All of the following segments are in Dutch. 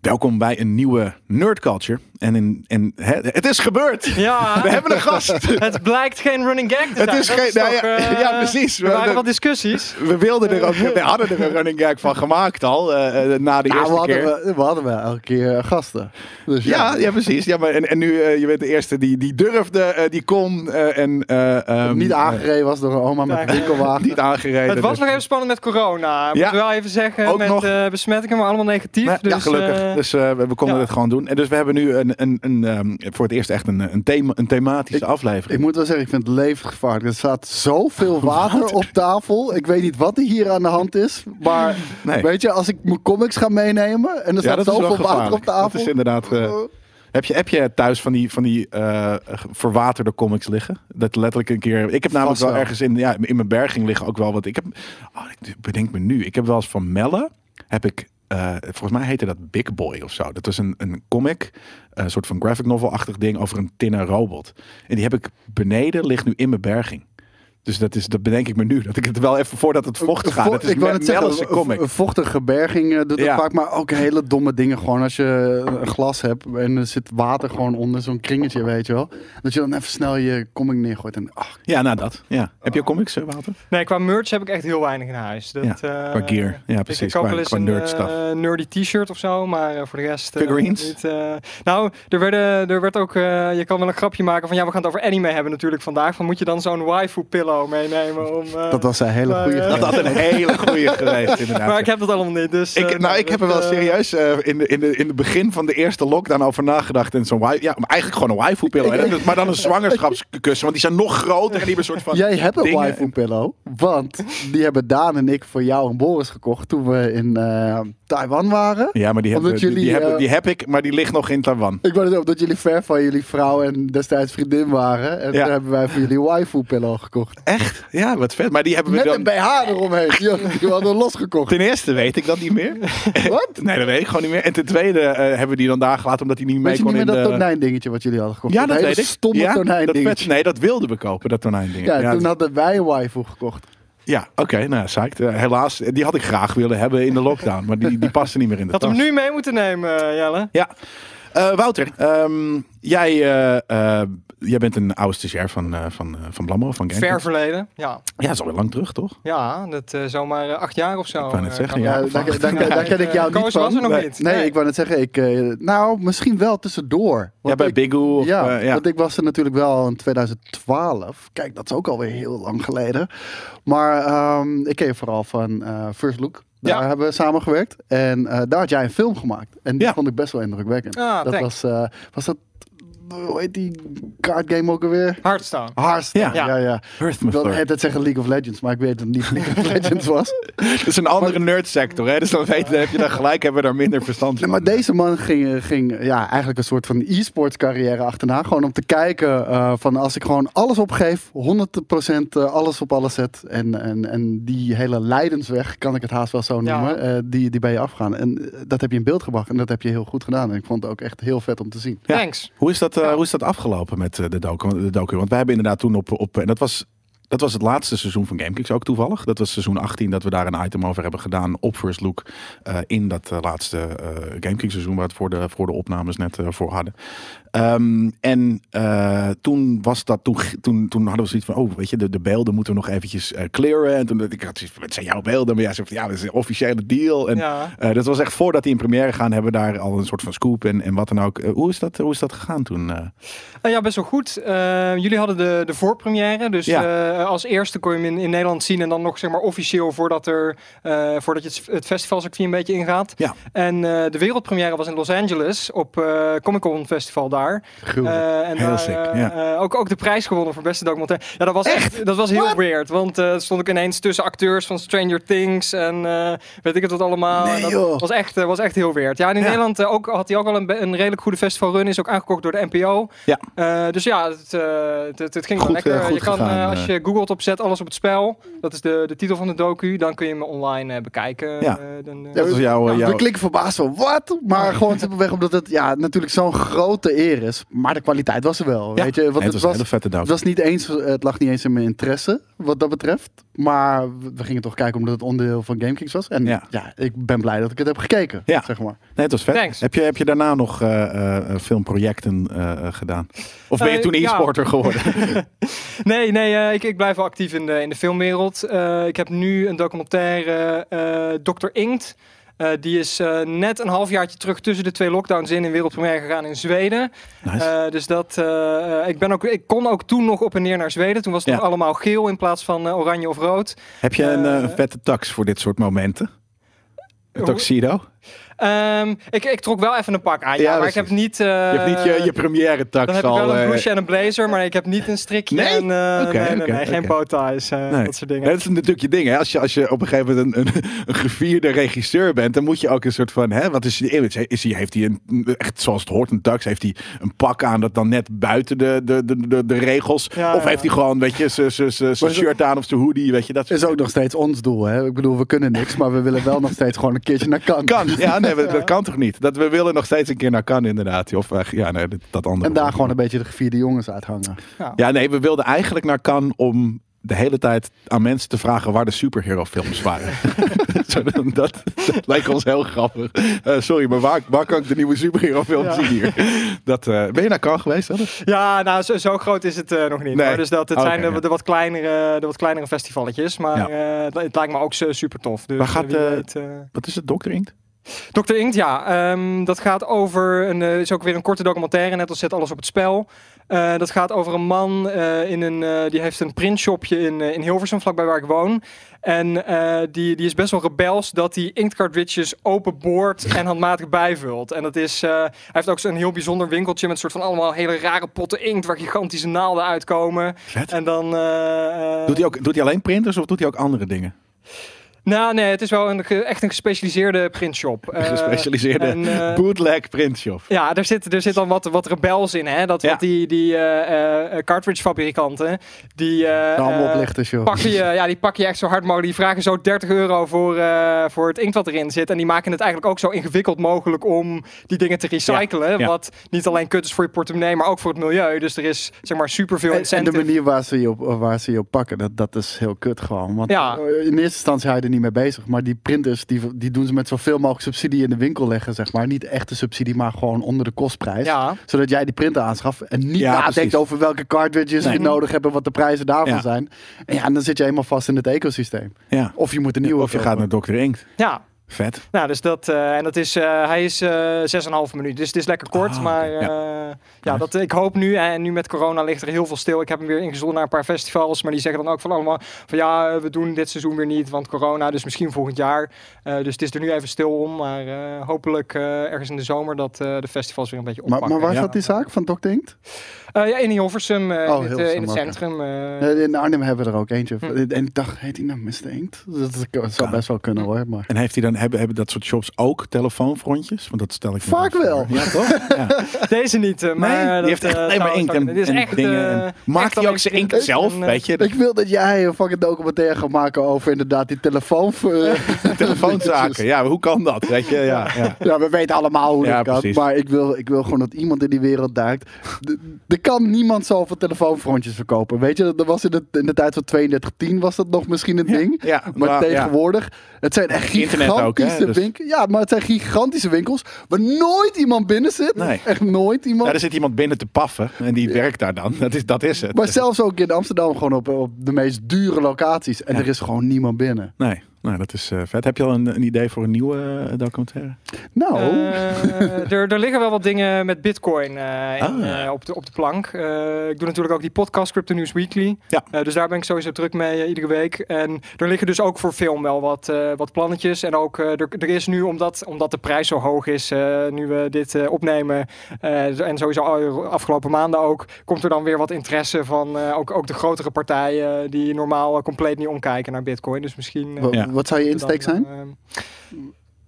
Welkom bij een nieuwe Nerd Culture. En, in, en hè, het is gebeurd. Ja, We hebben een gast. het blijkt geen running gag te Het zijn. is Dat geen- nou toch, ja, eh, ja, precies. We- waren we- wat discussies. We wilden er ook, we hadden er een running gag van gemaakt al, eh, eh, na de Ja, eerste we hadden, keer. we, we hadden wel elke keer gasten. Dus Ja, ja, precies. Ja, maar en, en nu, eh, je bent de eerste die, die durfde, eh, die kon eh, en... eh, ehm, niet aangereden was door een oma met winkelwagen. niet aangereden. Het was dus- nog even spannend met corona. Moet Ja. wel even zeggen. Ook met nog. eh, besmettingen, maar allemaal negatief. Dus, ja, gelukkig. Eh, dus eh, we, we konden ja. het gewoon doen. En dus we hebben nu een, een, een, ehm, voor het eerst echt een, een, thema, een thematische Ik aflevering. Ik moet wel zeggen, ik vind het levensgevaarlijk. Er staat zoveel water op tafel. Ik weet niet wat er hier aan de hand is. Maar Nee. weet je, als ik mijn comics ga meenemen en er staat zoveel water op tafel. Dat is inderdaad... eh, heb, je, heb je thuis van die, van die eh, verwaterde comics liggen? Dat letterlijk een keer... Ik heb namelijk wel, wel. ergens in, ja, in mijn berging liggen ook wel wat... Ik heb... Oh, ik bedenk me nu. Ik heb wel eens van Melle... Heb ik... eh, volgens mij heette dat Big Boy of zo. Dat was een, een comic, een soort van graphic novel-achtig ding over een tinnen robot. En die heb ik beneden, ligt nu in mijn berging. Dus dat, is, dat bedenk ik me nu. Dat ik het wel even voordat het vocht gaat. Dat is ik wou net Melle's zeggen, comic. een vochtige berging doet het Ja. vaak, maar ook hele domme dingen. Gewoon als je een glas hebt en er zit water gewoon onder zo'n kringetje, weet je wel. Dat je dan even snel je comic neergooit en ach, Ja, nou dat. Ja. Heb je comics, eh, Wouter? Nee, qua merch heb ik echt heel weinig in huis. Dat, Ja, eh, qua gear. Ja, precies. Ik koop Qua- wel eens qua een nerd eh, nerdy t-shirt of zo, maar voor de rest... eh, Figurines? Niet, eh. nou, er, werden, er werd ook... eh, je kan wel een grapje maken van... Ja, we gaan het over anime hebben natuurlijk vandaag. Van moet je dan zo'n waifu meenemen om... eh, dat was een hele maar, goede Dat had een hele goeie geweest, inderdaad. Maar ik heb dat allemaal niet, dus... Ik, eh, nou, ik heb er wel eh, serieus eh, in, de, in, de, in het begin van de eerste lockdown over nagedacht. En zo'n ja, maar eigenlijk gewoon een waifu pillow. hè. Maar dan een zwangerschapskussen, want die zijn nog groter en die hebben een soort van. Jij hebt een dingen. waifu pillow, want die hebben Daan en ik voor jou en Boris gekocht toen we in eh, Taiwan waren. Ja, maar die, hebben, Omdat die, die, jullie, hebben, die heb ik, maar die ligt nog in Taiwan. Ik wou het ook dat jullie ver van jullie vrouw en destijds vriendin waren. En Ja. toen hebben wij voor jullie een waifu pillow gekocht. Echt? Ja, wat vet. Maar die hebben we Met dan. een BH eromheen. Die hadden die hadden we losgekocht. Ten eerste weet ik dat niet meer. Wat? Nee, dat weet ik gewoon niet meer. En ten tweede eh, hebben we die dan daar gelaten omdat hij niet mee Weet je kon niet in meer dat de... tonijndingetje wat jullie hadden gekocht? Ja, dat hele weet ik. stomme ja, dat tonijndingetje. vet- nee, dat wilden we kopen, dat tonijnding. Ja, toen hadden wij een waifu gekocht. Ja, oké, nou, psyched. Eh, helaas, die had ik graag willen hebben in de lockdown, maar die, die paste niet meer in de Had tas. hem nu mee moeten nemen, eh, Jelle. Ja. Eh, Wouter, ehm, jij, jij bent een oude stagiair van, eh van, eh, van Blammo, van Gamekings. Ver verleden, ja. Ja, dat is alweer lang terug, toch? Ja, dat eh, zomaar acht jaar of zo. Ik wou net zeggen, kan ja. Daar, daar, daar, daar ken ik jou niet van. was er nog Nee. niet. Nee, ik wou net zeggen, ik, eh, nou, misschien wel tussendoor. Ja, bij ik, Bigoo. Of, ja, ja. want ik was er natuurlijk wel in 2012. Kijk, dat is ook alweer heel lang geleden. Maar ehm, ik ken je vooral van eh, First Look. Daar Ja. hebben we samengewerkt. En eh, daar had jij een film gemaakt. En die Ja. vond ik best wel indrukwekkend. Ah, dat thanks. was, eh, was dat, hoe heet die card game ook alweer? Hearthstone. Hearthstone. Ja. Ja, ja. Ik hele tijd zeggen League of Legends, maar ik weet dat het niet League of Legends was. Het is een andere nerdsector, hè? Dus dan weet, heb je daar gelijk, hebben we daar minder verstand Nee, van. maar deze man ging, ging ja, eigenlijk een soort van e-sports carrière achterna. Gewoon om te kijken eh, van als ik gewoon alles opgeef, 100% eh, alles op alles zet. En, en, en die hele lijdensweg, kan ik het haast wel zo Ja. noemen, eh, die, die ben je afgegaan. En eh, dat heb je in beeld gebracht en dat heb je heel goed gedaan. En ik vond het ook echt heel vet om te zien. Ja. Thanks. Hoe is dat, eh, Ja. hoe is dat afgelopen met eh, de, docu, de docu? Want wij hebben inderdaad toen op... op en dat was, dat was het laatste seizoen van GameKicks ook toevallig. Dat was seizoen 18 dat we daar een item over hebben gedaan op First Look. eh, in dat eh, laatste eh GameKicks seizoen waar we het voor de, voor de opnames net eh, voor hadden. Ehm, en eh, toen was dat, toen, toen, toen hadden we zoiets van, oh weet je, de, de beelden moeten we nog eventjes eh, clearen. En toen ik had zoiets van, het zijn jouw beelden. Maar jij van, ja, dat is een officiële deal. En Ja. eh, dat was echt voordat die in première gaan, hebben we daar al een soort van scoop en, en wat dan ook. Hoe, is dat, hoe is dat gegaan toen? ja, best wel goed. Jullie hadden de, de voorpremière. Dus Ja. als eerste kon je hem in, in Nederland zien. En dan nog zeg maar officieel voordat, er, voordat je het, festivalcircuit een beetje ingaat. Ja. En de wereldpremière was in Los Angeles op Comic Con Festival daar. Eh, en Heel daar, sick, eh, ja. eh, ook, ook de prijs gewonnen voor beste documentaire. Ja, dat was echt, dat was heel weird. Want eh stond ik ineens tussen acteurs van Stranger Things en eh, weet ik het wat allemaal. Nee, dat joh. was echt, was echt heel weird. Ja, en in Ja. Nederland ook, had hij ook al een, een redelijk goede festivalrun. Is ook aangekocht door de NPO. Ja. Eh, dus ja, het, het, het, het ging Goed, wel lekker. goed je kan, gegaan, als je googelt op zet alles op het spel. Dat is de, de titel van de docu. Dan kun je hem online eh, bekijken. Ja. Dan, Dat was jouw... Ja, jouw- we klikken verbaasd van wat? Maar gewoon simpelweg omdat het ja, natuurlijk zo'n grote eer is. Maar de kwaliteit was er wel. Ja. Weet je? Want Nee, het het, was hele vette het, was niet eens, het lag niet eens in mijn interesse. wat dat betreft. Maar we gingen toch kijken omdat het onderdeel van GameKings was. En Ja. ja. ik ben blij dat ik het heb gekeken. Ja. Zeg maar. Nee, het was vet. Thanks. Heb je, heb je daarna nog eh, eh, filmprojecten eh, eh, gedaan? Of ben je toen ja. e-sporter geworden? Nee, nee eh, ik, ik blijf wel actief in de, in de filmwereld. Eh, ik heb nu een documentaire, eh Dr. Inkt. Eh, die is eh, net een halfjaartje terug tussen de twee lockdowns in in wereldpremière gegaan in Zweden. Nice. Eh, dus dat, ik, ben ook, ik kon ook toen nog op en neer naar Zweden. Toen was het Ja. nog allemaal geel in plaats van oranje of rood. heb je een, vette tax voor dit soort momenten? Een tuxedo? Ehm, ik, ik trok wel even een pak aan, ja, Ja, maar ik heb niet... eh, je hebt niet je, je première tax Dan heb ik wel een eh, blouse en een blazer, maar ik heb niet een strikje Nee? en eh, nee, nee, geen oké. bowties, eh, Nee. dat soort dingen. Dat is natuurlijk je ding. Hè? Als, je, als je op een gegeven moment een, een, een gevierde regisseur bent, dan moet je ook een soort van, hè, wat is image? Is hij, heeft hij een, echt zoals het hoort, een tax? Heeft hij een pak aan dat dan net buiten de, de, de, de, de regels? Ja, of ja. heeft hij gewoon, weet je, zijn- shirt aan of zijn hoodie, weet je, dat Is ook nog steeds ons doel. Hè? Ik bedoel, we kunnen niks, maar we willen wel nog steeds gewoon een keertje naar Cannes. Kan, ja, nee, we- dat kan toch niet? Dat we willen nog steeds een keer naar Cannes, inderdaad. Of eh, ja, nee, dat- dat andere. En daar gewoon een beetje de gevierde jongens uithangen. Ja, nee, we wilden eigenlijk naar Cannes om de hele tijd aan mensen te vragen waar de superhero films waren. Zo, dat, dat lijkt ons heel grappig. Eh, sorry, maar waar, waar kan ik de nieuwe superhero film Ja. zien hier? Dat, eh, ben je naar Cannes geweest? Ja, nou, zo, zo groot is het eh, nog niet. Nee. Dus dat, het Oké, zijn de, ja. de wat kleinere, de wat kleinere festivalletjes. Maar eh, het, het lijkt me ook zo super tof. Dus Waar gaat, eh, Wat is het, Dr. Inkt? Dr. Inkt, ja. ehm, dat gaat over een, eh, is ook weer een korte documentaire, net als zet alles op het spel. Eh, dat gaat over een man eh, in een, die heeft een printshopje in, in Hilversum, vlakbij waar ik woon. En die, die is best wel rebels dat hij inktcartridges openboort en handmatig bijvult. En dat is, hij heeft ook zo'n heel bijzonder winkeltje met een soort van allemaal hele rare potten inkt waar gigantische naalden uitkomen. Vet. En dan... Doet hij, ook, doet hij alleen printers of doet hij ook andere dingen? Nou, nee, het is wel een, echt een gespecialiseerde printshop. Eh, Gespecialiseerde en, eh, bootleg printshop. Ja, er zit, er zit dan wat, wat rebels in, hè? Dat Ja. wat die, die eh, eh, cartridge fabrikanten, die, joh. pakken je, ja, die pakken je echt zo hard mogelijk. Die vragen zo 30 euro voor, voor het inkt wat erin zit. En die maken het eigenlijk ook zo ingewikkeld mogelijk om die dingen te recyclen. ja. Wat niet alleen kut is voor je portemonnee, maar ook voor het milieu. Dus er is zeg maar superveel En, en de incentive. manier waar ze je op, waar ze je op pakken, dat, dat is heel kut gewoon. Want Ja. in eerste instantie hou je er niet mee bezig. Maar die printers, die, die doen ze met zoveel mogelijk subsidie in de winkel leggen, zeg maar. Niet echte subsidie, maar gewoon onder de kostprijs. Ja, Zodat jij die printer aanschaft en niet Ja, nadenkt precies. over welke cartridges Nee. je nodig hebt en wat de prijzen daarvan Ja. zijn. En ja, en dan zit je helemaal vast in het ecosysteem. Ja. Of je moet een nieuwe Of je gaat naar Dr. Inkt. ja. Vet. Nou, dus dat, eh, en dat is, eh, hij is eh 6,5 minuut. Dus het is lekker kort. Ah, maar eh, ja. ja, dat, ik hoop nu, en nu met corona ligt er heel veel stil. Ik heb hem weer ingezonden naar een paar festivals. Maar die zeggen dan ook van allemaal van ja, we doen dit seizoen weer niet, want corona. Dus misschien volgend jaar. Eh, dus het is er nu even stil om. Maar eh, hopelijk eh, ergens in de zomer dat eh, de festivals weer een beetje Maar, oppakken. maar waar Ja. die zaak van? Eh, ja, in Hilversum, eh, Oh, in het, Hilversum, in het centrum. In Arnhem hebben we er ook eentje. Hm. En ik dacht, heet die nou Mr. Inkt? Dat, dat zou best wel kunnen hoor. Maar... En heeft hij dan, hebben, hebben dat soort shops ook telefoonfrontjes? Want dat stel ik me Vaak voor. wel. Ja, toch? Ja. Deze niet, eh, maar Nee, dat, die heeft echt eh, alleen maar inkt en, Dit is en echt, dingen. eh, en- echt maakt hij ook zijn inkt zelf, en, eh, weet je? Ik wil dat jij een fucking documentaire gaat maken over inderdaad die telefoon... eh, telefoonzaken. Ja, hoe kan dat? Weet je? Ja, ja. Ja, we weten allemaal hoe Ja, dat kan. precies. Maar ik wil, ik wil gewoon dat iemand in die wereld duikt. Er kan niemand zoveel telefoonfrontjes verkopen. Weet je, dat was in de, in de tijd van 3210 was dat nog misschien een ding. Ja, Maar ja. tegenwoordig, het zijn echt Internet ook, hè, dus- winkels. Ja, maar het zijn gigantische winkels waar nooit iemand binnen zit. Nee. Echt nooit iemand. Ja, er zit iemand binnen te paffen en die werkt daar dan. Dat is, dat is het. Maar zelfs ook in Amsterdam gewoon op, op de meest dure locaties. En Ja. er is gewoon niemand binnen. Nee, nou, dat is eh, vet. Heb je al een, een idee voor een nieuwe eh, documentaire? Nou, Eh, er, er liggen wel wat dingen met Bitcoin eh, in, Ah. eh, op, de, op de plank. Eh, ik doe natuurlijk ook die podcast Crypto News Weekly. Ja. Eh, dus daar ben ik sowieso druk mee iedere week. En er liggen dus ook voor film wel wat, eh, wat plannetjes. En ook er, er is nu, omdat, omdat de prijs zo hoog is, eh, nu we dit eh, opnemen. eh, en sowieso afgelopen maanden ook, komt er dan weer wat interesse van eh, ook, ook de grotere partijen die normaal compleet niet omkijken naar Bitcoin. Dus misschien. eh, Ja. Wat zou je insteek zijn? eh,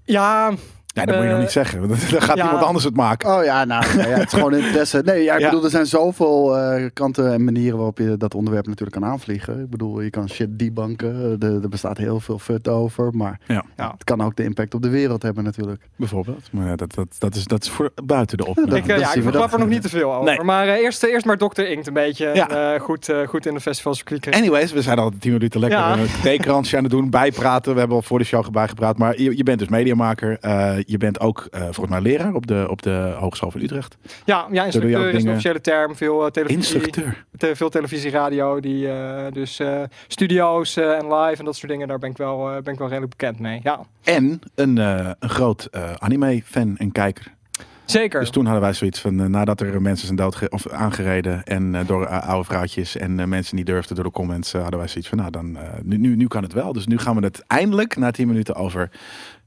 ja, Ja, dat moet je nog Eh, niet zeggen. want Dan gaat ja. iemand anders het maken. Oh ja, nou, ja, ja, het is gewoon interesse. Nee, ja, ik Ja. bedoel, er zijn zoveel eh, kanten en manieren waarop je dat onderwerp natuurlijk kan aanvliegen. Ik bedoel, je kan shit debunken. Er, er bestaat heel veel fut over. Maar Ja. Ja. het kan ook de impact op de wereld hebben natuurlijk. Bijvoorbeeld. Maar ja, dat, dat, dat, is, dat is voor buiten de op. Ja, dat- Ik, eh, ja, ik verklap er nog niet te veel over. Nee. Maar eh, eerst, eerst maar Dr. Inkt een beetje. Eh, goed, eh, goed in de festivals klikken. Anyways, we zijn al tien minuten lekker Ja. een theekransje aan het doen, bijpraten. We hebben al voor de show bijgepraat. Maar je, je bent dus mediamaker. Eh, je bent ook eh, volgens mij leraar op de, op de Hogeschool van Utrecht. Ja, ja instructeur is een dingen- officiële term. Veel, eh, televisie, Instructeur. te- veel televisie, radio. Die, dus studio's en live en dat soort dingen. Daar ben ik wel, ben ik wel redelijk bekend mee. Ja, En een, een groot anime-fan en kijker. zeker. Dus toen hadden wij zoiets van, nadat er mensen zijn dood of aangereden en door oude vrouwtjes en mensen niet durfden door de comments, hadden wij zoiets van, nou dan, nu, nu, nu kan het wel. Dus nu gaan we het eindelijk na 10 minuten over,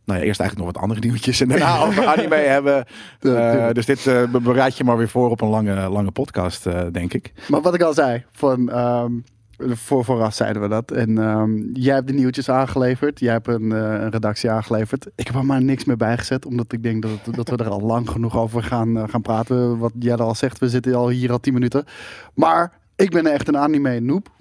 nou ja, eerst eigenlijk nog wat andere nieuwtjes en daarna over anime hebben. Eh, dus dit be- bereid je maar weer voor op een lange, lange podcast, eh, denk ik. Maar wat ik al zei, van, ehm, voor, vooraf zeiden we dat. En ehm, jij hebt de nieuwtjes aangeleverd. Jij hebt een, een redactie aangeleverd. Ik heb er maar niks meer bijgezet. Omdat ik denk dat, dat we er al lang genoeg over gaan, gaan praten. Wat jij al zegt, we zitten al hier al 10 minuten. Maar ik ben echt een anime noob.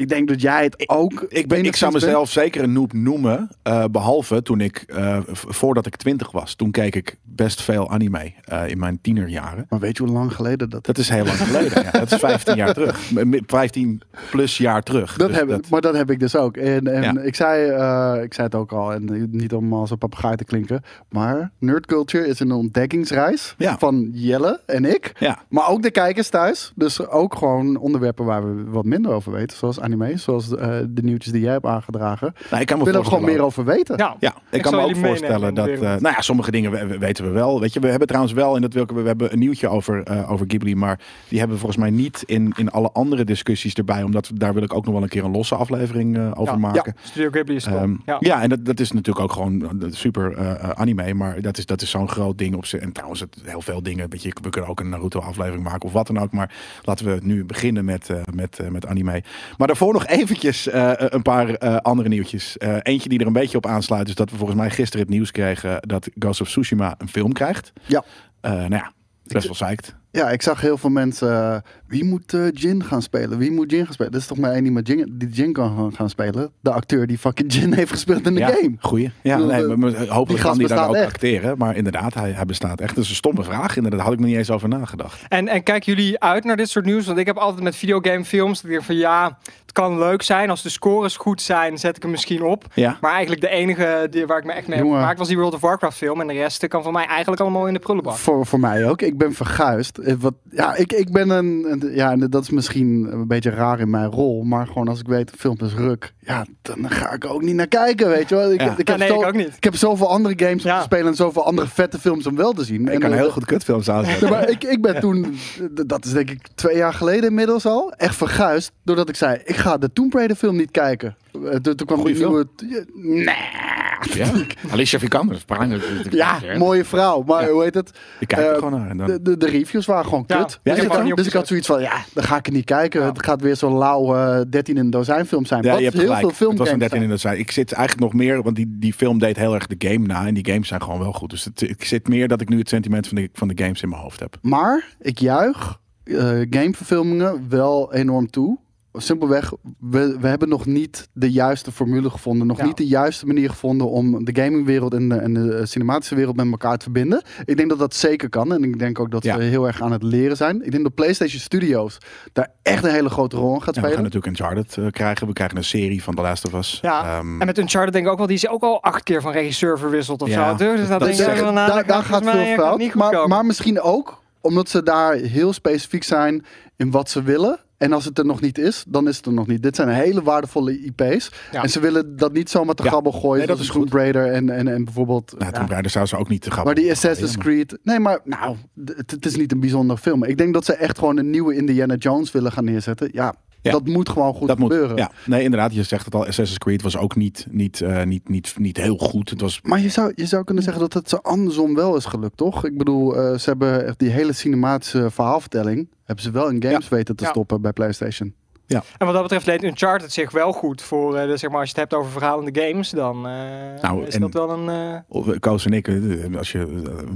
Ik denk dat jij het ook. Ik, ben, ik zou bent. mezelf zeker een noob noemen. eh, behalve toen ik, eh, voordat ik 20 was. Toen keek ik best veel anime eh, in mijn tienerjaren. Maar weet je hoe lang geleden dat Dat is heel lang geleden. ja. Dat is 15 jaar terug. M- m- 15 plus jaar terug. Dat Dus heb, Maar dat heb ik dus ook. En, en Ja. ik, zei, eh, ik zei het ook al, en niet om als een papegaai te klinken. Maar nerd culture is een ontdekkingsreis Ja. van Jelle en ik. Ja. Maar ook de kijkers thuis. Dus ook gewoon onderwerpen waar we wat minder over weten. Zoals anime, zoals eh, de nieuwtjes die jij hebt aangedragen. Nou, ik kan me Ik wil er gewoon meer over weten. ja, Ja, ik, Ik kan me ook voorstellen dat. eh, nou ja, sommige dingen we- we- weten we wel. Weet je, we hebben trouwens wel, en dat wil ik, we hebben een nieuwtje over, eh, over Ghibli, maar die hebben we volgens mij niet in, in alle andere discussies erbij, omdat we, daar wil ik ook nog wel een keer een losse aflevering eh, over Ja. maken. Studio Ghibli is. Ehm, ja. ja. en dat, dat is natuurlijk ook gewoon eh, super anime, maar dat is, dat is zo'n groot ding op zich. En trouwens, het, heel veel dingen. Weet je, we kunnen ook een Naruto-aflevering maken of wat dan ook. Maar laten we nu beginnen met, met, met anime. Maar daarvoor nog eventjes een paar andere nieuwtjes. Eentje die er een beetje op aansluit, is dat we volgens mij gisteren het nieuws kregen dat Ghost of Tsushima een film krijgt. Ja. Eh, nou ja, best wel psyched. Ja, ik zag heel veel mensen. eh, wie moet eh, Jin gaan spelen? Wie moet Jin gaan spelen? Dat is toch maar één die, met Jin, die Jin kan gaan- gaan spelen. De acteur die fucking Jin heeft gespeeld in de ja, game. Goeie. Ja, bedoel, nee, maar- hopelijk kan die daar ook echt. acteren. Maar inderdaad, hij, hij bestaat echt. Dat is een stomme vraag. Inderdaad, daar had ik nog niet eens over nagedacht. En, en kijken jullie uit naar dit soort nieuws? Want ik heb altijd met videogamefilms dat ik van ja, het kan leuk zijn. Als de scores goed zijn, zet ik hem misschien op. Ja. Maar eigenlijk de enige die, waar ik me echt mee heb Jongen. gemaakt was die World of Warcraft film. En de rest kan van mij eigenlijk allemaal in de prullenbak. Voor, voor mij ook. Ik ben verguisd. Eh, Wat, ja, ik, ik ben een, een- Ja, en dat is misschien een beetje raar in mijn rol. Maar gewoon als ik weet, een film is ruk. Ja, dan ga ik er ook niet naar kijken, weet je wel. Ik, Ja. ik, Ja, heb nee, zo- ik ook niet. ik heb zoveel andere games om Ja. te spelen. En zoveel andere vette films om wel te zien. Ik en, kan eh, heel goed kutfilms aanzetten. Ja, maar ik, ik ben toen, dat is denk ik twee jaar geleden inmiddels al, echt verguisd. Doordat ik zei, ik ga de Tomb Raider film niet kijken. Eh, Toen, kwam de nieuwe... Nee. Ja. Alicia Vikander. Ja, mooie vrouw. Maar Ja. hoe heet het? Ik kijk er Eh, gewoon naar. En dan... De, de, de reviews waren gewoon Ja. kut. Ja, dus, ik dus ik had zoiets van, ja, dan ga ik het niet kijken. Het gaat weer zo'n lauw eh 13 in een dozijn film zijn. Ja, Wat je hebt heel gelijk. veel het was een filmgames 13 in zijn. de zijn. Ik zit eigenlijk nog meer, want die, die film deed heel erg de game na. En die games zijn gewoon wel goed. Dus het, ik zit meer dat ik nu het sentiment van de, van de games in mijn hoofd heb. Maar ik juich gameverfilmingen wel enorm toe. Simpelweg, we, we hebben nog niet de juiste formule gevonden. Nog Ja. niet de juiste manier gevonden om de gamingwereld en de, en de cinematische wereld met elkaar te verbinden. Ik denk dat dat zeker kan. En ik denk ook dat Ja. we heel erg aan het leren zijn. Ik denk dat PlayStation Studios daar echt een hele grote rol in gaat Ja, we gaan spelen. natuurlijk Uncharted uh, krijgen. We krijgen een serie van The Last of Us. Ja, Um, en met Uncharted denk ik ook wel, die is ook al acht keer van regisseur verwisseld of Ja, zo. Dus dat, dat denk is ik daar, daar gaat veel eh, fout. maar misschien ook omdat ze daar heel specifiek zijn in wat ze willen. En als het er nog niet is, dan is het er nog niet. Dit zijn hele waardevolle IP's. Ja. En ze willen dat niet zomaar te Ja. grabbel gooien. Nee, dat is Tomb Raider en, en, en bijvoorbeeld... nou, Tomb Raider zou ze ook niet te grappig maar die Assassin's Creed... Nee, maar nou, het, het is niet een bijzondere film. Ik denk dat ze echt gewoon een nieuwe Indiana Jones willen gaan neerzetten. Ja, Ja. dat moet gewoon goed Dat moet, gebeuren. ja. Nee, inderdaad. Je zegt het al. Assassin's Creed was ook niet, niet, eh, niet, niet, niet heel goed. Het was Maar je zou, je zou kunnen zeggen dat het zo andersom wel is gelukt, toch? Ik bedoel, eh, ze hebben echt die hele cinematische verhaalvertelling... hebben ze wel in games weten te Ja. stoppen bij PlayStation. Ja. En wat dat betreft leent Uncharted zich wel goed voor, eh, de, zeg maar, als je het hebt over verhalende games, dan eh, Nou, is dat wel een... eh, Of, eh, Koos en ik, als je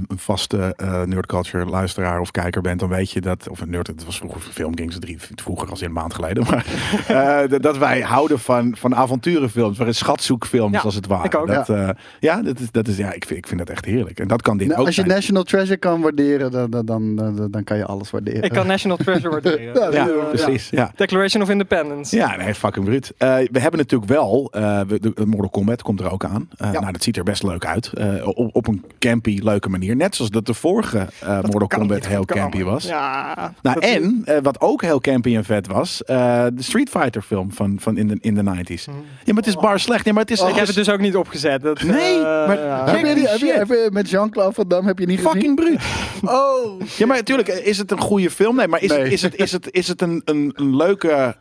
een vaste eh nerdculture luisteraar of kijker bent, dan weet je dat, of een nerd, het was vroeger film ging ze drie, vroeger als in een maand geleden, maar eh, dat- wij houden van, van avonturenfilms, van schatzoekfilms Ja, als het ware. ik ook. Dat, ja, ja, dat is, dat is, ja ik, vind, ik vind dat echt heerlijk. En dat kan dit Nou, ook als je zijn. National Treasure kan waarderen, dan, dan, dan, dan, dan kan je alles waarderen. ik kan National Treasure waarderen. Ja, Ja, precies. Ja. Declaration of Independence. Ja, nee, fucking bruut. Eh, we hebben natuurlijk wel, eh, we- de, de Mortal Kombat komt er ook aan. Eh, Ja. Nou, dat ziet er best leuk uit. Eh, op, op een campy, leuke manier. Net zoals dat de vorige eh, Mortal Kombat heel campy was. Ja. Nou, en eh, wat ook heel campy en vet was, eh, de Street Fighter film van, van in de, in de 90s. Ja, maar het is bar slecht. Ja, maar het is, Oh, ik heb het dus ook niet opgezet. Dat, Nee, maar- ja. heb, je die, die heb, je, shit. heb je met Jean-Claude Van Damme heb je niet gezien? fucking bruut. Oh, Ja, maar natuurlijk, is het een goede film? Nee, maar is, Nee. Het, is, het, is, het, is het een, een, een leuke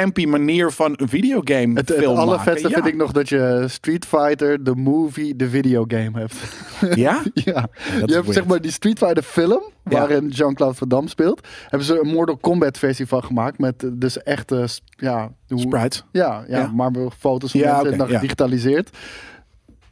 campy manier van een videogame het, het film allervetste maken? vind ik nog dat je Street Fighter, de movie, de videogame hebt. Ja? ja. dat Je hebt weird. zeg maar die Street Fighter film, Ja. waarin Jean-Claude Van Damme speelt. Hebben ze een Mortal Kombat versie van gemaakt. Met eh, dus echte, s- ja, hoe- Sprites. ja, ja, Ja. maar foto's van Ja, mensen en dan ja. gedigitaliseerd.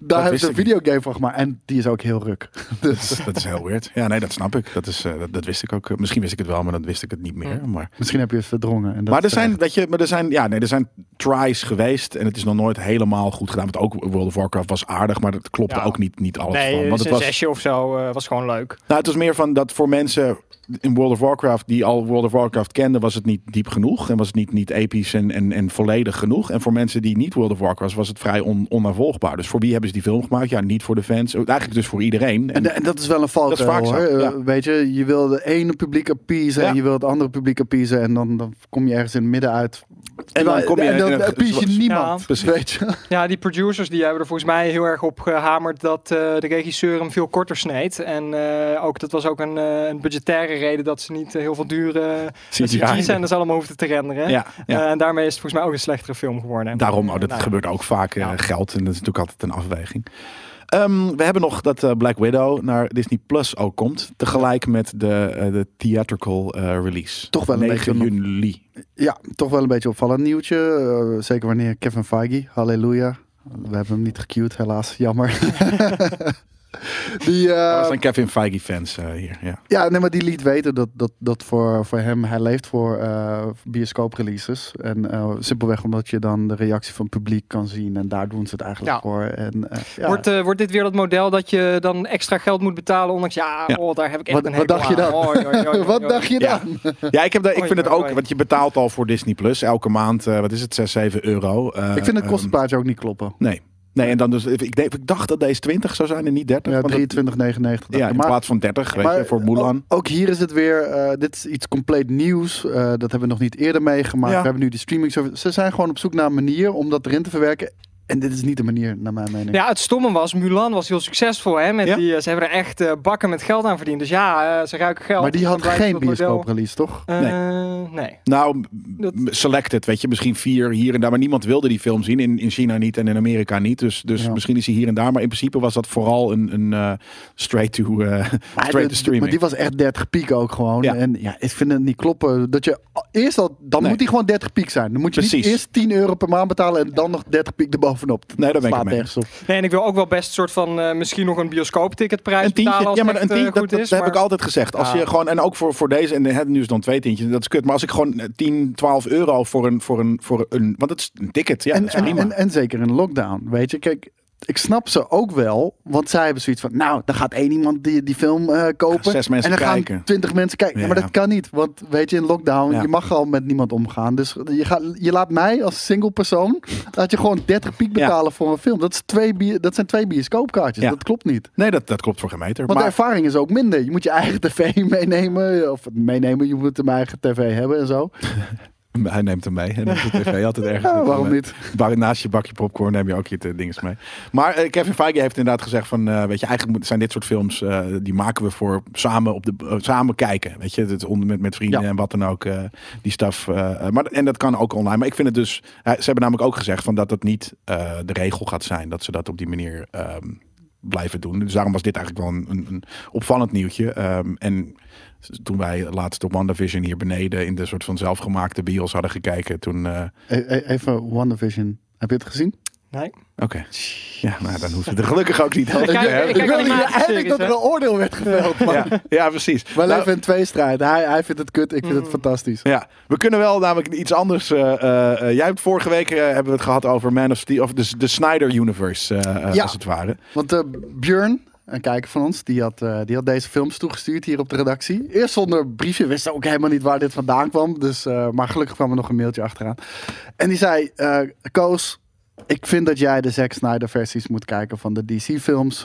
Daar hebben ze een videogame van gemaakt. En die is ook heel ruk. Dus Dat, dat is heel weird. Ja, nee, dat snap ik. Dat, is, eh, dat, dat wist ik ook. Misschien wist ik het wel, maar dan wist ik het niet meer. Maar, misschien heb je het verdrongen. En dat maar er zijn, weet je, maar er zijn, ja, nee, er zijn tries geweest en het is nog nooit helemaal goed gedaan. Want ook World of Warcraft was aardig, maar dat klopte Ja. ook niet, niet alles Nee, van. Want het een was, zesje of zo eh, was gewoon leuk. Nou, het was meer van dat voor mensen in World of Warcraft die al World of Warcraft kenden, was het niet diep genoeg en was het niet, niet episch en, en, en volledig genoeg. En voor mensen die niet World of Warcraft was het vrij on, onnavolgbaar. Dus voor wie hebben ze die film gemaakt? Ja, niet voor de fans. Eigenlijk dus voor iedereen. En, En, en dat is wel een valkuil Dat is vaak zo, hoor. ja. Eh, Weet je, je wil de ene publiek appeasen Ja. en je wil het andere publiek appeasen. En dan, dan kom je ergens in het midden uit. en dan kom je en dan in een- appease je niemand. Ja. Weet je? Ja, die producers die hebben er volgens mij heel erg op gehamerd dat eh, de regisseur hem veel korter sneed. En eh, ook, dat was ook een, eh, een budgettaire reden dat ze niet eh, heel veel dure CGI-scènes allemaal hoefden te renderen. Ja, ja. Eh, en daarmee is het volgens mij ook een slechtere film geworden. Daarom, oh, dat Nou, gebeurt ook vaak eh, Ja. geld. En dat is natuurlijk altijd een afweging. Ehm, we hebben nog dat eh, Black Widow naar Disney Plus ook komt. Tegelijk met de, eh, de theatrical eh, release. Toch wel een 9 beetje juli. Ja, toch wel een beetje opvallend nieuwtje. Eh, zeker wanneer Kevin Feige, halleluja. We hebben hem niet gecued, helaas. Jammer. die, eh, dat zijn Kevin Feige fans eh, hier. Ja. ja, nee, maar die liet weten dat, dat, dat voor, voor hem, hij leeft voor eh bioscoop-releases. En eh, simpelweg omdat je dan de reactie van het publiek kan zien. En daar doen ze het eigenlijk Ja. voor. En, eh, ja. Wordt, eh, wordt dit weer dat model dat je dan extra geld moet betalen? Ondanks, ja, Ja. Oh, daar heb ik echt wat, een wat dacht je dan? Wat dacht je Ja. dan? Ja, ik, heb de, ik vind het ook, want je betaalt al voor Disney Plus elke maand, eh, wat is het, 6, 7 euro. Eh, ik vind het ehm, kostenplaatje ook niet kloppen. nee. Nee, en dan dus, ik, denk- ik dacht dat deze 20 zou zijn en niet 30. Ja, want dat- 23,99. ja, in maar, plaats van 30, weet maar je, voor Mulan. Ook, ook hier is het weer, eh, dit is iets compleet nieuws. Eh, dat hebben we nog niet eerder meegemaakt. Ja. We hebben nu die streaming service. Ze zijn gewoon op zoek naar een manier om dat erin te verwerken. En dit is niet de manier, naar mijn mening. Ja, het stomme was, Mulan was heel succesvol. Hè, met Ja. die, eh, ze hebben er echt eh, bakken met geld aan verdiend. Dus ja, eh, ze ruiken geld. maar die had geen bioscoop-release, toch? Eh, Nee. nee. Nou, selected, weet je, misschien vier hier en daar, maar niemand wilde die film zien. In, in China niet en in Amerika niet. Dus, dus Ja. misschien is hij hier en daar, maar in principe was dat vooral een, een eh, straight to eh, Maar, straight de- to streaming. maar die was echt 30 piek ook gewoon. Ja. En ja, ik vind het niet kloppen. Dat je eerst al, dan Nee. moet die gewoon 30 piek zijn. Dan moet je niet Precies. eerst 10 euro per maand betalen en dan nog 30 piek Nee, daar ben ik nergens op. nee. En ik wil ook wel best soort van, eh, misschien nog een bioscoopticketprijs Een betalen tientje, ja, maar het een eh, tientje, dat, goed dat is. heb maar- ik altijd gezegd. Als Ja. je gewoon, en ook voor, voor deze, en het nu is dan twee tientjes, dat is kut. Maar als ik gewoon eh, 10, 12 euro voor een, voor een, voor een want het is een ticket, ja, en, dat is en, prima. en, en zeker in lockdown, weet je. Kijk, ik snap ze ook wel, want zij hebben zoiets van, nou, dan gaat één iemand die, die film eh, kopen. Zes mensen en dan kijken. gaan twintig mensen kijken. Ja. maar Ja. dat kan niet, want weet je, in lockdown, Ja. je mag al met niemand omgaan. Dus je, gaat, je laat mij als single persoon, laat je gewoon 30 piek Ja. betalen voor een film. Dat, is twee, dat zijn twee bioscoopkaartjes, Ja. dat klopt niet. Nee, dat, dat klopt voor geen meter. Want de Maar, ervaring is ook minder. Je moet je eigen tv meenemen. Of meenemen, je moet een eigen tv hebben en zo. hij neemt hem mee. Hij neemt de tv altijd ergens. Ja, waarom niet? Naast je bakje popcorn neem je ook je dinges mee. Maar eh, Kevin Feige heeft inderdaad gezegd van, eh, weet je, eigenlijk zijn dit soort films, eh, die maken we voor samen op de samen kijken, weet je, het onder met, met vrienden Ja. en wat dan ook, die stuff. maar en dat kan ook online. Maar ik vind het dus, ze hebben namelijk ook gezegd van dat dat niet de regel gaat zijn, dat ze dat op die manier ehm, blijven doen. Dus daarom was dit eigenlijk wel een, een, een opvallend nieuwtje. Ehm, en toen wij laatst op WandaVision hier beneden in de soort van zelfgemaakte bios hadden gekeken, toen... e- Even WandaVision. Heb je het gezien? Nee. Oké. Ja, nou, dan hoeft het er gelukkig ook niet over Ik te kijk- hebben. ik kijk wilde eigenlijk dat er een oordeel werd geveld. Maar Ja, ja, precies. we Nou, leven in twee strijd. Hij, hij vindt het kut, ik vind het Mm. fantastisch. Ja, we kunnen wel namelijk iets anders. eh, eh, jij hebt vorige week hebben we het gehad over Man of Steel, of de, de Snyder Universe, eh, eh, Ja. als het ware. Want Björn, een kijker van ons, die had, eh, die had deze films toegestuurd hier op de redactie. Eerst zonder briefje, wist ook helemaal niet waar dit vandaan kwam. Dus, eh, maar gelukkig kwam er nog een mailtje achteraan. En die zei, eh, Koos, ik vind dat jij de Zack Snyder versies moet kijken van de DC films.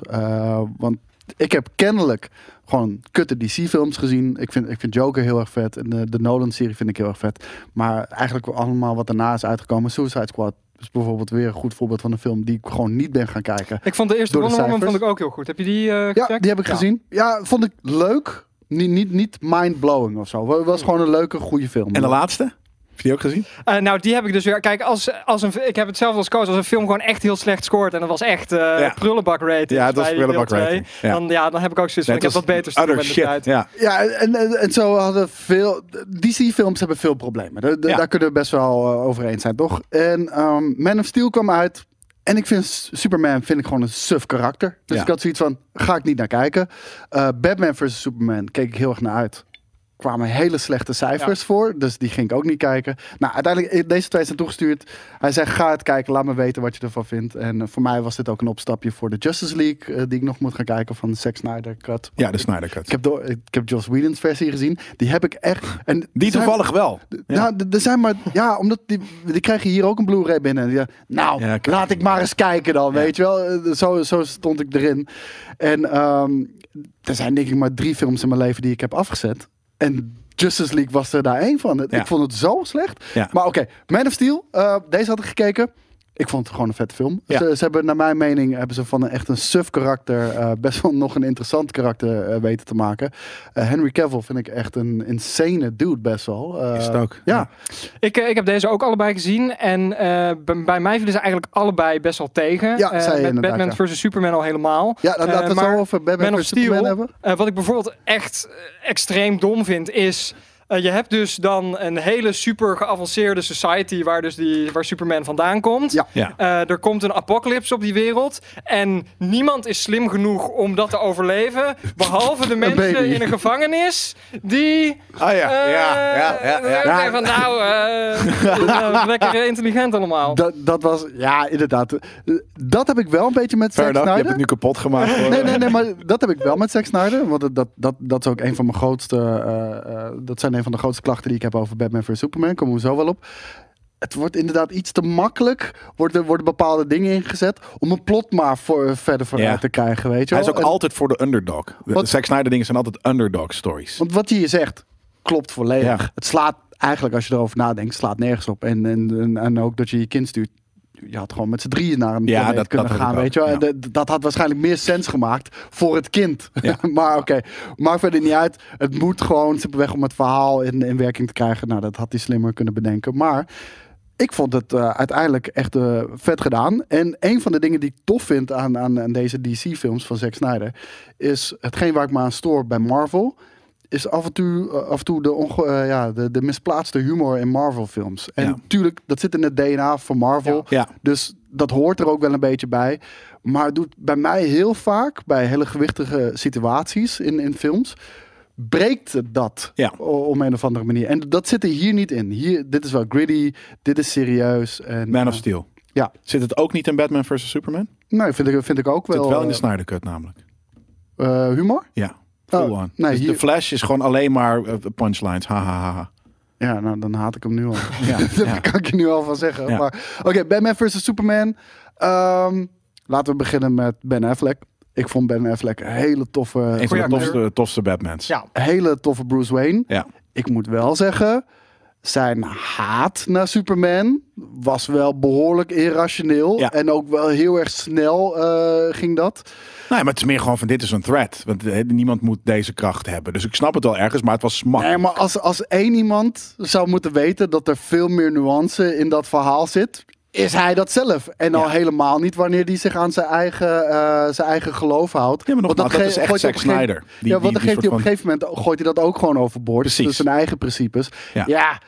Want ik heb kennelijk gewoon kutte DC films gezien. Ik vind, ik vind Joker heel erg vet. En de, de Nolan serie vind ik heel erg vet. Maar eigenlijk allemaal wat daarna is uitgekomen. Suicide Squad is bijvoorbeeld weer een goed voorbeeld van een film die ik gewoon niet ben gaan kijken. Ik vond de eerste Wonder Woman vond ik ook heel goed. Heb je die eh Ja, gecheckt? die heb ik Ja. gezien. Ja, vond ik leuk. Niet, niet, niet mind-blowing of zo. Het was gewoon een leuke, goede film. En de laatste? Heb je die ook gezien? Eh, nou, die heb ik dus weer. Kijk, als, als een, ik heb hetzelfde als Koos. Als een film gewoon echt heel slecht scoort. En dat was echt eh Ja. prullenbak rating. Ja, bij deel prullenbak rating. Ja. Dan, ja, dan heb ik ook zoiets van, ik heb wat beter Other met de shit. tijd. Ja. Ja, en, en, en zo hadden veel... DC-films hebben veel problemen. Daar, daar- Ja. daar kunnen we best wel eh, over eens zijn, toch? En ehm, Man of Steel kwam uit. En ik vind Superman vind ik gewoon een suf karakter. Dus Ja. ik had zoiets van, ga ik niet naar kijken. Eh, Batman vs. Superman keek ik heel erg naar uit. Kwamen hele slechte cijfers voor. Dus die ging ik ook niet kijken. Nou, uiteindelijk, eh, deze twee zijn toegestuurd. Hij zei, ga het kijken. Laat me weten wat je ervan vindt. En eh, voor mij was dit ook een opstapje voor de Justice League. eh, die ik nog moet gaan kijken van de Zack Snyder Cut. Ja, de Snyder Cut. Ik heb, door, ik heb Joss Whedon's versie gezien. Die heb ik echt... En Die zijn- toevallig wel. Ja. Nou, er zijn maar... Ja, omdat die, die krijgen hier ook een Blu-ray binnen. Die nou, Ja, laat ik maar eens kijken dan, Ja. weet je wel. Zo, zo stond ik erin. En ehm, er zijn denk ik maar drie films in mijn leven die ik heb afgezet. En Justice League was er daar één van. Ja. Ik vond het zo slecht. Ja. Maar oké, Man of Steel. eh, deze had ik gekeken. Ik vond het gewoon een vette film. Ja. Ze, ze hebben, naar mijn mening, hebben ze van een echt een suf karakter eh, best wel nog een interessant karakter eh, weten te maken. Eh, Henry Cavill vind ik echt een insane dude best wel. Eh, Is het ook. Ja, Ik, ik heb deze ook allebei gezien. En eh, bij mij vielen ze eigenlijk allebei best wel tegen. Ja, Eh, zei met inderdaad, Batman ja. versus Superman al helemaal. ja dan Eh, laten we het zo over Batman vs. Superman Steel, hebben. wat ik bijvoorbeeld echt extreem dom vind, is... eh, je hebt dus dan een hele super geavanceerde society waar, dus die, waar Superman vandaan komt. Ja. Ja. Eh, er komt een apocalypse op die wereld. En niemand is slim genoeg om dat te overleven. Behalve de mensen baby. in een gevangenis die... Ah ja, ja, eh, ja, ja, ja. eh, zeggen van, nou, eh, lekker intelligent allemaal. Dat, dat was, ja, inderdaad. Dat heb ik wel een beetje met Fair Zack enough, je hebt Snyder. het nu kapot gemaakt. hoor. Nee, nee, nee, maar dat heb ik wel met Zack Snyder. Want dat, dat, dat, dat is ook een van mijn grootste. eh, eh, dat zijn een van de grootste klachten die ik heb over Batman vs Superman. Komen we zo wel op. Het wordt inderdaad iets te makkelijk. Worden, worden bepaalde dingen ingezet. om een plot maar voor, verder vooruit Ja. te krijgen. Weet je Hij is ook En- altijd voor de underdog. De Wat- Zack Snyder dingen zijn altijd underdog stories. Want wat je hier zegt, klopt volledig. Ja. Het slaat eigenlijk, als je erover nadenkt, slaat nergens op. En, en, en, en ook dat je je kind stuurt. Je had gewoon met z'n drieën naar een Ja, dat- kunnen dat gaan, weet je wel. dat- had waarschijnlijk meer sens gemaakt voor het kind. Ja. maar oké, maakt verder niet uit. Het moet gewoon simpelweg om het verhaal in, in werking te krijgen. Nou, dat had hij slimmer kunnen bedenken. Maar ik vond het eh, uiteindelijk echt eh, vet gedaan. En een van de dingen die ik tof vind aan, aan, aan deze DC-films van Zack Snyder... is hetgeen waar ik me aan stoor bij Marvel... is af en toe, eh, af en toe de, onge- eh, ja, de, de misplaatste humor in Marvel-films. En Ja. natuurlijk, dat zit in het DNA van Marvel. Ja. Dus dat hoort er ook wel een beetje bij. Maar het doet bij mij heel vaak, bij hele gewichtige situaties in, in films, breekt het dat Ja. om een of andere manier. En dat zit er hier niet in. Hier, dit is wel gritty, dit is serieus. En, Man of eh, Steel. ja. Zit het ook niet in Batman vs Superman? Nee, vind ik, vind ik ook Zit wel. wel in de Snyder Cut namelijk. humor? Ja. Full Oh, on. nee, Dus hier- De Flash is gewoon alleen maar eh, punchlines. Ha, ha, ha, ha. Ja, nou dan haat ik hem nu al. Ja, dat ja. kan ik je nu al van zeggen. Ja. Maar oké, Batman vs Superman. Ehm, laten we beginnen met Ben Affleck. Ik vond Ben Affleck een hele toffe, Een van de tofste, tofste Batmans. Ja, hele toffe Bruce Wayne. Ja. Ik moet wel zeggen, zijn haat naar Superman was wel behoorlijk irrationeel. Ja. En ook wel heel erg snel eh, ging dat. Nee, maar het is meer gewoon van dit is een threat. Want eh, niemand moet deze kracht hebben. Dus ik snap het wel ergens, maar het was smak. Nee, maar als, als één iemand zou moeten weten dat er veel meer nuance in dat verhaal zit. Is hij dat zelf. En al Ja. helemaal niet wanneer hij zich aan zijn eigen, eh, zijn eigen geloof houdt. Ja, maar Want nogmaals, dat is echt Zack Snyder. Die- ja, want dan geeft hij op een gegeven moment gooit hij dat ook gewoon overboord. Precies. Dus zijn eigen principes. Ja. Ja.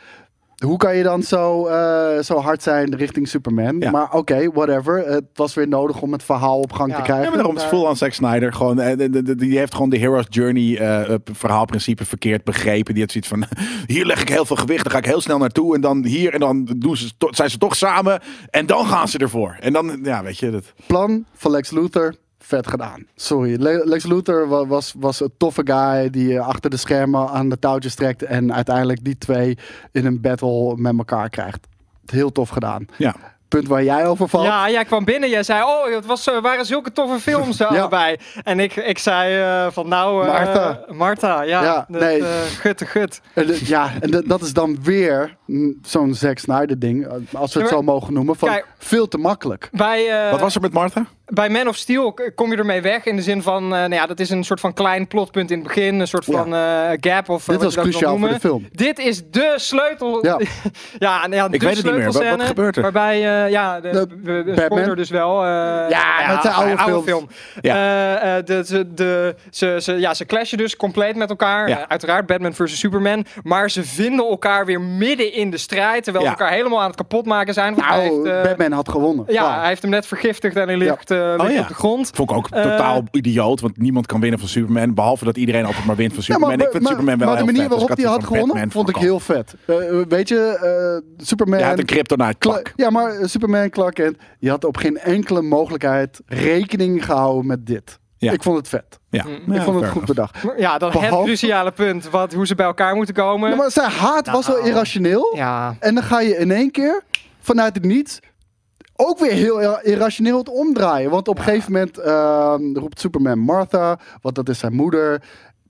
Hoe kan je dan zo, eh, zo hard zijn richting Superman? Ja. Maar oké, whatever. Het was weer nodig om het verhaal op gang Ja. te krijgen. Ja, maar daarom is het full aan Zack Snyder. Gewoon, eh, die heeft gewoon de Hero's Journey eh, eh, verhaalprincipe verkeerd begrepen. Die heeft zoiets van, hier leg ik heel veel gewicht, dan ga ik heel snel naartoe. En dan hier, en dan doen ze, zijn ze toch samen. En dan gaan ze ervoor. En dan, ja, weet je, dat... plan van Lex Luthor, vet gedaan. Sorry, Le- Lex Luthor wa- was, was een toffe guy die eh, achter de schermen aan de touwtjes trekt en uiteindelijk die twee in een battle met elkaar krijgt. Heel tof gedaan. Ja. Punt waar jij over valt. Ja, jij kwam binnen. Jij zei, oh, het was, eh, waren zulke toffe films eh, Ja. allebei. En ik, ik zei eh, van, nou... eh, Martha. Martha, ja. Ja, dat, nee. gut, de gut. En de- ja, en de- dat is dan weer zo'n Zack Snyder ding, als we het Ja, zo mogen noemen, van Kijk. veel te makkelijk. Bij, eh, Wat was er met Martha? Bij Man of Steel kom je ermee weg in de zin van, eh, nou ja, dat is een soort van klein plotpunt in het begin, een soort Ja. van eh, gap of eh, Dit was cruciaal voor de film. Dit is de sleutel. Ja. ja, nou ja, de weet het niet meer. Wat- gebeurt er? Waarbij, eh, ja, de, De spoiler dus wel. eh, ja, met zijn oude films. film. Ja. Eh, eh, de, de, de, ze, ze, ja, ze clashen dus compleet met elkaar. Ja. Uiteraard Batman versus Superman. Maar ze vinden elkaar weer midden in de strijd. Terwijl Ja. ze elkaar helemaal aan het kapotmaken zijn. Want hij Nou, heeft, Batman had gewonnen. ja, hij heeft hem net vergiftigd en hij ligt, eh, Oh, ja. op de grond. Vond ik ook Eh, totaal idioot, want niemand kan winnen van Superman. Behalve dat iedereen altijd maar wint van Ja, Superman. maar, ik vind maar- Superman wel maar de manier dus waarop hij had gewonnen, Batman vond ik heel vet. Eh, weet je, eh, Superman... Ja, hij had een kryptonite pak. Ja, maar Superman Clark Kent, die had op geen enkele mogelijkheid rekening gehouden met dit. Ja. Ik vond het vet. Ja. Mm. Ja, ik vond het goed bedacht. Ja, dat het cruciale punt. Wat, hoe ze bij elkaar moeten komen. Ja, maar zijn haat was zo Nou. irrationeel. Ja. En dan ga je in één keer vanuit het niets ook weer heel ir- irrationeel het omdraaien. Want op een gegeven moment ehm, roept Superman Martha, want dat is zijn moeder.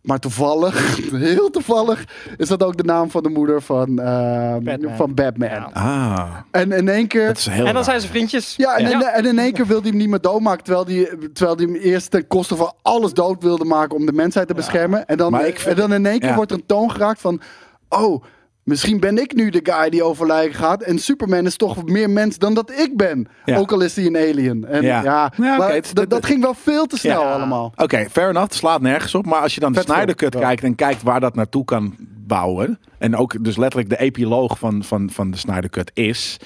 Maar toevallig, heel toevallig, is dat ook de naam van de moeder van, ehm, Batman. van Batman. Ja. Ah, En in één keer dat is heel En dan raar. zijn ze vriendjes. Ja, en, Ja. En, en in één keer wilde hij hem niet meer doodmaken. Terwijl hij, terwijl hij hem eerst ten koste van alles dood wilde maken om de mensheid te beschermen. En dan, Maar ik vind- en dan in één keer ja. wordt er een toon geraakt van... Oh, misschien ben ik nu de guy die over lijken gaat. En Superman is toch meer mens dan dat ik ben. Ja. Ook al is hij een alien. En ja, Ja. Dat, dat ging wel veel te snel allemaal. Oké, fair enough. Het slaat nergens op. Maar als je dan de Vet Snyder Cut kijkt en kijkt waar dat naartoe kan bouwen. En ook dus letterlijk de epiloog van, van, van de Snyder Cut is.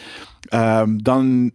ehm, dan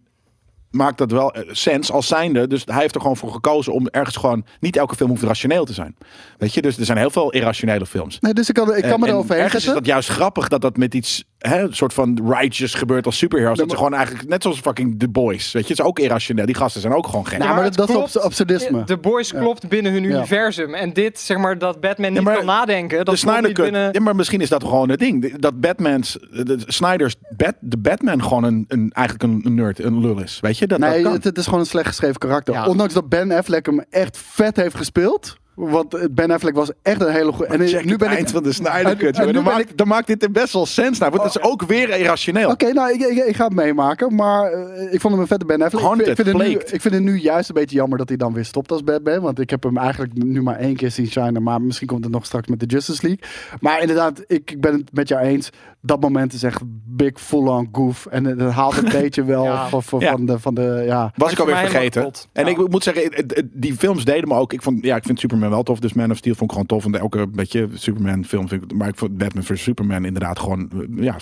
maakt dat wel eh, sens als zijnde. Dus hij heeft er gewoon voor gekozen om ergens gewoon... Niet elke film hoeft rationeel te zijn. Weet je? Dus er zijn heel veel irrationele films. Nee, dus ik kan, ik kan me En- er en overheen ergens is dat juist grappig dat dat met iets hè, een soort van righteous gebeurt als superheroes. Dat ze gewoon eigenlijk net zoals fucking The Boys. Weet je, het is ook irrationeel. Die gasten zijn ook gewoon gek. Ja, maar dat, dat is klopt. abs- absurdisme. De Boys klopt binnen hun Ja. universum. En dit, zeg maar, dat Batman niet maar kan nadenken. Dat de niet binnen... Ja, maar misschien is dat gewoon het ding. Dat Batman's, de Snyder's, Bat, de Batman gewoon een, een, eigenlijk een, nerd, een lul is. Weet je, dat, dat Nee, kan. het, het is gewoon een slecht geschreven karakter. Ja. Ondanks dat Ben Affleck hem echt vet heeft gespeeld. Want Ben Affleck was echt een hele goede. En check nu ben ik. eind van de Snyder Cut. Dan, ben maakt, dan maakt dit best wel sens naar. Want het is ook weer irrationeel. Oké, nou, ik, ik, ik ga het meemaken. Maar eh, ik vond hem een vette Ben Affleck. Ik vind, ik, Haunted, vind het nu, ik vind het nu juist een beetje jammer dat hij dan weer stopt als Batman. Want ik heb hem eigenlijk nu maar één keer zien shinen. Maar misschien komt het nog straks met de Justice League. Maar inderdaad, ik, ik ben het met jou eens. Dat moment is echt big full-on goof. En het het haalt een beetje wel Ja. van, van, Ja. van de... Van de ja. Was ik alweer vergeten. En Ja. ik moet zeggen, die films deden me ook. Ik, vond, ja, ik vind Superman wel tof. Dus Man of Steel vond ik gewoon tof. En elke beetje Superman film vind ik. Maar ik vond Batman vs Superman inderdaad gewoon. eh, Ja,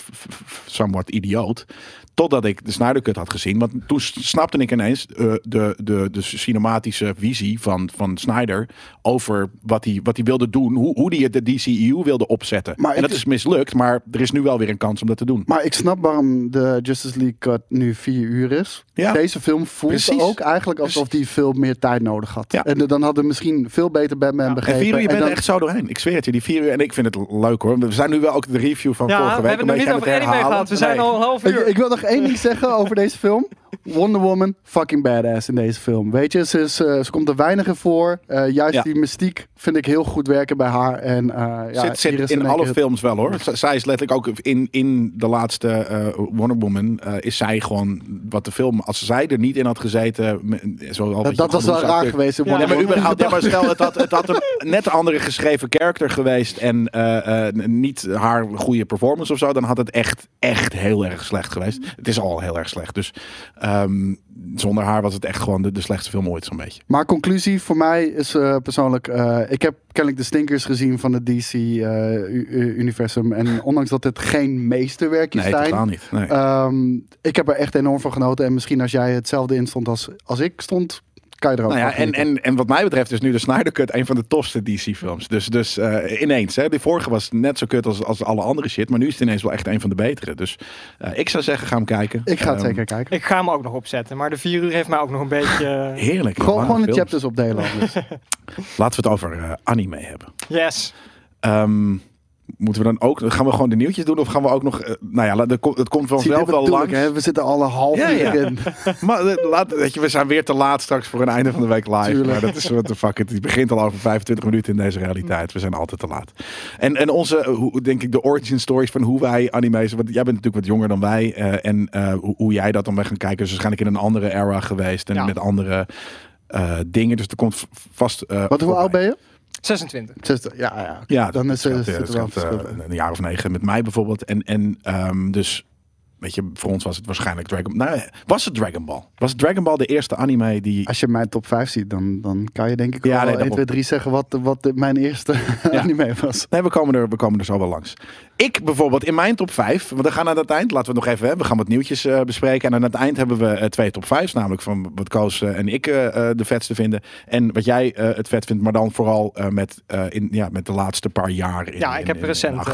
somewhat idioot. Totdat ik de Snyder Cut had gezien. Want toen snapte ik ineens eh, de, de, de cinematische visie van, van Snyder. Over wat hij, wat hij wilde doen. Hoe, hoe hij het de DCEU wilde opzetten. Maar en dat ik- is mislukt. Maar er is nu wel weer een kans om dat te doen. Maar ik snap waarom de Justice League cut nu vier uur is. Ja. Deze film voelt Precies. ook eigenlijk alsof die veel meer tijd nodig had. Ja. En dan hadden we misschien veel beter Batman Ja. begrepen. En vier uur, je bent dan- er echt zo doorheen. Ik zweer het je, die vier uur. En ik vind het leuk hoor. We zijn nu wel ook de review van Ja, vorige we week. hebben het nog een niet over anime gehad. We zijn Nee. al een half Ik, uur. ik wil nog één ding zeggen over deze film. Wonder Woman, fucking badass in deze film. Weet je, ze, is, eh, ze komt er weinig in voor. Eh, juist Ja. die mystiek vind ik heel goed werken bij haar. En, eh, ja, zit in alle films wel hoor. Z- Zij is letterlijk ook in, in de laatste eh, Wonder Woman. eh, is zij gewoon wat de film. Als zij er niet in had gezeten. Zo al Dat, dat was wel raar geweest. Ja, maar überhaupt, ja, maar stel, het had, het had een net andere geschreven karakter geweest en eh, niet haar goede performance of zo, dan had het echt, echt heel erg slecht geweest. Het is al heel erg slecht. Dus ehm, zonder haar was het echt gewoon de, de slechtste film ooit, zo'n beetje. Maar conclusie voor mij is eh, persoonlijk... eh, ik heb kennelijk de stinkers gezien van het DC-universum. en ondanks dat het geen meesterwerkjes Nee, zijn... totaal niet. Nee. Ehm, ik heb er echt enorm van genoten. En misschien als jij hetzelfde instond als, als ik stond, kan je er ook Nou ja, en, en, en wat mij betreft is nu de Snyder Cut een van de tofste DC-films. Dus, dus eh, ineens, hè, die vorige was net zo kut als, als alle andere shit, maar nu is het ineens wel echt een van de betere. Dus eh, ik zou zeggen, ga hem kijken. Ik ga het Ehm, zeker kijken. Ik ga hem ook nog opzetten, maar de vier uur heeft mij ook nog een beetje... eh, Heerlijk. Gewoon, gewoon de films. chapters opdelen. Laten we het over anime hebben. yes. Ehm, moeten we dan ook, gaan we gewoon de nieuwtjes doen of gaan we ook nog, eh, nou ja, het komt vanzelf wel langs. ik, hè? We zitten alle half Ja, uur ja. in. Maar eh, laat, weet je, we zijn weer te laat straks voor een einde van de week live. Tuurlijk. Maar dat is wat de fuck. Het begint al over 25 minuten in deze realiteit. We zijn altijd te laat. En, en onze, eh, hoe, denk ik, de origin stories van hoe wij anime's. Want jij bent natuurlijk wat jonger dan wij. eh, en eh, hoe, hoe jij dat dan bent gaan kijken. is waarschijnlijk in een andere era geweest. En Ja. met andere eh, dingen. Dus er komt vast. eh, Wat, hoe oud ben je? 26. 60. Ja, ja. Ja, dan is, het eh, eh, wel het verschil eh, in. een jaar of negen met mij bijvoorbeeld. En, en ehm, dus, weet je, voor ons was het waarschijnlijk Dragon Nou, was het Dragon Ball? Was Dragon Ball de eerste anime die... Als je mijn top 5 ziet, dan, dan kan je denk ik Ja, wel nee, 1, daarom. 2, 3 zeggen wat, wat mijn eerste anime was. Nee, we komen, er, we komen er zo wel langs. Ik bijvoorbeeld in mijn top 5, want we gaan aan het eind, laten we het nog even hebben. We gaan wat nieuwtjes eh, bespreken. En aan het eind hebben we eh, twee top 5's, namelijk van wat Koos eh, en ik de vetste vinden. En wat jij eh, het vet vindt, maar dan vooral eh, met, eh, in, ja, met de laatste paar jaar. In, Ja, ik in- heb in- recent,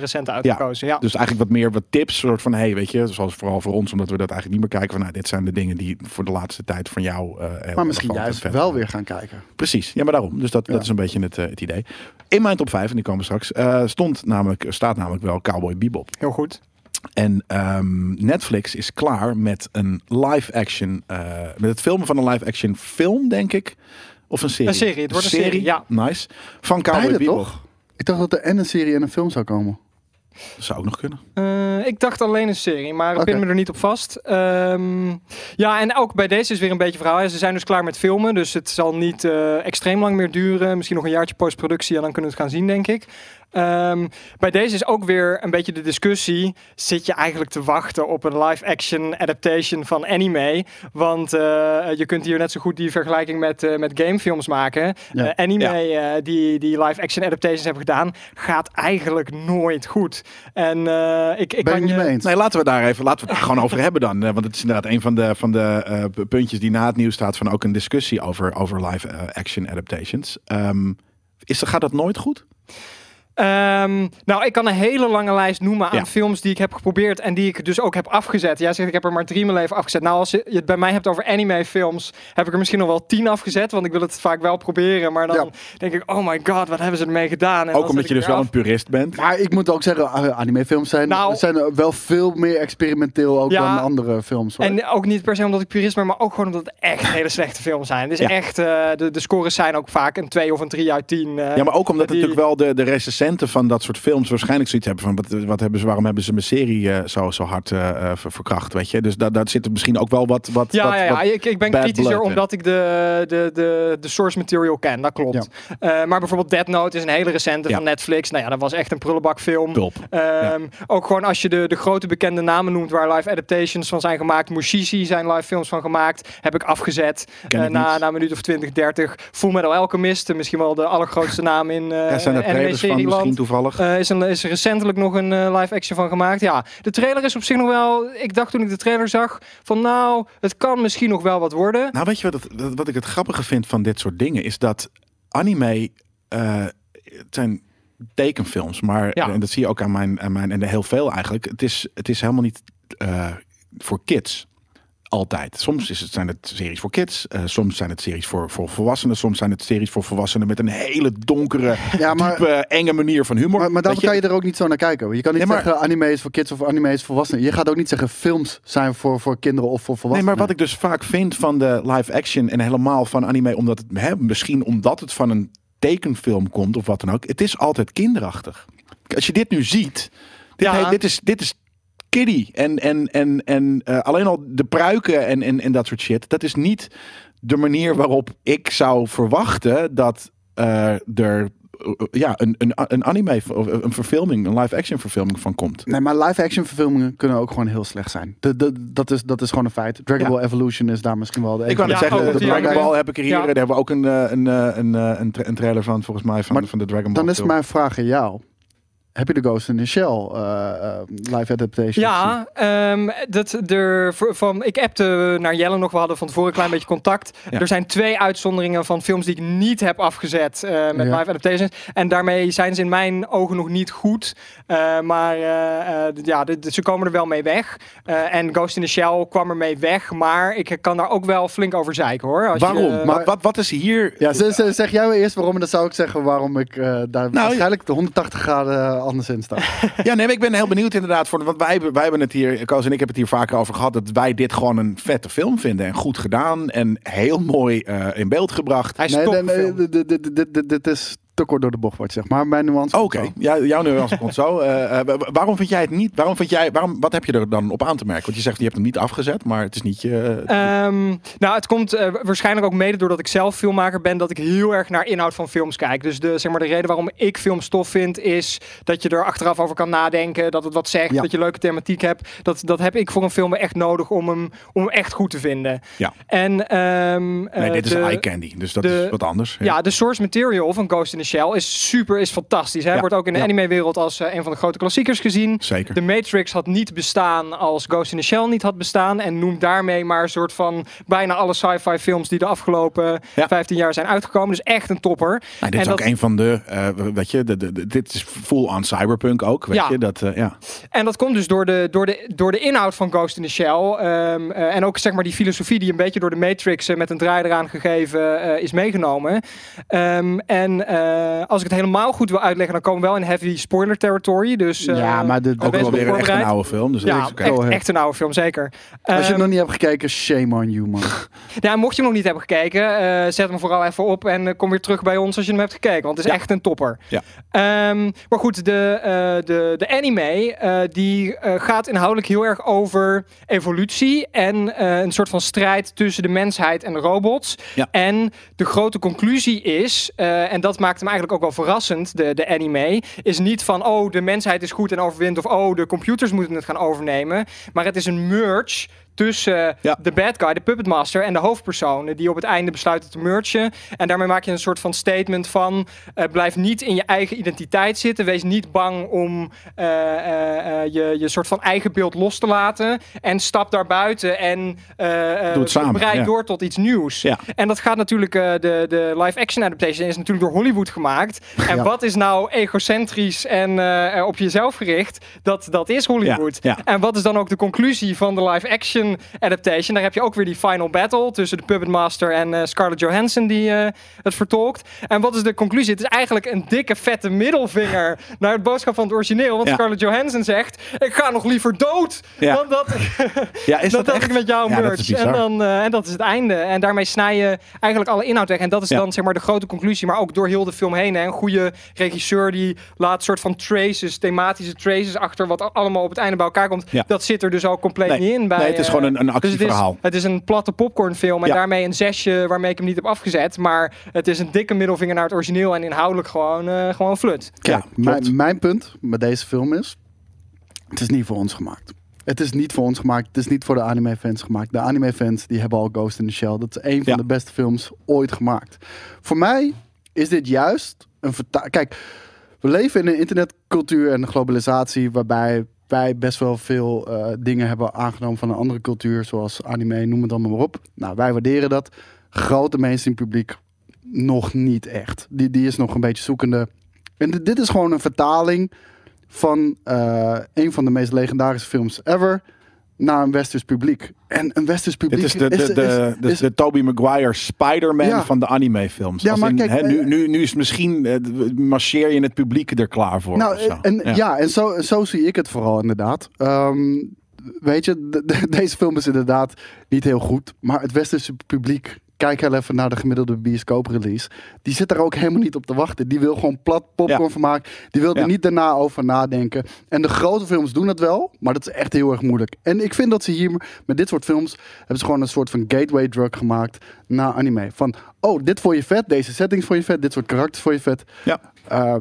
recent uitgekozen. Ja. Dus eigenlijk wat meer wat tips, soort van, hey, weet je, zoals vooral voor ons, omdat we dat eigenlijk niet meer kijken van, nou, dit zijn de dingen die voor de laatste tijd van jou. eh, Maar misschien juist wel weer gaan kijken. Precies, ja, maar daarom. Dus dat, Ja. dat is een beetje het, het idee. In mijn top 5, en die komen straks, eh, stond namelijk, staat namelijk wel Cowboy Bebop. Heel goed. En ehm, Netflix is klaar met een live-action, eh, met het filmen van een live-action film, denk ik. Of een serie. Een serie, het wordt een serie, ja. Nice. Van Cowboy Beide Bebop. toch? Ik dacht dat er en een serie en een film zou komen. Dat zou ook nog kunnen. Eh, ik dacht alleen een serie, maar ik pin me er niet op vast. Ehm, ja, en ook bij deze is weer een beetje verhaal. Ze zijn dus klaar met filmen, dus het zal niet eh, extreem lang meer duren. Misschien nog een jaartje postproductie en dan kunnen we het gaan zien, denk ik. Ehm, bij deze is ook weer een beetje de discussie. Zit je eigenlijk te wachten op een live-action adaptation van anime? Want eh, je kunt hier net zo goed die vergelijking met, eh, met gamefilms maken. Ja. Eh, anime Ja. eh, die, die live-action adaptations hebben gedaan, gaat eigenlijk nooit goed. En eh, ik, ik ben je kan niet je... mee eens? Nee, laten we daar even laten we het gewoon over hebben dan. Want het is inderdaad een van de, van de eh, puntjes die na het nieuws staat van ook een discussie over, over live eh, action adaptations. Ehm, is, gaat dat nooit goed? Ehm, nou, ik kan een hele lange lijst noemen aan Ja. films die ik heb geprobeerd en die ik dus ook heb afgezet. Jij zegt ik heb er maar drie in mijn leven afgezet. Nou, als je het bij mij hebt over anime-films, heb ik er misschien nog wel tien afgezet, want ik wil het vaak wel proberen. Maar dan Ja. denk ik, oh my god, wat hebben ze ermee gedaan? En ook omdat je dus wel af. een purist bent. Maar ik moet ook zeggen, uh, animefilms zijn, Nou- zijn wel veel meer experimenteel ook Ja. dan andere films. Hoor. En ook niet per se omdat ik purist ben, maar ook gewoon omdat het echt hele slechte films zijn. Dus Ja. echt, eh, de, de scores zijn ook vaak een 2 of een 3 uit 10. eh. Ja, maar ook omdat die- natuurlijk wel de, de van dat soort films waarschijnlijk zoiets hebben van wat, wat hebben ze, waarom hebben ze mijn serie eh, zo, zo hard eh, eh, ver- verkracht, weet je? Dus daar, daar zit er misschien ook wel wat. wat Ja, wat, ja, ja. wat- Ik, ik ben kritischer omdat ik de, de, de, de source material ken. Dat klopt. Maar bijvoorbeeld Dead Note is een hele recente Ja. van Netflix. Nou ja, dat was echt een prullenbakfilm. Top. Ehm, Ook gewoon als je de, de grote bekende namen noemt waar live adaptations van zijn gemaakt. Mushishi zijn live films van gemaakt. Heb ik afgezet na, na een minuut of 20, 30. Full Metal Alchemist, misschien wel de allergrootste naam in Ja, zijn er trailers anime-serieland. toevallig? Eh, is, een, is er recentelijk nog een eh, live action van gemaakt. Ja, de trailer is op zich nog wel. Ik dacht toen ik de trailer zag van nou, het kan misschien nog wel wat worden. Nou, weet je wat, het, wat ik het grappige vind van dit soort dingen? Is dat anime, eh, het zijn tekenfilms, maar Ja. en dat zie je ook aan mijn, aan mijn en heel veel eigenlijk. Het is, het is helemaal niet voor kids. Altijd. Soms is het, zijn het series voor kids, eh, soms zijn het series voor, voor volwassenen, soms zijn het series voor volwassenen met een hele donkere, Ja, maar- diepe, enge manier van humor. Maar, maar je? kan je er ook niet zo naar kijken. Je kan niet Nee, maar- zeggen anime is voor kids of anime is voor volwassenen. Je gaat ook niet zeggen films zijn voor, voor kinderen of voor Nee, volwassenen. maar wat ik dus vaak vind van de live action en helemaal van anime, omdat het, hè, misschien omdat het van een tekenfilm komt of wat dan ook, het is altijd kinderachtig. Als je dit nu ziet, dit, Ja. he- dit is, dit is kiddie. En, en, en, en eh, alleen al de pruiken en, en, en dat soort shit, dat is niet de manier waarop ik zou verwachten dat eh, er eh, ja, een, een, een anime of een verfilming, een live action verfilming van komt. Nee, maar live-action verfilmingen kunnen ook gewoon heel slecht zijn. De, de, dat, is, dat is gewoon een feit. Dragon Ja. Ball Evolution is daar misschien wel de Ik wou net Ja, zeggen, de Dragon. Ball heb ik er hier. Ja. Daar hebben we ook een, een, een, een, tra- een trailer van, volgens mij, van, Maar van de Dragon Ball. Dan is film. mijn vraag aan jou. Heb je de Ghost in the Shell eh, eh, live adaptation? Ja, ehm, dat er van, ik appte naar Jelle nog. We hadden van tevoren een klein beetje contact. Ja. Er zijn twee uitzonderingen van films die ik niet heb afgezet eh, met Ja. live adaptations. En daarmee zijn ze in mijn ogen nog niet goed. Eh, maar ja, de- de- ze komen er wel mee weg. Eh, en Ghost in the Shell kwam er mee weg. Maar ik kan daar ook wel flink over zeiken hoor. Als Waarom? Je, maar wat, wat is hier... Ja, ze- ze- zeg jij eerst waarom en dan zou ik zeggen waarom ik eh, daar waarschijnlijk de 180 graden anders in sta. Ja, nee, ik ben heel benieuwd inderdaad. Voor, want wij, wij hebben het hier, Koos en ik hebben het hier vaker over gehad. Dat wij dit gewoon een vette film vinden. En goed gedaan. En heel mooi eh, in beeld gebracht. hij is Nee, dit is te kort door de bocht wordt, zeg maar. Mijn nuance. Oké, ja, jouw nuance komt zo. Eh, eh, wa- waarom vind jij het niet? Waarom vind jij, waarom, wat heb je er dan op aan te merken? Want je zegt je hebt hem niet afgezet, maar het is niet je. Ehm, nou, het komt eh, waarschijnlijk ook mede doordat ik zelf filmmaker ben, dat ik heel erg naar inhoud van films kijk. Dus de, zeg maar, de reden waarom ik films tof vind, is dat je er achteraf over kan nadenken, dat het wat zegt, Ja. dat je leuke thematiek hebt. Dat, dat heb ik voor een film echt nodig om hem, om hem echt goed te vinden. Ja. En, ehm, nee, eh, dit is eye candy. Dus dat de- is wat anders. ja, de source material van Ghost in the Shell is super, is fantastisch. Hè? Ja. Wordt ook in de Ja. anime-wereld als eh, een van de grote klassiekers gezien. Zeker. De Matrix had niet bestaan als Ghost in the Shell niet had bestaan. En noemt daarmee maar een soort van bijna alle sci-fi films die de afgelopen Ja. 15 jaar zijn uitgekomen. Dus echt een topper. Nou, dit en is ook een van de, weet je, de, de, de- dit is full on cyberpunk ook, weet Ja. je. Dat, eh, ja. En dat komt dus door de, door de, door de inhoud van Ghost in the Shell. ehm, eh, en ook zeg maar die filosofie die een beetje door de Matrix met een draai eraan gegeven is meegenomen. Ehm, en eh, als ik het helemaal goed wil uitleggen, dan komen we wel in heavy spoiler territory. Dus, eh, Ja, maar de- wees Ook wel erop weer een echt een oude film. Dus dat Ja, echt, een oude film, zeker. Als je Ehm, het nog niet hebt gekeken, shame on you, man. Ja, mocht je nog niet hebben gekeken, eh, zet hem vooral even op en eh, kom weer terug bij ons als je hem hebt gekeken. Want het is Ja. echt een topper. Ja. Ehm, maar goed, de, eh, de, de anime eh, die eh, gaat inhoudelijk heel erg over evolutie en eh, een soort van strijd tussen de mensheid en de robots. Ja. En de grote conclusie is, eh, en dat maakt hem eigenlijk ook wel verrassend, de, de anime, is niet van oh de mensheid is goed en overwint of oh de computers moeten het gaan overnemen. Maar het is een merge tussen Ja. de bad guy, de puppet master en de hoofdpersonen die op het einde besluiten te mergen. En daarmee maak je een soort van statement van eh, blijf niet in je eigen identiteit zitten. Wees niet bang om eh, eh, eh, je, je soort van eigen beeld los te laten. En stap daar buiten en eh, eh, samen, breid ja. door tot iets nieuws. Ja. En dat gaat natuurlijk, eh, de, de live-action adaptation is natuurlijk door Hollywood gemaakt. En wat is nou egocentrisch en eh, op jezelf gericht? Dat, dat is Hollywood. En wat is dan ook de conclusie van de adaptation? Daar heb je ook weer die final battle tussen de Puppet Master en eh, Scarlett Johansson die eh, het vertolkt. En wat is de conclusie? Het is eigenlijk een dikke vette middelvinger naar het boodschap van het origineel. Want Ja. Scarlett Johansson zegt, ik ga nog liever dood Ja. dan dat, Ja, is dat, dat, ik met jou Ja, merge. En, dan, eh, en dat is het einde. En daarmee snij je eigenlijk alle inhoud weg. En dat is dan zeg maar de grote conclusie. Maar ook door heel de film heen. Hè. Een goede regisseur die laat soort van traces, thematische traces achter. Wat allemaal op het einde bij elkaar komt. Dat zit er dus ook compleet Nee. niet in. Bij, Nee, het is eh, gewoon een, een dus het is, actieverhaal. het is een platte popcornfilm en Ja. daarmee een zesje waarmee ik hem niet heb afgezet. Maar het is een dikke middelvinger naar het origineel en inhoudelijk gewoon, eh, gewoon flut. Ja, Kijk, mijn, mijn punt met deze film is: het is niet voor ons gemaakt. Het is niet voor ons gemaakt. Het is niet voor de anime-fans gemaakt. De anime-fans die hebben al Ghost in the Shell. Dat is een van Ja. de beste films ooit gemaakt. Voor mij is dit juist een verta- Kijk, we leven in een internetcultuur en globalisatie waarbij wij best wel veel eh, dingen hebben aangenomen van een andere cultuur, zoals anime, noem het allemaal maar op. Nou, wij waarderen dat. Grote mainstream publiek nog niet echt. Die, die is nog een beetje zoekende. En dit- dit is gewoon een vertaling van eh, een van de meest legendarische films ever naar een westers publiek. En een westers publiek Dit is de, de, de, is- de, is- de Tobey Maguire Spider-Man Ja. van de animefilms. Ja, Als maar in, kijk, nu, eh, nu, nu is het misschien, eh, marcheer je het publiek er klaar voor. Nou, zo. en, ja. en zo, zo zie ik het vooral inderdaad. Ehm, weet je, de- de- deze film is inderdaad niet heel goed. Maar het westerse publiek, kijk heel even naar de gemiddelde bioscoop-release. Die zit er ook helemaal niet op te wachten. Die wil gewoon plat popcorn Ja. vermaak. Die wil er Ja. niet daarna over nadenken. En de grote films doen het wel, maar dat is echt heel erg moeilijk. En ik vind dat ze hier met dit soort films hebben ze gewoon een soort van gateway drug gemaakt naar anime. Van, oh, dit vond je vet, deze settings vond je vet, dit soort karakters vond je vet. ja, Eh,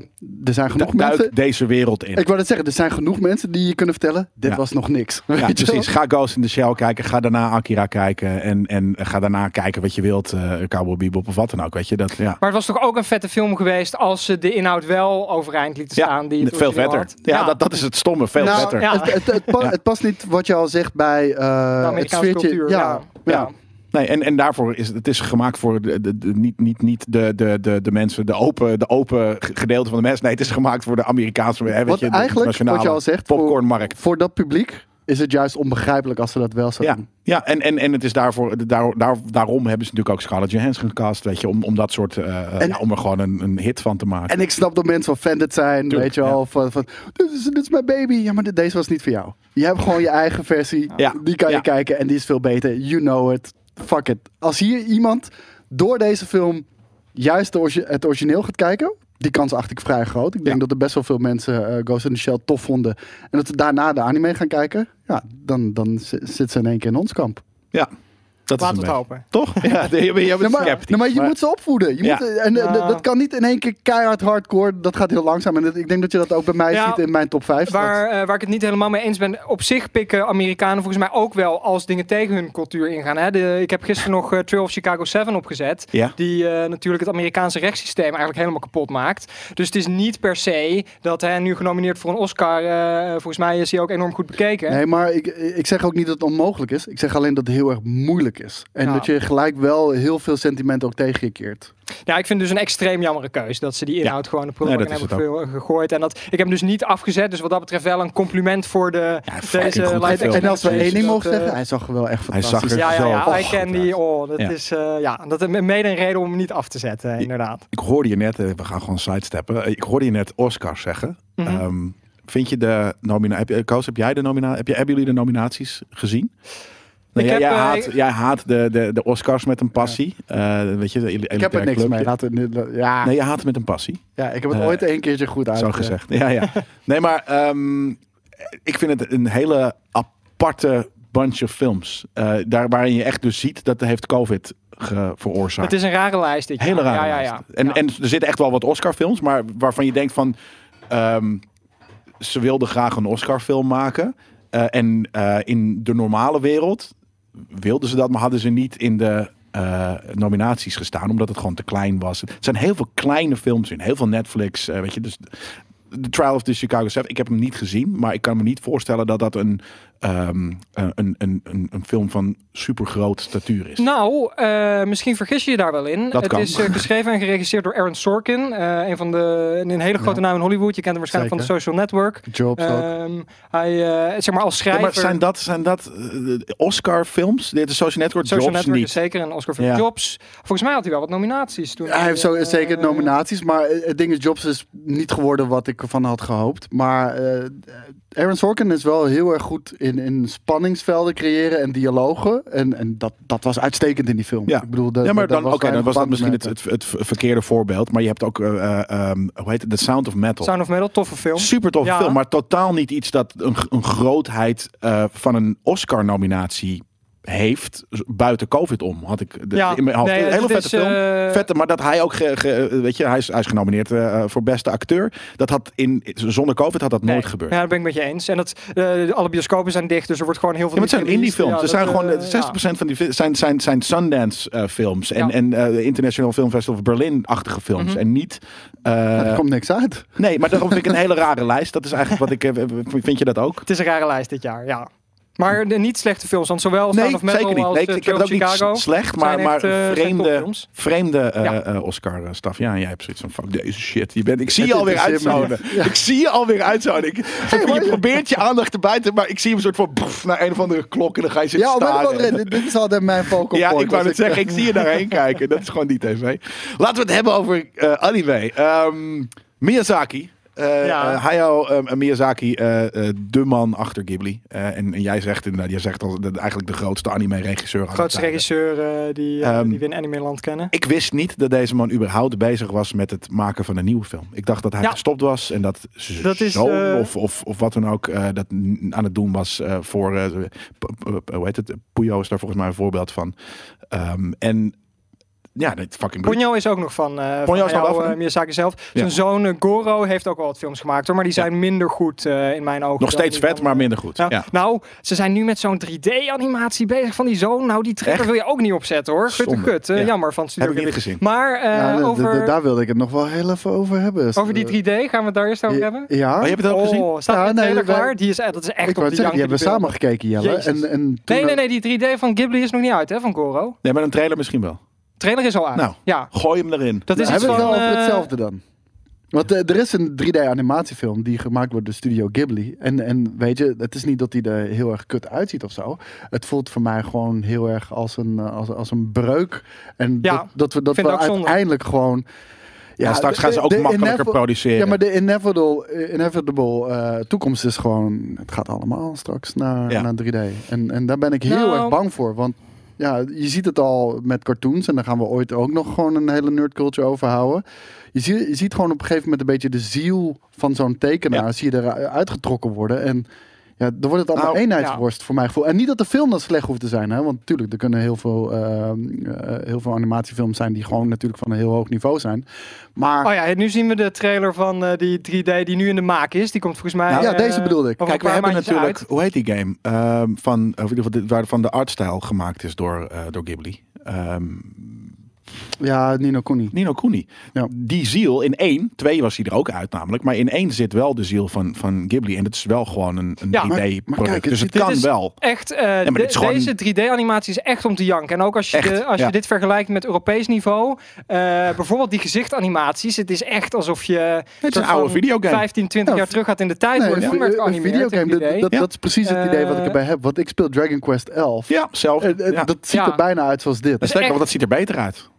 er zijn genoeg duik mensen. deze wereld in. Ik wou net zeggen, er zijn genoeg mensen die je kunnen vertellen. Dit Ja. was nog niks. Ja, precies. Ga Ghost in the Shell kijken. Ga daarna Akira kijken. En, en ga daarna kijken wat je wilt. eh Cowboy Bebop of wat dan ook. Weet je, dat, ja. Maar het was toch ook een vette film geweest als ze de inhoud wel overeind lieten staan. die het veel vetter. had. Ja, Dat, dat is het stomme. Veel Nou, vetter. ja. Het, het, het, pa- Ja. het past niet wat je al zegt bij eh, het sfeertje. cultuur, Ja, ja. Nee, en, en daarvoor is het, is gemaakt voor de, de, de- niet, niet, niet de, de, de, de mensen, de open, de open gedeelte van de mensen. Nee, het is gemaakt voor de Amerikaanse, hè, weet Wat je, eigenlijk, wat je al zegt, voor, popcornmarkt. voor dat publiek is het juist onbegrijpelijk als ze dat wel zouden Ja, doen. ja en, en, en het is daarvoor, daar, daar, daarom hebben ze natuurlijk ook Scarlett Johansson gecast, weet je, om, om dat soort, eh, En- ja, om er gewoon een, een hit van te maken. En ik snap dat mensen offended zijn, Tuurlijk, weet je wel. Van, van dit, is, dit is mijn baby. Ja, maar dit- deze was niet voor jou. Je hebt gewoon je eigen versie. Ja. Die kan je kijken en die is veel beter. You know it. Fuck it. Als hier iemand door deze film juist het origineel gaat kijken... Die kans acht ik vrij groot. Ik denk Ja. dat er best wel veel mensen eh, Ghost in the Shell tof vonden. En dat ze daarna de anime gaan kijken. Ja, dan, dan zi- zit ze in één keer in ons kamp. ja, dat Laten is het beetje- hopen. Toch? Ja, je bent, je bent maar, sceptisch. maar je moet ze opvoeden. Je Ja. moet, en eh, Ja. dat kan niet in één keer keihard hardcore. Dat gaat heel langzaam. En dat- ik denk dat je dat ook bij mij Ja. ziet in mijn top 5. Waar, eh, waar ik het niet helemaal mee eens ben. Op zich pikken Amerikanen volgens mij ook wel als dingen tegen hun cultuur ingaan. Hè? De, ik heb gisteren nog eh, Trail of Chicago 7 opgezet. Die natuurlijk het Amerikaanse rechtssysteem eigenlijk helemaal kapot maakt. Dus het is niet per se dat hij nu genomineerd voor een Oscar. volgens mij is hij ook enorm goed bekeken. Nee, maar ik, ik zeg ook niet dat het onmogelijk is. Ik zeg alleen dat het heel erg moeilijk is. En Ja. dat je gelijk wel heel veel sentimenten ook tegen je keert. Ja, ik vind dus een extreem jammere keus dat ze die inhoud gewoon de Nee, prullenbak hebben ge- gegooid. En dat, ik heb hem dus niet afgezet. Dus wat dat betreft wel een compliment voor de deze live En als we één ding mogen eh, zeggen, hij zag er wel echt Hij zag fantastisch er Ja, ja, ja. zo I can die. uit. Oh, dat Ja. is eh, ja, dat is mede een reden om hem niet af te zetten, inderdaad. Ik hoorde je net, eh, we gaan gewoon sidesteppen. Ik hoorde je net Oscars zeggen. Mhm. Ehm, vind je de nominatie, heb, je- Koos, heb jij de nominatie, heb je, hebben jullie de nominaties gezien? Nee, Ik jij, heb, jij, eh, haat, ik- jij haat de, de, de Oscars met een passie. Eh, weet je, de Ik heb er niks clubje. mee. We, nu- ja, Nee, je haat het met een passie. ja, ik heb het Eh, ooit een keertje goed uit. Zo gezegd. Ja, ja. Nee, maar ehm, ik vind het een hele aparte bunch of films. Eh, daar waarin je echt dus ziet dat heeft COVID veroorzaakt. Het is een rare lijst dit jaar. Hele rare ja, ja, lijst. ja. En, Ja. en er zitten echt wel wat Oscar-films, maar waarvan je denkt van... ehm, ze wilden graag een Oscar-film maken. Eh, en eh, in de normale wereld wilden ze dat, maar hadden ze niet in de eh, nominaties gestaan, omdat het gewoon te klein was. Er zijn heel veel kleine films in, heel veel Netflix, eh, weet je. Dus The Trial of the Chicago 7, ik heb hem niet gezien, maar ik kan me niet voorstellen dat dat een, ehm, een, een, een, een film van supergroot statuur is. Nou, eh, misschien vergis je je daar wel in. Dat het kan. is eh, geschreven en geregisseerd door Aaron Sorkin. eh, een van de een hele grote Ja. naam in Hollywood. Je kent hem waarschijnlijk van. The Social Network. Jobs ook. Ehm, hij, eh, zeg maar als Ja, schrijver. maar zijn dat, zijn dat eh, Oscar-films? Dit is Social Network Social Jobs Network niet. is zeker een Oscar voor Ja. Jobs. Volgens mij had hij wel wat nominaties toen. Hij heeft zo, eh, zeker nominaties, maar eh, het ding is, Jobs is niet geworden wat ik ervan had gehoopt. Maar eh, Aaron Sorkin is wel heel erg goed in, in spanningsvelden creëren en dialogen. En, en dat, dat was uitstekend in die film. Ja. Ik bedoel, Ja, maar dan, was dan dat misschien het, het, het verkeerde voorbeeld. Maar je hebt ook, ehm, hoe heet het, The Sound of Metal. Sound of Metal, toffe film. Super toffe Ja. film, maar totaal niet iets dat een, een grootheid eh, van een Oscar-nominatie heeft. Buiten COVID om, had ik de, Ja, in mijn hoofd. nee, hele vette is, film. eh, Vette, maar dat hij ook, ge- ge- weet je, hij is, hij is genomineerd eh, voor beste acteur. Dat had in, zonder COVID had dat Nee. nooit gebeurd. Ja, dat ben ik met je eens. En dat, eh, alle bioscopen zijn dicht, dus er wordt gewoon heel veel. Ja, maar het zijn indie films. Ja, er zijn dat, gewoon eh, eh, 60% van die zijn, zijn, zijn Sundance eh, films. En, Ja. en eh, de International Film Festival of Berlin-achtige films. Mhm. En niet. Ja, er komt niks uit. nee, maar daarom vind ik een hele rare lijst. Dat is eigenlijk wat ik. vind je dat ook? Het is een rare lijst dit jaar, ja. Maar de niet slechte films, want zowel Sound Nee, of Metal zeker niet. als Nee, eh, ik heb het ook Trail niet Chicago slecht, maar, maar eh, vreemde, eh, Ja. eh, Oscar-staf. Ja, en jij hebt zoiets van, fuck deze shit. Je bent, ik zie Het je alweer uitzouden. Ik zie je alweer uitzouden. Ik, maar je probeert je aandacht te buiten, maar ik zie hem een soort van pff, naar een of andere klok en dan ga je zitten Ja, staren. andere dit is altijd mijn focal Ja, ik wou net zeggen, ik zie je daarheen kijken. Dat is gewoon die tv. Laten we het hebben over eh, anime. Ehm, Miyazaki. Ja. eh, Hayao eh, Miyazaki, de man achter Ghibli. En, en jij zegt inderdaad, jij zegt de, eigenlijk de grootste anime-regisseur. aller Grootste regisseur die, eh, Ehm, die we in Animeland kennen. Ik wist niet dat deze man überhaupt bezig was met het maken van een nieuwe film. Ik dacht dat hij Ja. gestopt was en dat Dat is, of, of, of wat dan ook dat aan het doen was voor, hoe heet het, Puyo is daar volgens mij een voorbeeld van. Ehm, en ja, dat fucking. Ponyo is ook nog van, eh Ponyo van van eh? Miyazaki zelf. Ja. Zijn zoon eh, Goro heeft ook wel wat films gemaakt hoor, maar die zijn minder goed eh, in mijn ogen. Nog steeds die vet, maar minder goed. Ja. Ja. Nou, ze zijn nu met zo'n 3D-animatie bezig van die zoon. Nou, die trailer wil je ook niet opzetten hoor. Gut Zonde. kut. Ja. Jammer van Heb Studio ik niet Ghibli. gezien. Maar eh, over, daar wilde ik het nog wel heel even over hebben. over die 3D, gaan we het daar eerst over hebben? Ja, Oh, je hebt het ook gezien? Oh, staat Ja, de nee, trailer klaar? Die is, dat is echt ik op zeggen, die hebben we samen gekeken, Jelle. Nee, nee, nee, die 3D van Ghibli is nog niet uit hè, van Goro. Nee, maar een trailer misschien wel. Trailer is al uit. Nou. Ja, Gooi hem erin. dat is Nou, iets hebben we van... het wel over eh, hetzelfde dan? Want eh, er is een 3D-animatiefilm die gemaakt wordt door Studio Ghibli. En, en weet je, het is niet dat hij er heel erg kut uitziet of zo. Het voelt voor mij gewoon heel erg als een, eh, als, als een breuk. En Ja, dat, dat we, dat we zonde. uiteindelijk gewoon... Ja, straks de- gaan ze ook makkelijker produceren. Ja, maar de inevitable, inevitable eh, toekomst is gewoon... Het gaat allemaal straks naar, Ja. naar 3D. En, en daar ben ik heel Nou. erg bang voor. Want ja, je ziet het al met cartoons. En daar gaan we ooit ook nog gewoon een hele nerdculture over houden. Je, zie, je ziet gewoon op een gegeven moment een beetje de ziel van zo'n tekenaar. Ja. Zie je eruit getrokken worden. En ja, dan wordt het allemaal Nou, eenheidsworst voor mijn gevoel. En niet dat de film dan slecht hoeft te zijn. Hè? Want natuurlijk, er kunnen heel veel, ehm, eh, heel veel animatiefilms zijn die gewoon natuurlijk van een heel hoog niveau zijn. Maar Oh ja, nu zien we de trailer van eh, die 3D die nu in de maak is. Die komt volgens mij... Nou, ja, eh, deze bedoelde ik. Kijk, we hebben natuurlijk, uit. hoe heet die game? Ehm, van, of in ieder geval, dit- waarvan de artstijl gemaakt is door, eh, door Ghibli. Ehm, ja, Nino Kuni. Nino Kuni. Ja. Die ziel in één, twee was hij er ook uit namelijk, maar in één zit wel de ziel van, van Ghibli. En het is wel gewoon een, een Ja, maar- 3D-product. maar kijk, het dus het kan is- wel. Echt, eh, maar de- dit is gewoon- deze 3D-animatie is echt om te janken. En ook als je, Echt, de- als ja. je dit vergelijkt met Europees niveau. eh, bijvoorbeeld die gezichtanimaties. Het is echt alsof je Het is een oude videogame. 15, 20 Ja, jaar terug gaat in de tijd. Nee, een videogame, 3D. dat, dat, Ja. dat is precies het idee wat ik Eh, erbij heb. Want ik speel Dragon Quest 11. Ja, zelf. Dat ziet Ja. er bijna uit zoals dit. Dat echt- dat ziet er beter uit.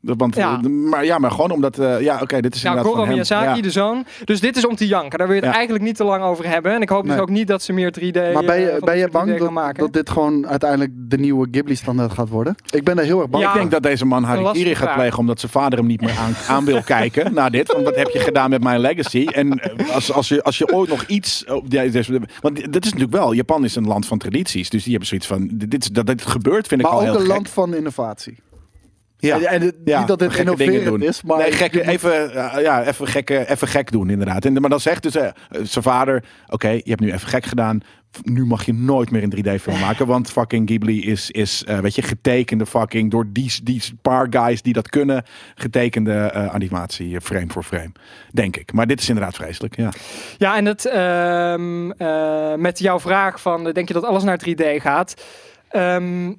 Want, Ja. eh, maar ja, maar gewoon omdat, eh, ja, oké, dit is Ja, inderdaad Goro van. Miyazaki, Ja. de zoon. Dus dit is om te janken. Daar wil je het Ja. eigenlijk niet te lang over hebben. En ik hoop dus ook niet dat ze meer 3D Maar ben eh, je, van ben dit je bang 3D gaan dat, maken. dat dit gewoon uiteindelijk de nieuwe Ghibli-standaard gaat worden? Ik ben daar heel erg bang Ja. Ik denk dat deze man Harikiri gaat plegen omdat zijn vader hem niet meer aan, aan wil kijken na dit. Want wat heb je gedaan met mijn legacy? En eh, als, als, je, als je ooit nog iets... deze- Want dat is natuurlijk wel... Japan is een land van tradities. Dus die hebben zoiets van... Dit, dat dit gebeurt vind ik Maar al ook heel een gek. land van innovatie. Ja. En, en het- Ja, niet dat het gekke dingen innoverend doen. is, maar... nee, moet- even, eh, ja, even, gekke, even gek doen inderdaad. En, maar dan zegt dus eh, zijn vader... Oké, je hebt nu even gek gedaan. Nu mag je nooit meer een 3D-film maken. Want fucking Ghibli is, is eh, weet je, getekende fucking... door die, die paar guys die dat kunnen... getekende eh, animatie, frame voor frame. Denk ik. Maar dit is inderdaad vreselijk, ja. Ja, en het, ehm, eh, met jouw vraag van, denk je dat alles naar 3D gaat? Ehm,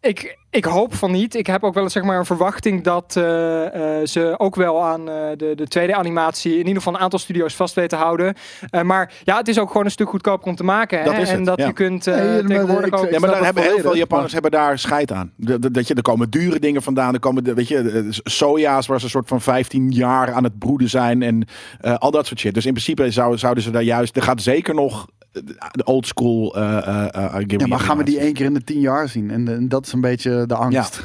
ik, ik hoop van niet. Ik heb ook wel eens zeg maar, een verwachting dat eh, eh, ze ook wel aan eh, de, de tweede animatie in ieder geval een aantal studio's vast weten te houden. Eh, maar ja, het is ook gewoon een stuk goedkoper om te maken. Hè? Dat is en dat ja. je kunt eh, tegenwoordig ook... Ja, maar daar hebben heel veel Japanners hebben daar scheid aan. Dat, je, er komen dure dingen vandaan. Er komen, de, weet je, soja's waar ze een soort van 15 jaar aan het broeden zijn. En eh, al dat soort shit. Dus in principe zou, zouden ze daar juist... Er gaat zeker nog de old school Ghibli Ja, maar gaan we die één keer in de tien jaar zien? En, en dat is een beetje de angst. Ja,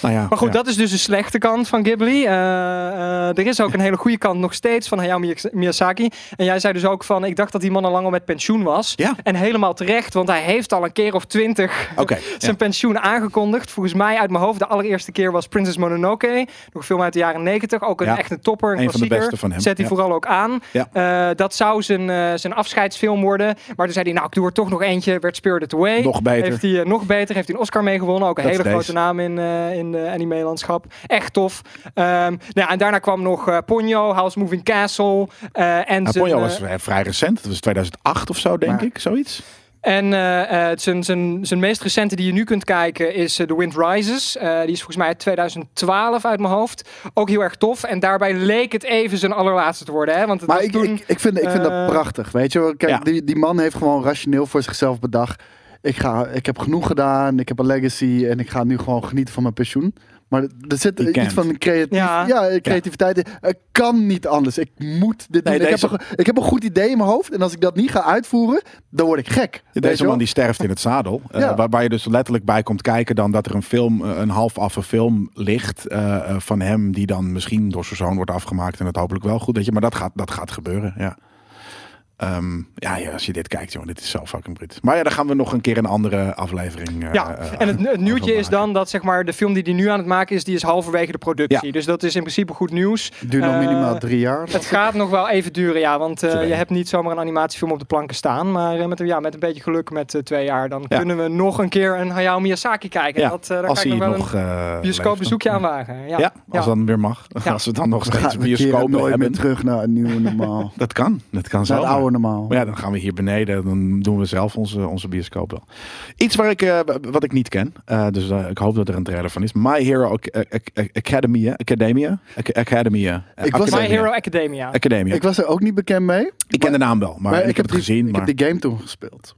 nou ja. Maar goed, ja. dat is dus de slechte kant van Ghibli. Eh, eh, er is ook een hele goede kant nog steeds van Hayao Miya- Miyazaki. En jij zei dus ook van, ik dacht dat die man al lang al met pensioen was. Ja. En helemaal terecht, want hij heeft al een keer of twintig ja. zijn pensioen aangekondigd. Volgens mij uit mijn hoofd, de allereerste keer was Princess Mononoke. Nog een film uit de jaren negentig. Ook een Ja, echt een topper, een een van de klassieker. beste van hem, Zet hij ja. vooral ook aan. Ja. Eh, dat zou zijn, zijn afscheidsfilm worden. Maar toen zei hij, nou ik doe er toch nog eentje. Werd Spirited Away. Nog beter. Heeft hij nog beter. Heeft hij een Oscar mee gewonnen. Ook een Dat hele grote naam in, in de anime-landschap. Echt tof. Ehm, nou ja, en daarna kwam nog eh, Ponyo, House Moving Castle. eh, en Nou, zijn, Ponyo eh, was vrij- vrij recent. Dat was 2008 of zo, denk Maar- ik. Zoiets. En eh, eh, zijn, zijn, zijn meest recente die je nu kunt kijken is eh, The Wind Rises. Eh, die is volgens mij uit 2012 uit mijn hoofd. Ook heel erg tof. En daarbij leek het even zijn allerlaatste te worden. Hè? Want het Maar was ik, toen, ik, ik vind, ik vind eh, dat prachtig. Weet je, wel. kijk, Ja. die, die man heeft gewoon rationeel voor zichzelf bedacht. Ik, ga, ik heb genoeg gedaan, ik heb een legacy en ik ga nu gewoon genieten van mijn pensioen. Maar er zit Je iets kent. van creatief, Ja. ja. creativiteit. in. Het kan niet anders. Ik moet dit Nee, doen. Ik, heb een, ik heb een goed idee in mijn hoofd. En als ik dat niet ga uitvoeren, dan word ik gek. Deze man die sterft in het zadel. Eh, Ja. waar, waar je dus letterlijk bij komt kijken dan dat er een film, eh, een half affe film ligt eh, van hem die dan misschien door zijn zoon wordt afgemaakt en het hopelijk wel goed. Weet je, maar dat gaat, dat gaat gebeuren. Ja. Ehm, ja, ja, als je dit kijkt, jongen, dit is zo fucking Brit. Maar ja, dan gaan we nog een keer een andere aflevering. eh, Ja, eh, en het, het nieuwtje is dan dat zeg maar, de film die hij nu aan het maken is, die is halverwege de productie. Ja. Dus dat is in principe goed nieuws. Het duurt nog Eh, minimaal drie jaar. Het gaat nog wel even duren, ja. Want eh, je hebt niet zomaar een animatiefilm op de planken staan. Maar eh, met, een- ja, met een beetje geluk met twee jaar... dan Ja. kunnen we nog een keer een Hayao Miyazaki kijken. Ja, dat, eh, daar als kan ik nog wel nog een bioscoopbezoekje aan wagen. Ja, Ja, als Ja. dan weer mag. Ja. Als we dan nog steeds bioscopen nooit hebben. meer terug naar een nieuwe normaal. Dat kan, dat kan zo. Normaal. Maar ja, dan gaan we hier beneden. Dan doen we zelf onze, onze bioscoop wel. Iets waar ik, eh, wat ik niet ken. eh, dus eh, ik hoop dat er een trailer van is. My Hero Ac- Ac- Academia. Academia. Ac- Academia. Ik was- My. Hero Academia. Academia. Ik Ik, was er ook niet bekend mee. ken de naam wel, maar, ik, heb het die, gezien. Ik maar... heb die game toen gespeeld.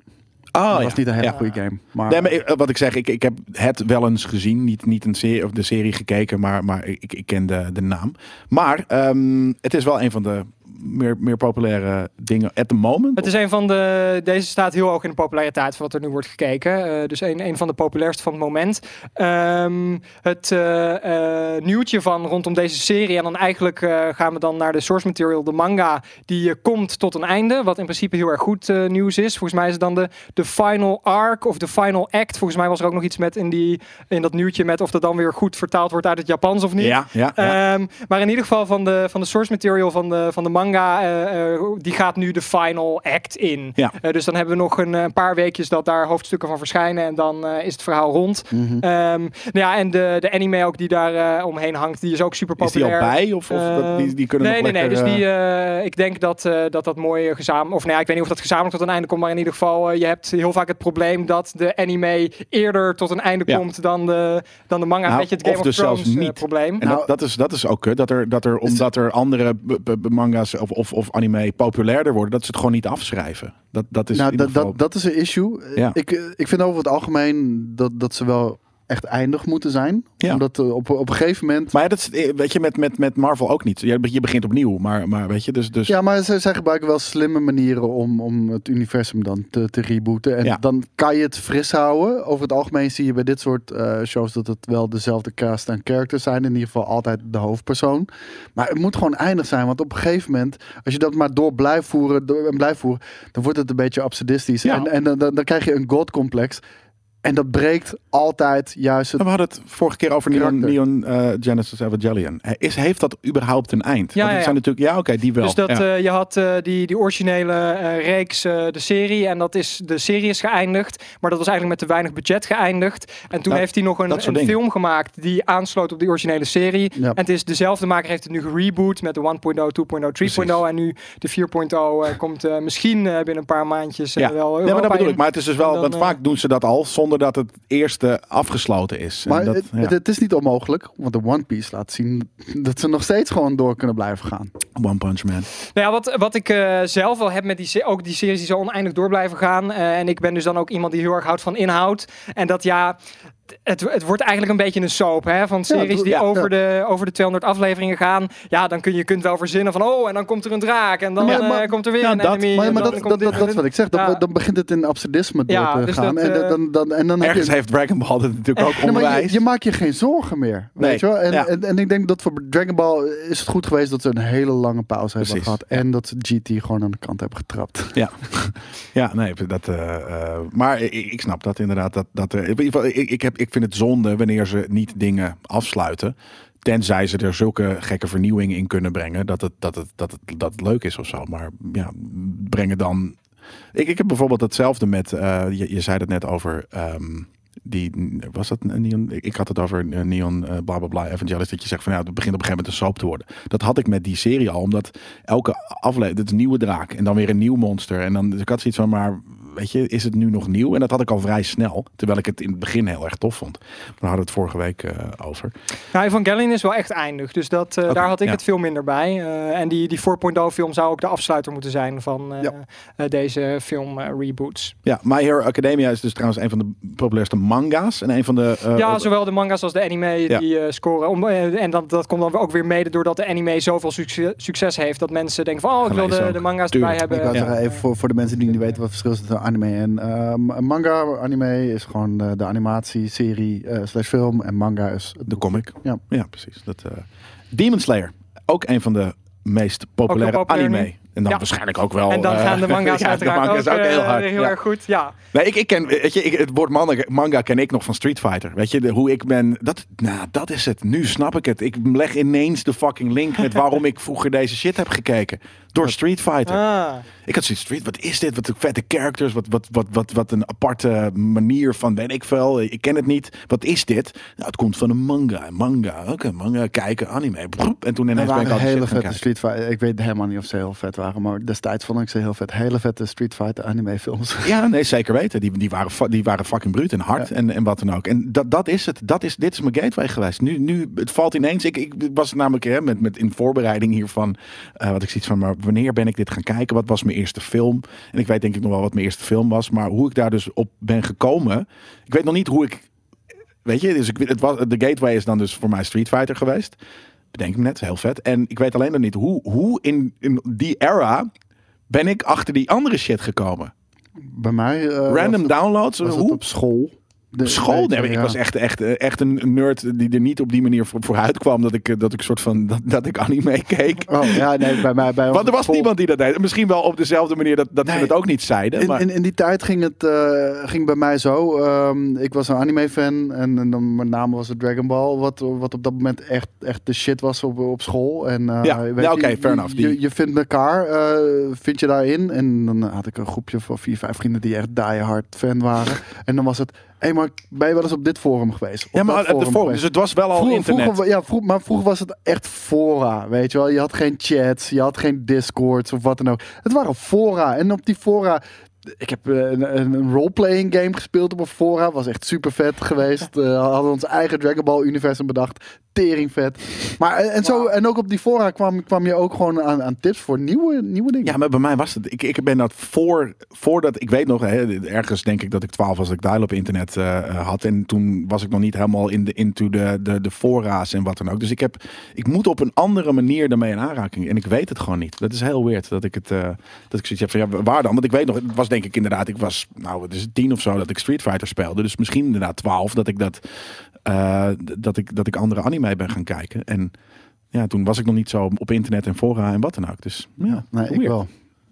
Oh, dat ja. was niet een hele Ja. goede game. Maar, Nee, maar ik- wat ik zeg, ik, ik heb het wel eens gezien. Niet, niet een serie, of de serie gekeken, maar, maar ik, ik ken de, de naam. Maar ehm, het is wel een van de meer, meer populaire dingen at the moment. Het is een van de. Deze staat heel hoog in de populariteit van wat er nu wordt gekeken. Eh, dus een, een van de populairste van het moment. Ehm, het eh, eh, nieuwtje van rondom deze serie. En dan eigenlijk gaan we dan naar de source material, de manga. Die komt tot een einde. Wat in principe heel erg goed nieuws is. Volgens mij is het dan de, de final arc of de final act. Volgens mij was er ook nog iets met in, die, in dat nieuwtje met of dat dan weer goed vertaald wordt uit het Japans of niet. Ja, ja, ja. Ehm, maar in ieder geval van de, van de source material van de, van de manga, eh, eh, die gaat nu de final act in. Ja. Eh, dus dan hebben we nog een, eh, paar weekjes dat daar hoofdstukken van verschijnen en dan eh, is het verhaal rond. Mhm. Ehm, nou ja, en de, de anime ook die daar eh, omheen hangt, die is ook super is die al populair. bij? Of, of dat, die, die kunnen nee, nog nee, nee. Dus die, ik denk dat, eh, dat dat mooi gezamenlijk... Of nou ja, ik weet niet of dat gezamenlijk tot een einde komt. Maar in ieder geval, eh, je hebt heel vaak het probleem dat de anime eerder tot een einde Ja. komt dan de, dan de manga. Nou, Een het Game of of, dus zelfs Thrones niet. probleem. En Nou- dat, dat, is, dat is ook kut. Dat er, dat er, omdat er andere b- b- b- manga's of, of, of anime populairder worden, dat ze het gewoon niet afschrijven. Dat, dat is nou, dat, geval... dat, dat is een issue. Ja. Ik, eh, ik vind over het algemeen dat, dat ze wel echt eindig moeten zijn. Ja. Omdat eh, op, op een gegeven moment... Maar ja, dat is, eh, weet je, met, met, met Marvel ook niet. Je, je begint opnieuw, maar, maar weet je, dus... dus Ja, maar ze, zij gebruiken wel slimme manieren om, om het universum dan te, te rebooten. En Ja. dan kan je het fris houden. Over het algemeen zie je bij dit soort eh, shows dat het wel dezelfde cast en characters zijn. In ieder geval altijd de hoofdpersoon. Maar het moet gewoon eindig zijn. Want op een gegeven moment, als je dat maar door blijft voeren door, en blijft voeren, dan wordt het een beetje absurdistisch. En, en dan, dan, dan krijg je een god-complex. En dat breekt altijd juist het we hadden het vorige keer over Neon, Karakter. Neon eh, Genesis Evangelion. Is, heeft dat überhaupt een eind? Ja, Want ja, zijn ja. natuurlijk, ja, oké, die wel. Dus dat ja. eh, je had eh, die, die originele eh, reeks, eh, de serie, en dat is de serie is geëindigd, maar dat was eigenlijk met te weinig budget geëindigd. En toen heeft hij nog een, film gemaakt die aansloot op die originele serie. Ja. En het is dezelfde maker heeft het nu gereboot met de 1.0, 2.0, 3.0 Precies. en nu de 4.0 eh, komt eh, misschien eh, binnen een paar maandjes eh, Ja. wel. Nee, maar dat bedoel in. ik. Maar het is dus wel, dan, want vaak doen ze dat al zonder dat het eerste afgesloten is. En Maar dat, het, ja. het, het is niet onmogelijk, want de One Piece laat zien dat ze nog steeds gewoon door kunnen blijven gaan. One Punch Man. Nou ja, wat, wat ik eh, zelf wel heb met die, ook die series die zo oneindig door blijven gaan. eh, en ik ben dus dan ook iemand die heel erg houdt van inhoud. En dat ja, het, het wordt eigenlijk een beetje een soap hè, van series die ja, over, ja. De, over de 200 afleveringen gaan. Ja, dan kun je kunt wel verzinnen van oh, en dan komt er een draak. En dan maar- eh, komt er weer ja, een dat- enemy. Maar, maar dat, dat, dat, is wat ik zeg. Dan, Ja. dan begint het in absurdisme door te dus gaan. dat, en, eh, dan, dan, en dan heb Ergens je... heeft Dragon Ball het natuurlijk ook Nee, onwijs. je, je maakt je geen zorgen meer. Nee, Weet je wel? En, ja. en, en ik denk dat voor Dragon Ball is het goed geweest dat ze een hele lange pauze hebben gehad. En dat ze GT gewoon aan de kant hebben getrapt. Ja, ja nee, dat, eh, eh, maar ik, ik snap dat inderdaad. Dat, dat, er- ik, ik, heb, ik vind het zonde wanneer ze niet dingen afsluiten. Tenzij ze er zulke gekke vernieuwingen in kunnen brengen. Dat het, dat het, dat het, dat het leuk is of zo. Maar ja, brengen dan. Ik, ik heb bijvoorbeeld hetzelfde met. eh, je, je zei het net over. ehm, die, was dat een Neon? Ik had het over eh, Neon, eh, bla bla bla, Evangelis. Dat je zegt van ja, het begint op een gegeven moment een soap te worden. Dat had ik met die serie al, omdat elke aflevering, het is nieuwe draak en dan weer een nieuw monster. En dan, dus ik had zoiets van, maar weet je, is het nu nog nieuw? En dat had ik al vrij snel, terwijl ik het in het begin heel erg tof vond. Maar daar hadden we het vorige week eh, over. Nou, Evangelion is wel echt eindig. Dus dat, daar had ik ja. het veel minder bij. En die, die 4.0 film zou ook de afsluiter moeten zijn van Ja. deze film reboots. Ja, My Hero Academia is dus trouwens een van de populairste manga's. En een van de... eh, ja, zowel de manga's als de anime Ja. die eh, scoren. Om, eh, en dat, dat komt dan ook weer mede doordat de anime zoveel succes, succes heeft. Dat mensen denken van, oh, ik wil de, de manga's Tuurlijk. erbij hebben. Ik Ja. even voor, voor de mensen die niet weten wat het verschil is tussen anime en manga. Anime is gewoon eh, de animatie, serie eh, slash film. En manga is De comic. Ja. ja precies. Dat, eh, Demon Slayer. Ook een van de meest populaire anime. En dan Ja. waarschijnlijk ook wel... en dan eh, gaan de manga's ja, de uiteraard manga's ook, ook heel eh, hard. heel ja. erg goed. Ja. Nee, ik, ik ken, weet je, ik, het woord manga, manga ken ik nog van Street Fighter. Weet je, de, hoe ik ben, dat, nou, dat is het. Nu snap ik het. Ik leg ineens de fucking link met waarom ik vroeger deze shit heb gekeken. Door Street Fighter. Ah. Ik had zoiets, Street, wat is dit? Wat een vette characters, wat, wat, wat, wat, wat een aparte manier van, weet ik veel. Ik ken het niet. Wat is dit? Nou, het komt van een manga. Manga, oké, manga, kijken, anime. Broep. En toen ineens ben ik al hele vette. Street Fighter. Ik weet helemaal niet of ze heel vet waren, maar destijds vond ik ze heel vet. Hele vette Street Fighter anime films. Ja, nee, zeker weten. Die, die, waren, die waren fucking bruut en hard Ja. en, en wat dan ook. En dat, dat is het. Dat is, dit is mijn gateway geweest. Nu, nu het valt ineens. Ik, ik was namelijk hè, met, met in voorbereiding hiervan. eh wat ik zoiets van, maar wanneer ben ik dit gaan kijken? Wat was mijn eerste film? En ik weet denk ik nog wel wat mijn eerste film was. Maar hoe ik daar dus op ben gekomen. Ik weet nog niet hoe ik. Weet je, dus ik, het was, de gateway is dan dus voor mij Street Fighter geweest. Bedenk me net, heel vet. En ik weet alleen nog niet hoe, hoe in, in die era ben ik achter die andere shit gekomen. Bij mij... eh, Random downloads. was hoe? op school. De- school? Nee, ik ja. was echt, echt, echt een nerd die er niet op die manier voor, vooruit kwam dat ik, eh, dat ik soort van dat, dat ik anime keek. Oh ja, nee, bij mij. Bij Want er was niemand die dat deed. Misschien wel op dezelfde manier dat, dat ze het ook niet zeiden. In, Maar, in, in die tijd ging het uh, ging bij mij zo. Um, ik was een anime-fan en, en dan met name was het Dragon Ball, wat, wat op dat moment echt, echt de shit was op, op school. En, uh, Ja, oké, fair enough. Die- Je, je vindt elkaar, uh, vind je daarin. En dan had ik een groepje van vier, vijf vrienden die echt diehard fan waren. en dan was het, hey, maar ben je wel eens op dit forum geweest? Op ja, maar de forum, dus het was wel al Vroeger, internet. vroeger, ja, vroeg, maar vroeger was het echt fora, weet je wel. Je had geen chats, je had geen discords of wat dan ook. Het waren fora. En op die fora... Ik heb eh, een, een, roleplaying game gespeeld op een fora. Was echt super vet geweest. Uh, hadden ons eigen Dragon Ball universum bedacht. Tering vet. Maar en, en zo, en ook op die fora kwam, kwam je ook gewoon aan, aan tips voor nieuwe, nieuwe dingen. Ja, maar bij mij was het. Ik, ik ben dat voor, voordat. Ik weet nog, hè, ergens denk ik dat ik 12 was, dat ik dial op internet uh, had. En toen was ik nog niet helemaal in de, into de, de, de fora's en wat dan ook. Dus ik, heb, ik moet op een andere manier daarmee in aanraking. En ik weet het gewoon niet. Dat is heel weird dat ik het. Uh, dat ik zoiets heb van ja, waar dan? Want ik weet nog, het was denk ik inderdaad, ik was, nou, het is tien of zo dat ik Street Fighter speelde. Dus misschien inderdaad 12 dat ik dat. Uh, dat, ik, dat ik andere anime ben gaan kijken. En ja, toen was ik nog niet zo op internet en fora en wat dan ook. Dus ja, nee, ik wel.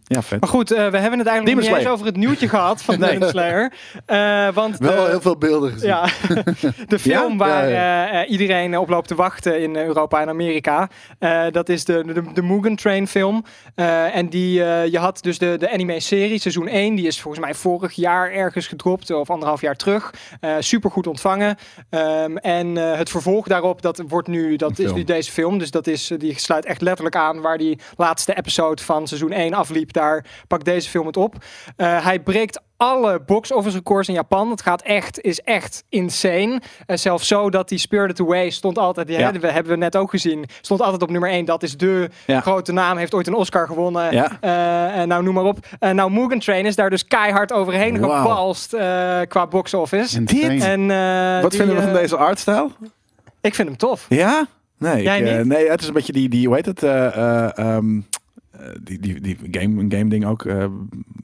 Ja, vet. Maar goed, uh, we hebben het eigenlijk niet eens over het nieuwtje gehad van Nee. Demon Slayer. Uh, want Wel de- heel veel beelden gezien. Ja, de film Ja? waar Ja, eh, eh, iedereen op loopt te wachten in Europa en Amerika. Eh, dat is de, de, de Mugen Train film. Eh, en die, eh, je had dus de, de anime-serie, seizoen 1. Die is volgens mij vorig jaar ergens gedropt, of anderhalf jaar terug. Eh super goed ontvangen. Ehm, en eh, het vervolg daarop, dat wordt nu, dat is nu deze film. Dus dat is, die sluit echt letterlijk aan waar die laatste episode van seizoen 1 afliep. Daar pakt deze film het op. Eh, hij breekt alle box office records in Japan. Het gaat echt, is echt insane. Uh, zelfs zo dat die Spirited Away stond altijd, die Ja. we hebben we net ook gezien, stond altijd op nummer 1. Dat is de Ja. grote naam, heeft ooit een Oscar gewonnen. Ja. Eh, en nou, noem maar op. Eh, nou, Mugen Train is daar dus keihard overheen Wauw. gebalst eh, qua box office. Insane. En, Wat die, vinden we van deze artstijl? Ik vind hem tof. Ja? Nee, ik, nee, het is een beetje die, die hoe heet het? eh, eh, ehm, eh, die, die, die game, een game ding ook. eh,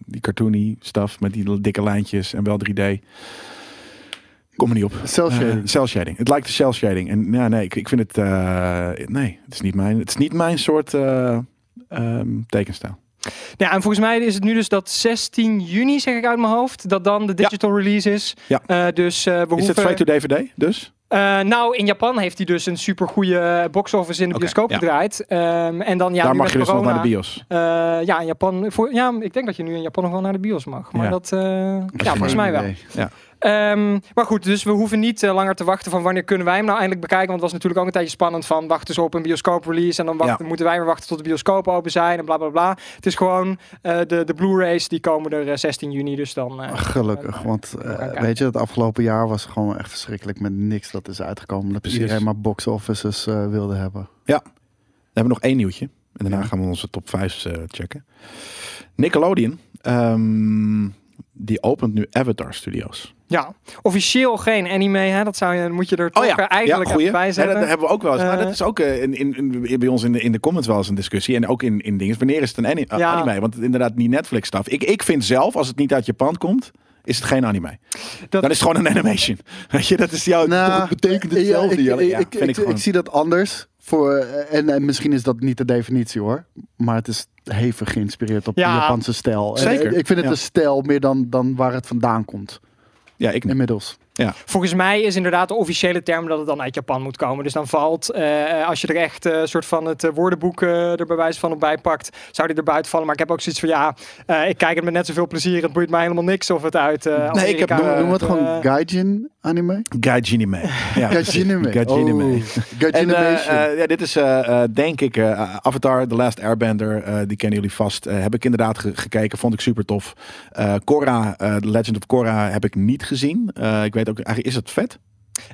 die cartoony stuff met die dikke lijntjes en wel 3D. Kom er niet op. Cell Eh, shading. cell shading. Het lijkt de cell shading. En ja, nee, ik, ik vind het. eh, nee, het is niet mijn, het is niet mijn soort eh, ehm, tekenstijl. Ja, en volgens mij is het nu dus dat 16 juni, zeg ik uit mijn hoofd, dat dan de digital release is. Ja. Eh, dus eh, we Is het straight to DVD dus? Eh, nou, in Japan heeft hij dus een super goede box office in de bioscoop ja. gedraaid. Ehm, en dan ja, Daar nu mag je dus nog corona, naar de bios. eh, ja, in Japan. Voor, ja, ik denk dat je nu in Japan nog wel naar de bios mag. Maar Ja. dat, eh, ja, volgens mij wel. Idee. Ehm, maar goed, dus we hoeven niet eh, langer te wachten van wanneer kunnen wij hem nou eindelijk bekijken. Want het was natuurlijk ook een tijdje spannend van wachten ze op een bioscoop release. En dan wachten, moeten wij weer wachten tot de bioscoop open zijn en bla bla bla. Het is gewoon eh, de, de Blu-rays die komen er eh, 16 juni. Dus dan. eh, Gelukkig, want eh, weet je, het afgelopen jaar was gewoon echt verschrikkelijk met niks dat is uitgekomen. Dat Precies. iedereen maar box offices eh, wilde hebben. We hebben nog één nieuwtje. En daarna Ja. gaan we onze top 5 checken. Nickelodeon. ehm, die opent nu Avatar Studios. Ja, officieel geen anime, hè? Dat zou je, moet je er toch eh, eigenlijk even bij Ja, zetten. dat hebben we ook wel eens. maar Eh. dat is ook eh, in, in, in- bij ons in de, in de comments wel eens een discussie. En ook in, in dingen. Wanneer is het een ani- eh, Ja. anime? Want inderdaad, die Netflix stuff. Ik, ik vind zelf, als het niet uit Japan komt, is het geen anime. Dat- Dan is het gewoon een animation. Weet je, dat is jouw. Nou, dat betekent hetzelfde. ik, Ja, ik, ja, ik, ik zie dat anders. Voor, eh, en, en misschien is dat niet de definitie hoor. Maar het is hevig geïnspireerd op Ja, de Japanse stijl. Zeker. eh, ik vind het Ja. een stijl meer dan, dan waar het vandaan komt. ja, ik niet. Inmiddels. Volgens mij is inderdaad de officiële term dat het dan uit Japan moet komen. Dus dan valt, eh, als je er echt een soort van het eh, woordenboek eh, er bij wijze van op bijpakt, zou die er buiten vallen. Maar ik heb ook zoiets van, ja, eh, ik kijk het met net zoveel plezier. Het boeit mij helemaal niks of het uit eh Nee, ik heb- noem- Noem het eh, gewoon Gaijin anime? Gaijinime. Ja, Gaijinime. Gaijinime. Oh, En Gaijinimation. eh, eh, ja, dit is eh, eh, denk ik eh, Avatar, The Last Airbender. eh, die kennen jullie vast. Eh, heb ik inderdaad ge- gekeken. Vond ik super tof. Eh Korra, eh, The Legend of Korra heb ik niet gezien. Eh, ik weet ook, eigenlijk is het vet?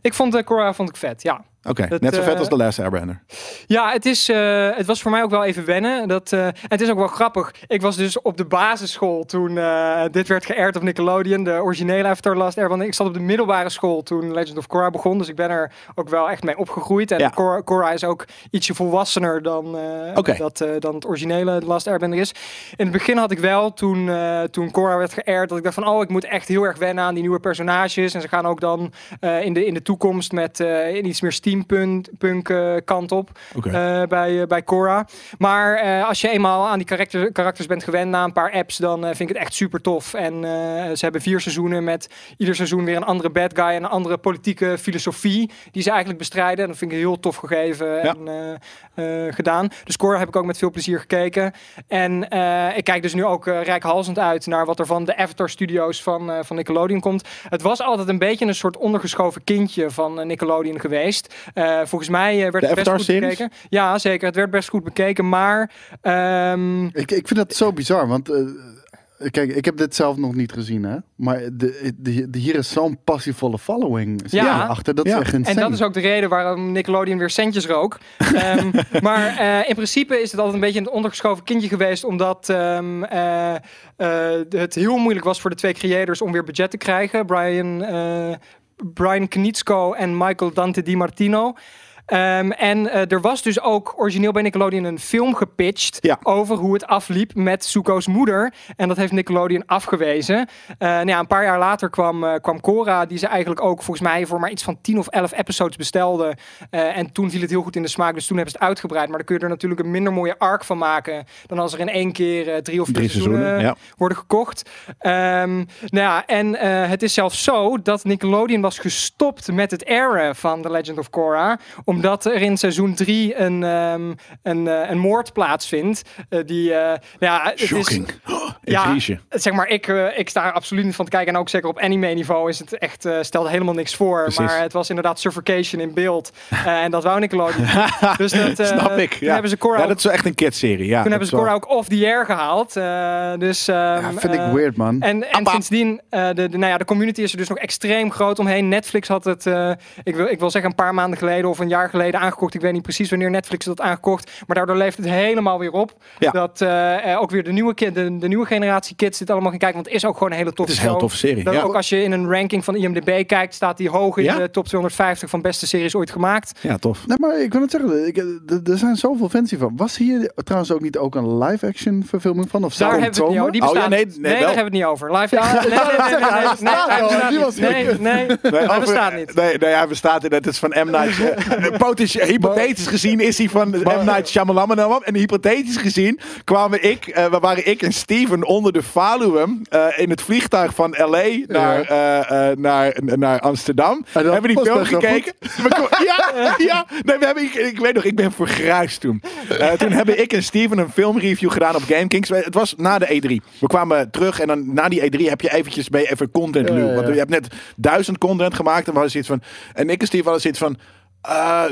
Ik vond uh, Korra vond ik vet, ja. Oké, net zo vet eh, als The Last Airbender. Ja, het, is, eh, het was voor mij ook wel even wennen. Dat, eh, het is ook wel grappig. Ik was dus op de basisschool toen dit werd geëerd op Nickelodeon. De originele Avatar Last Airbender. Ik zat op de middelbare school toen Legend of Korra begon. Dus ik ben er ook wel echt mee opgegroeid. En Ja. Korra, Korra is ook ietsje volwassener dan, Oké. dat, dan het originele Last Airbender is. In het begin had ik wel, toen, toen Korra werd geëerd, dat ik dacht van... oh, ik moet echt heel erg wennen aan die nieuwe personages. En ze gaan ook dan in, de, in de toekomst met een iets meer steampunk punk, eh, kant op eh, bij, eh, bij Cora. Maar als je eenmaal aan die karakter, karakters bent gewend na een paar apps, dan vind ik het echt super tof. En ze hebben vier seizoenen met ieder seizoen weer een andere bad guy en een andere politieke filosofie die ze eigenlijk bestrijden. En dat vind ik heel tof gegeven Ja. en gedaan. Dus Cora heb ik ook met veel plezier gekeken. En ik kijk dus nu ook rijkhalsend uit naar wat er van de Avatar Studios van, van Nickelodeon komt. Het was altijd een beetje een soort ondergeschoven kindje van Nickelodeon geweest. Eh, volgens mij eh, werd De het best goed bekeken. Ja, zeker. Het werd best goed bekeken. Maar ehm, Ik, ik vind dat zo bizar, want eh, kijk, ik heb dit zelf nog niet gezien, hè. Maar de, de, de- hier is zo'n passievolle following Ja. achter. Dat Ja. is echt En dat is ook de reden waarom Nickelodeon weer centjes rook. Ehm, maar eh, in principe is het altijd een beetje een ondergeschoven kindje geweest. Omdat ehm, eh, eh, het heel moeilijk was voor de twee creators om weer budget te krijgen. Brian, eh Brian Knitsko and Michael Dante Di Martino. Ehm, en eh, er was dus ook origineel bij Nickelodeon een film gepitcht Ja. over hoe het afliep met Zuko's moeder. En dat heeft Nickelodeon afgewezen. Eh, nou ja, een paar jaar later kwam, eh, kwam Cora, die ze eigenlijk ook volgens mij voor maar iets van 10 of 11 episodes bestelde. En toen viel het heel goed in de smaak, dus toen hebben ze het uitgebreid. Maar dan kun je er natuurlijk een minder mooie arc van maken dan als er in één keer drie of vier Drie seizoenen, seizoenen, ja. worden gekocht. Ehm, nou ja, en het is zelfs zo dat Nickelodeon was gestopt met het airen van The Legend of Korra. Omdat er in seizoen 3 een, ehm, een, eh, een moord plaatsvindt. eh, die, eh, ja, het is, Shocking. Oh, ik ja, zeg maar, ik, ik sta er absoluut niet van te kijken. En ook zeker op anime-niveau is het echt, stelde helemaal niks voor. Precies. Maar het was inderdaad suffocation in beeld. En dat wou Nickelodeon. dus dat, Snap ik. Ja. hebben ze Korra ja, ook- dat is wel echt een kidserie. Ja, toen dat hebben ze is Korra ook off the air gehaald. Eh, dus, ehm, Ja, vind ik weird, man. En, sindsdien, de, de, nou ja, de community is er dus nog extreem groot omheen. Netflix had het, ik, wil, ik wil zeggen een paar maanden geleden of een jaar geleden aangekocht. Ik weet niet precies wanneer Netflix dat aangekocht. Maar daardoor leeft het helemaal weer op. Ja. Dat eh, eh, ook weer de nieuwe, ki- de, de nieuwe generatie kids dit allemaal gaan kijken. Want het is ook gewoon een hele Het toffe is een heel toffe serie. Dat Ja. Ook als je in een ranking van IMDb kijkt, staat die hoog in Ja? de top 250 van beste series ooit gemaakt. ja, tof. Nee, maar ik wil het zeggen, ik, er- er zijn zoveel fans hiervan. Was hier trouwens ook niet ook een live-action verfilming van? Of zou Daar het hebben we het niet over. Die Oh, ja, bestaat nee, niet. nee, nee, wel. daar hebben we het niet over. Live. Ja, nee, nee, nee, nee, nee, nee, nee, Nee, nee, Nee. Nee, nee. Het van eh, potentieel- hypothetisch gezien is hij van M. Night Shyamalan. En hypothetisch gezien kwamen ik, we waren ik en Steven onder de Valuum eh, in het vliegtuig van LA naar, eh, naar, naar Amsterdam. En dat We hebben die film gekeken. Ja, ja. Nee, we hebben, ik, ik weet nog, ik ben vergruisd toen. Toen hebben ik en Steven een filmreview gedaan op GameKings. Het was na de E3. We kwamen terug en dan na die E3 heb je eventjes je even content loop. Want je hebt net duizend content gemaakt en we hadden zoiets van. En ik en Steven hadden zoiets van.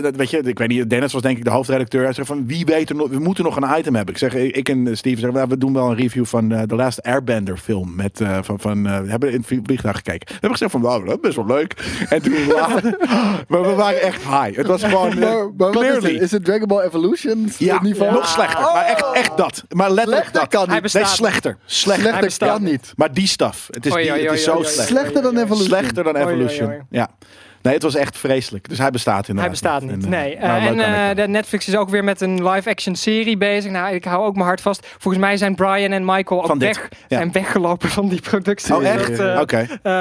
Dat weet je, ik weet niet. Dennis was denk ik de hoofdredacteur. Hij zei van wie weet er nog, we moeten nog een item hebben. Ik zeg, ik en Steven zeggen, nou, we doen wel een review van eh, de Last Airbender film met eh, van, van eh, we hebben in het vliegtuig gekeken. We hebben gezegd van, wauw, dat is best wel leuk. En toen later, maar we waren echt high. Het was gewoon eh, Maar, maar wat is het? clearly. Is het Dragon Ball Evolution ja, niveau? nog slechter. Maar echt, echt dat. Maar letterlijk Slechter dat. kan niet. Hij bestaat Nee, slechter. Slechter. Slechter kan niet. Maar die stuff. Het is, die, het is zo slecht. Slechter dan Evolution. Slechter dan Evolution. Ja. Nee, het was echt vreselijk. Dus hij bestaat inderdaad. Hij bestaat niet. En, Nee. eh, Eh, nou, leuk en eh, de Netflix is ook weer met een live-action serie bezig. Nou, ik hou ook mijn hart vast. Volgens mij zijn Brian en Michael ook Van dit, weg, ja. zijn weggelopen van die productie. Oh, echt? Eh, Oké. eh,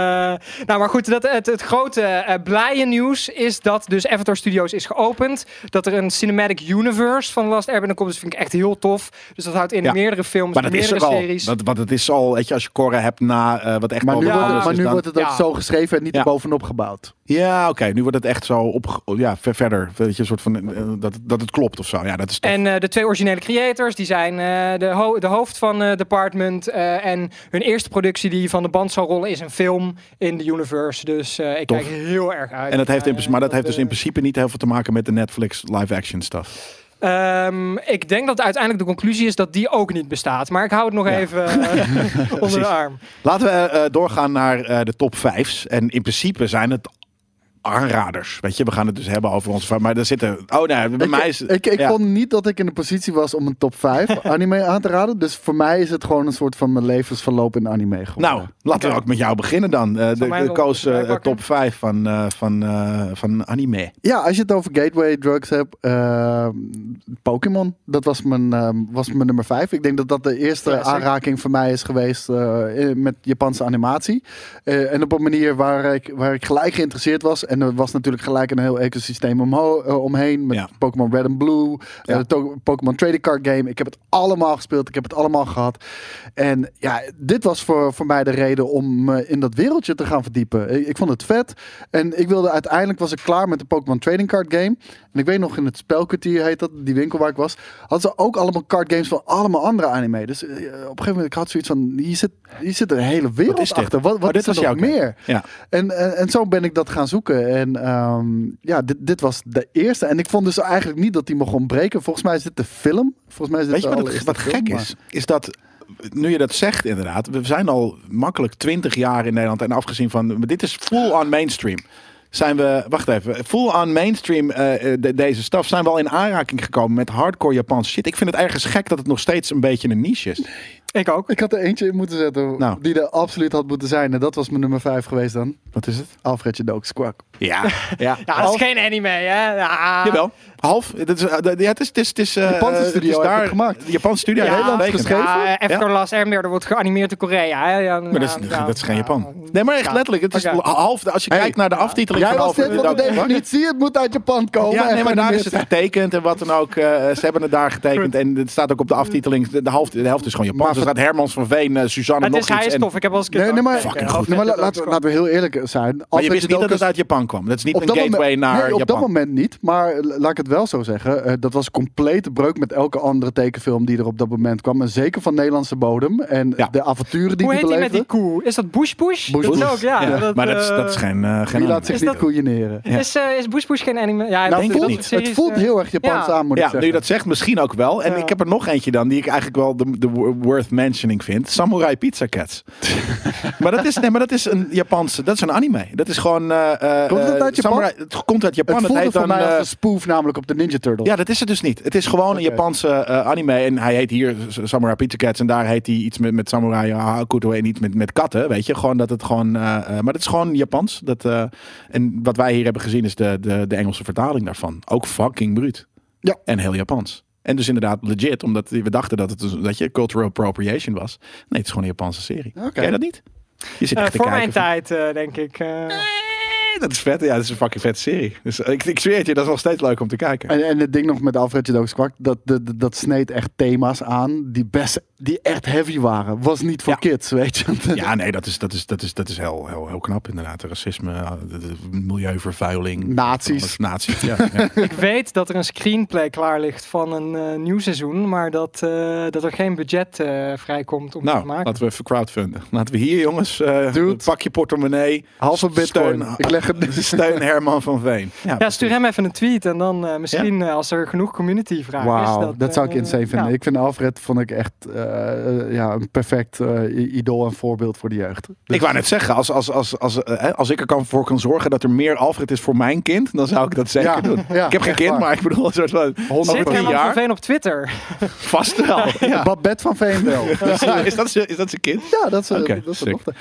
nou, maar goed, dat, het, het grote eh blije nieuws is dat dus Avatar Studios is geopend. Dat er een cinematic universe van Last Airbender komt. Dus vind ik echt heel tof. Dus dat houdt in Ja. meerdere films, Maar dat is meerdere er al. series. Dat, want het is al, weet je, als je Korra hebt na eh, wat echt Maar al nu, Ja, wordt, het, is, maar dus nu dan- wordt het ook Ja. zo geschreven en niet Ja. erbovenop gebouwd. Ja, oké. Nu wordt het echt zo op, ja, ver- verder. Weet je, een soort van, eh, dat, dat het klopt of zo. Ja, dat is tof. En eh, de twee originele creators, die zijn eh, de, ho- de hoofd van eh Department. en hun eerste productie die van de band zal rollen is een film in de universe. Dus ik Tof. kijk heel erg uit. en dat heeft in, maar dat heeft dus in principe niet heel veel te maken met de Netflix live-action stuff. Ehm, ik denk dat uiteindelijk de conclusie is dat die ook niet bestaat. Maar ik hou het nog Ja. even onder de arm. Laten we doorgaan naar de top 5. En in principe zijn het aanraders. Weet je, we gaan het dus hebben over onze. Maar er zitten. Oh nee, bij Ik, mij is. ik, ik ja. vond niet dat ik in de positie was om een top 5 anime aan te raden. Dus voor mij is het gewoon een soort van mijn levensverloop in anime geworden. Nou, laten we ook met jou beginnen dan. Eh, de koos eh, pakken? top 5 van, eh, van, eh, van anime. Ja, als je het over gateway drugs hebt, Pokémon, dat was mijn, was mijn nummer 5. Ik denk dat dat de eerste Ja, aanraking voor mij is geweest eh, met Japanse animatie. Eh, en op een manier waar ik, waar ik gelijk geïnteresseerd was. En er was natuurlijk gelijk een heel ecosysteem omho- eh, omheen met Ja. Pokémon Red en Blue, eh, Ja. Pokémon Trading Card Game. Ik heb het allemaal gespeeld, ik heb het allemaal gehad. En ja, dit was voor, voor mij de reden om me in dat wereldje te gaan verdiepen. Ik, ik vond het vet. En ik wilde uiteindelijk was ik klaar met de Pokémon Trading Card Game. En ik weet nog in het spelkwartier heet dat, die winkel waar ik was, hadden ze ook allemaal card games van allemaal andere anime. Dus eh, op een gegeven moment ik had zoiets van, hier zit, hier zit een hele wereld achter. Wat, wat Oh, dit is er was nog jouw meer? Ja. En, en, en zo ben ik dat gaan zoeken. En ehm, ja, dit, dit was de eerste. En ik vond dus eigenlijk niet dat die mocht ontbreken. Volgens mij is dit de film. Volgens mij is dit Weet je wat, het, allereerste wat film, gek maar- is? Is dat, nu je dat zegt inderdaad, we zijn al makkelijk 20 jaar in Nederland en afgezien van, dit is full on mainstream. Zijn we, wacht even, full on mainstream eh, eh, de- deze staf zijn we al in aanraking gekomen met hardcore Japanse shit. Ik vind het ergens gek dat het nog steeds een beetje een niche is. Ik ook. Ik had er eentje in moeten zetten Nou. die er absoluut had moeten zijn. En dat was mijn nummer 5 geweest dan. Wat is het? Alfredje Dook Squawk. Ja, ja. Ja, dat is geen anime, hè? Ja. Jawel, half. Het is, eh, ja, het is, het is, het is eh, Japanse het studio is daar het gemaakt. De Japanse studio Ja, het getekend. geschreven. Ja, Avatar Last Airbender wordt geanimeerd in Korea. Hè? Ja, Maar dat is, ja, dat is geen ja. Japan. Nee, maar echt letterlijk. Het is half. Als je Hey. kijkt naar de aftiteling Jij van was dit van de definitie. Het moet uit Japan komen. Ja, nee, maar daar is het getekend en wat dan ook. eh, ze hebben het daar getekend en het staat ook op de aftiteling. De, helft, de helft is gewoon Japan. Maar er staat Hermans van Veen, eh, Suzanne Het nog is, hij iets. is en- tof. Ik heb wel eens een Nee, maar, Fucking goed. Nee, maar laten, we, laten we heel eerlijk zijn. maar je wist niet dat het uit Japan kwam. Dat is niet een gateway naar nee, op Japan. dat moment niet. Maar laat ik het wel zo zeggen. eh, dat was een complete breuk met elke andere tekenfilm die er op dat moment kwam. En zeker van Nederlandse bodem. En Ja. de avonturen die Hoe die heet die met die koe? Is dat Bush Bush? Bush dat ook, ja. Ja, maar dat is, dat is geen, eh geen Wie laat anime. zich Is niet dat- koeieneren. Ja. Is, eh, is Bush Bush geen anime? Ja, Nou, ik het, denk voelt, dat het voelt heel erg Japans ja. aan, moet Ja, ik nu zeggen. je dat zegt, misschien ook wel. En Ja. ik heb er nog eentje dan die ik eigenlijk wel de, de worth mentioning vind. Samurai Pizza Cats. maar dat is, nee, maar dat is een Japanse, dat is een anime. Dat is gewoon. eh, eh, Komt het uit Japan? Samurai- het komt uit Japan. Het Het, voelde heet voor dan. mij als een spoof namelijk op de Ninja Turtle. Ja, dat is het dus niet. Het is gewoon een. Japanse eh, anime. En hij heet hier Samurai Pizza Cats. En daar heet hij iets met, met Samurai Hakuto en iets met, met katten. Weet je, gewoon dat het gewoon. eh, eh, maar het is gewoon Japans. Dat, eh, en wat wij hier hebben gezien is de, de, de Engelse vertaling daarvan. Ook fucking bruut. Ja. En heel Japans. En dus inderdaad legit, omdat we dachten dat het dus- dat je cultural appropriation was. Nee, het is gewoon een Japanse serie. Oké. Ken je dat niet? Je zit echt te voor mijn van- tijd, denk ik. eh. Dat is vet. Ja, dat is een fucking vette serie. Dus ik, ik zweer het je, dat is nog steeds leuk om te kijken. En, en het ding nog met Alfred Jodocus Kwak, dat, dat, dat, dat sneed echt thema's aan die, best, die echt heavy waren. Was niet voor Ja. kids, weet je. Ja, nee, dat is, dat is, dat is, dat is heel, heel, heel knap inderdaad. Racisme, eh, de- de milieuvervuiling. Nazi's. Nazi's, ja. ja. Ik weet dat er een screenplay klaar ligt van een eh, nieuw seizoen, maar dat, eh, dat er geen budget eh, vrijkomt om het te Nou, maken. laten we even crowdfunden. Laten we hier, jongens, eh, Dude. pak je portemonnee. Halve bitcoin. Steun- Ik leg Steun Herman van Veen. Ja, stuur hem even een tweet en dan eh, misschien eh, als er genoeg community vragen Wauw, is. dat, zou ik eh, insane vinden. ja. Ik vind Alfred vond ik echt ja, een perfect eh, idool en voorbeeld voor de jeugd. Dus- Ik wou net zeggen, als, als, als, als, hè, als ik er kan voor kan zorgen dat er meer Alfred is voor mijn kind, dan zou ik dat zeker Ja, doen. ja, ik heb geen kind, waar. maar ik bedoel, een soort van 100 Zit Herman jaar? van Veen op Twitter? vast wel. Ja. Babette van Veen wel. Dus, Is, dat, zijn- is dat zijn kind? ja, dat is, dat dochter.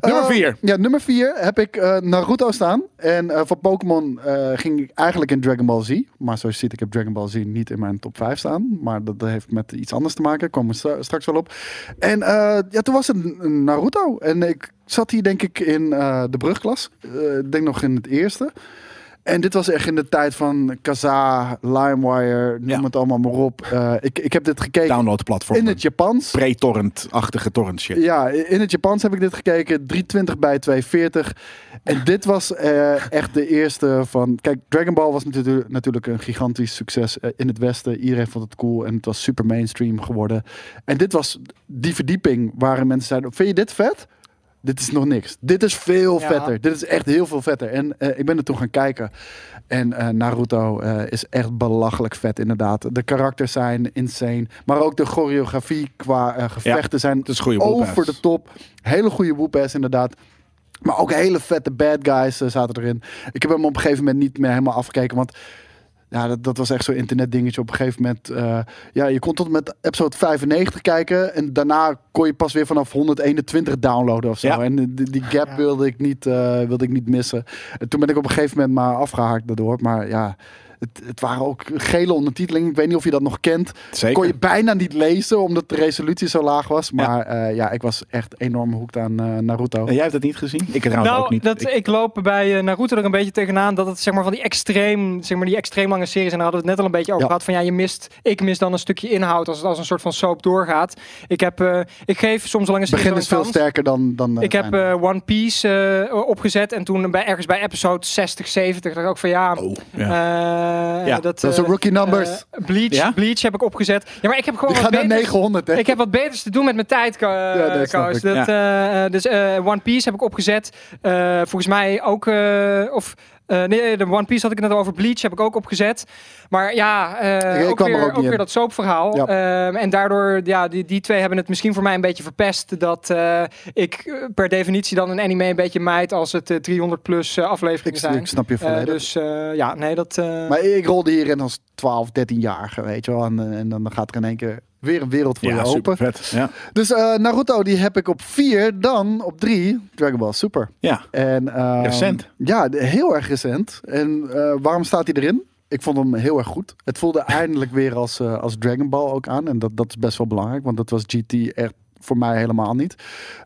Nummer Eh, vier. Ja, nummer vier heb ik eh, Naruto staan. En eh, voor Pokémon eh, ging ik eigenlijk in Dragon Ball Z. Maar zoals je ziet, ik heb Dragon Ball Z niet in mijn top 5 staan. Maar dat heeft met iets anders te maken. Komen we stra- straks wel op. En eh, ja, toen was het Naruto. En ik zat hier denk ik in de brugklas. Ik denk nog in het eerste. En dit was echt in de tijd van Kaza, LimeWire, noem Ja. het allemaal maar op. Eh, ik, ik heb dit gekeken Downloadplatform. in het Japans. Pre-torrent-achtige torrent shit. Ja, in het Japans heb ik dit gekeken. 320 bij 240. En dit was eh, echt de eerste van... Kijk, Dragon Ball was natuurlijk, natuurlijk een gigantisch succes eh, in het Westen. Iedereen vond het cool en het was super mainstream geworden. En dit was die verdieping waarin mensen zeiden... Vind je dit vet? Dit is nog niks. Dit is veel Ja. vetter. Dit is echt heel veel vetter. En eh, ik ben er toen gaan kijken. En eh, Naruto eh, is echt belachelijk vet inderdaad. De karakters zijn insane. Maar ook de choreografie qua gevechten zijn Het is een goede over de top. Hele goede whoop-ass inderdaad. Maar ook hele vette bad guys zaten erin. Ik heb hem op een gegeven moment niet meer helemaal afgekeken. Want ja, dat, dat was echt zo'n internetdingetje. Op een gegeven moment, eh, ja, je kon tot met episode 95 kijken. En daarna kon je pas weer vanaf 121 downloaden of zo. Ja. En die, die gap Ja. wilde, ik niet, eh, wilde ik niet missen. En toen ben ik op een gegeven moment maar afgehaakt daardoor. Maar ja, het, het waren ook gele ondertitelingen. Ik weet niet of je dat nog kent. Zeker. Kon je bijna niet lezen, omdat de resolutie zo laag was. Maar ja, ja ik was echt enorm hoekt aan eh, Naruto. En jij hebt het niet gezien? Ik trouwens nou, ook niet. Dat, Ik- ik, loop bij eh, Naruto er een beetje tegenaan dat het zeg maar van die extreem, zeg maar die extreem lange series en daar hadden we het net al een beetje over Ja. gehad van ja je mist, ik mis dan een stukje inhoud als het als een soort van soap doorgaat. Ik heb, eh, ik geef soms lange Het series begin is veel kans. sterker dan... dan eh, Ik heb eh, One Piece eh, opgezet en toen bij, ergens bij episode 60, 70 dacht ik ook van ja, Oh, ja. Eh, Ja, dat, dat is een eh, rookie numbers. eh, Bleach, Ja? Bleach heb ik opgezet. Ja, maar ik heb gewoon wat gaat naar beters- 900, hè? ik heb wat beters te doen met mijn tijd, Ja, dat ik. Dat, eh, dus eh, One Piece heb ik opgezet. Eh, volgens mij ook... eh, of, eh, nee, de One Piece had ik net over. Bleach heb ik ook opgezet. Maar ja, Ik ook, er weer, ook weer dat soapverhaal. Ja. Ehm, en daardoor, ja, die, die twee hebben het misschien voor mij een beetje verpest. Dat eh, ik per definitie dan een anime een beetje mijt als het eh, 300 plus afleveringen ik, zijn. ik snap je volledig. dus ja, nee, dat... maar ik rolde hierin als 12, 13-jarige, weet je wel. En, en dan gaat er in één keer weer een wereld voor ja, je super open. vet. Ja. Dus eh, Naruto, die heb ik op 4. Dan op 3, Dragon Ball Super. ja. En, ehm, Recent. Ja, heel erg recent. En eh, waarom staat hij erin? Ik vond hem heel erg goed. Het voelde eindelijk weer als, eh, als Dragon Ball ook aan. En dat, dat is best wel belangrijk, want dat was GT echt voor mij helemaal niet.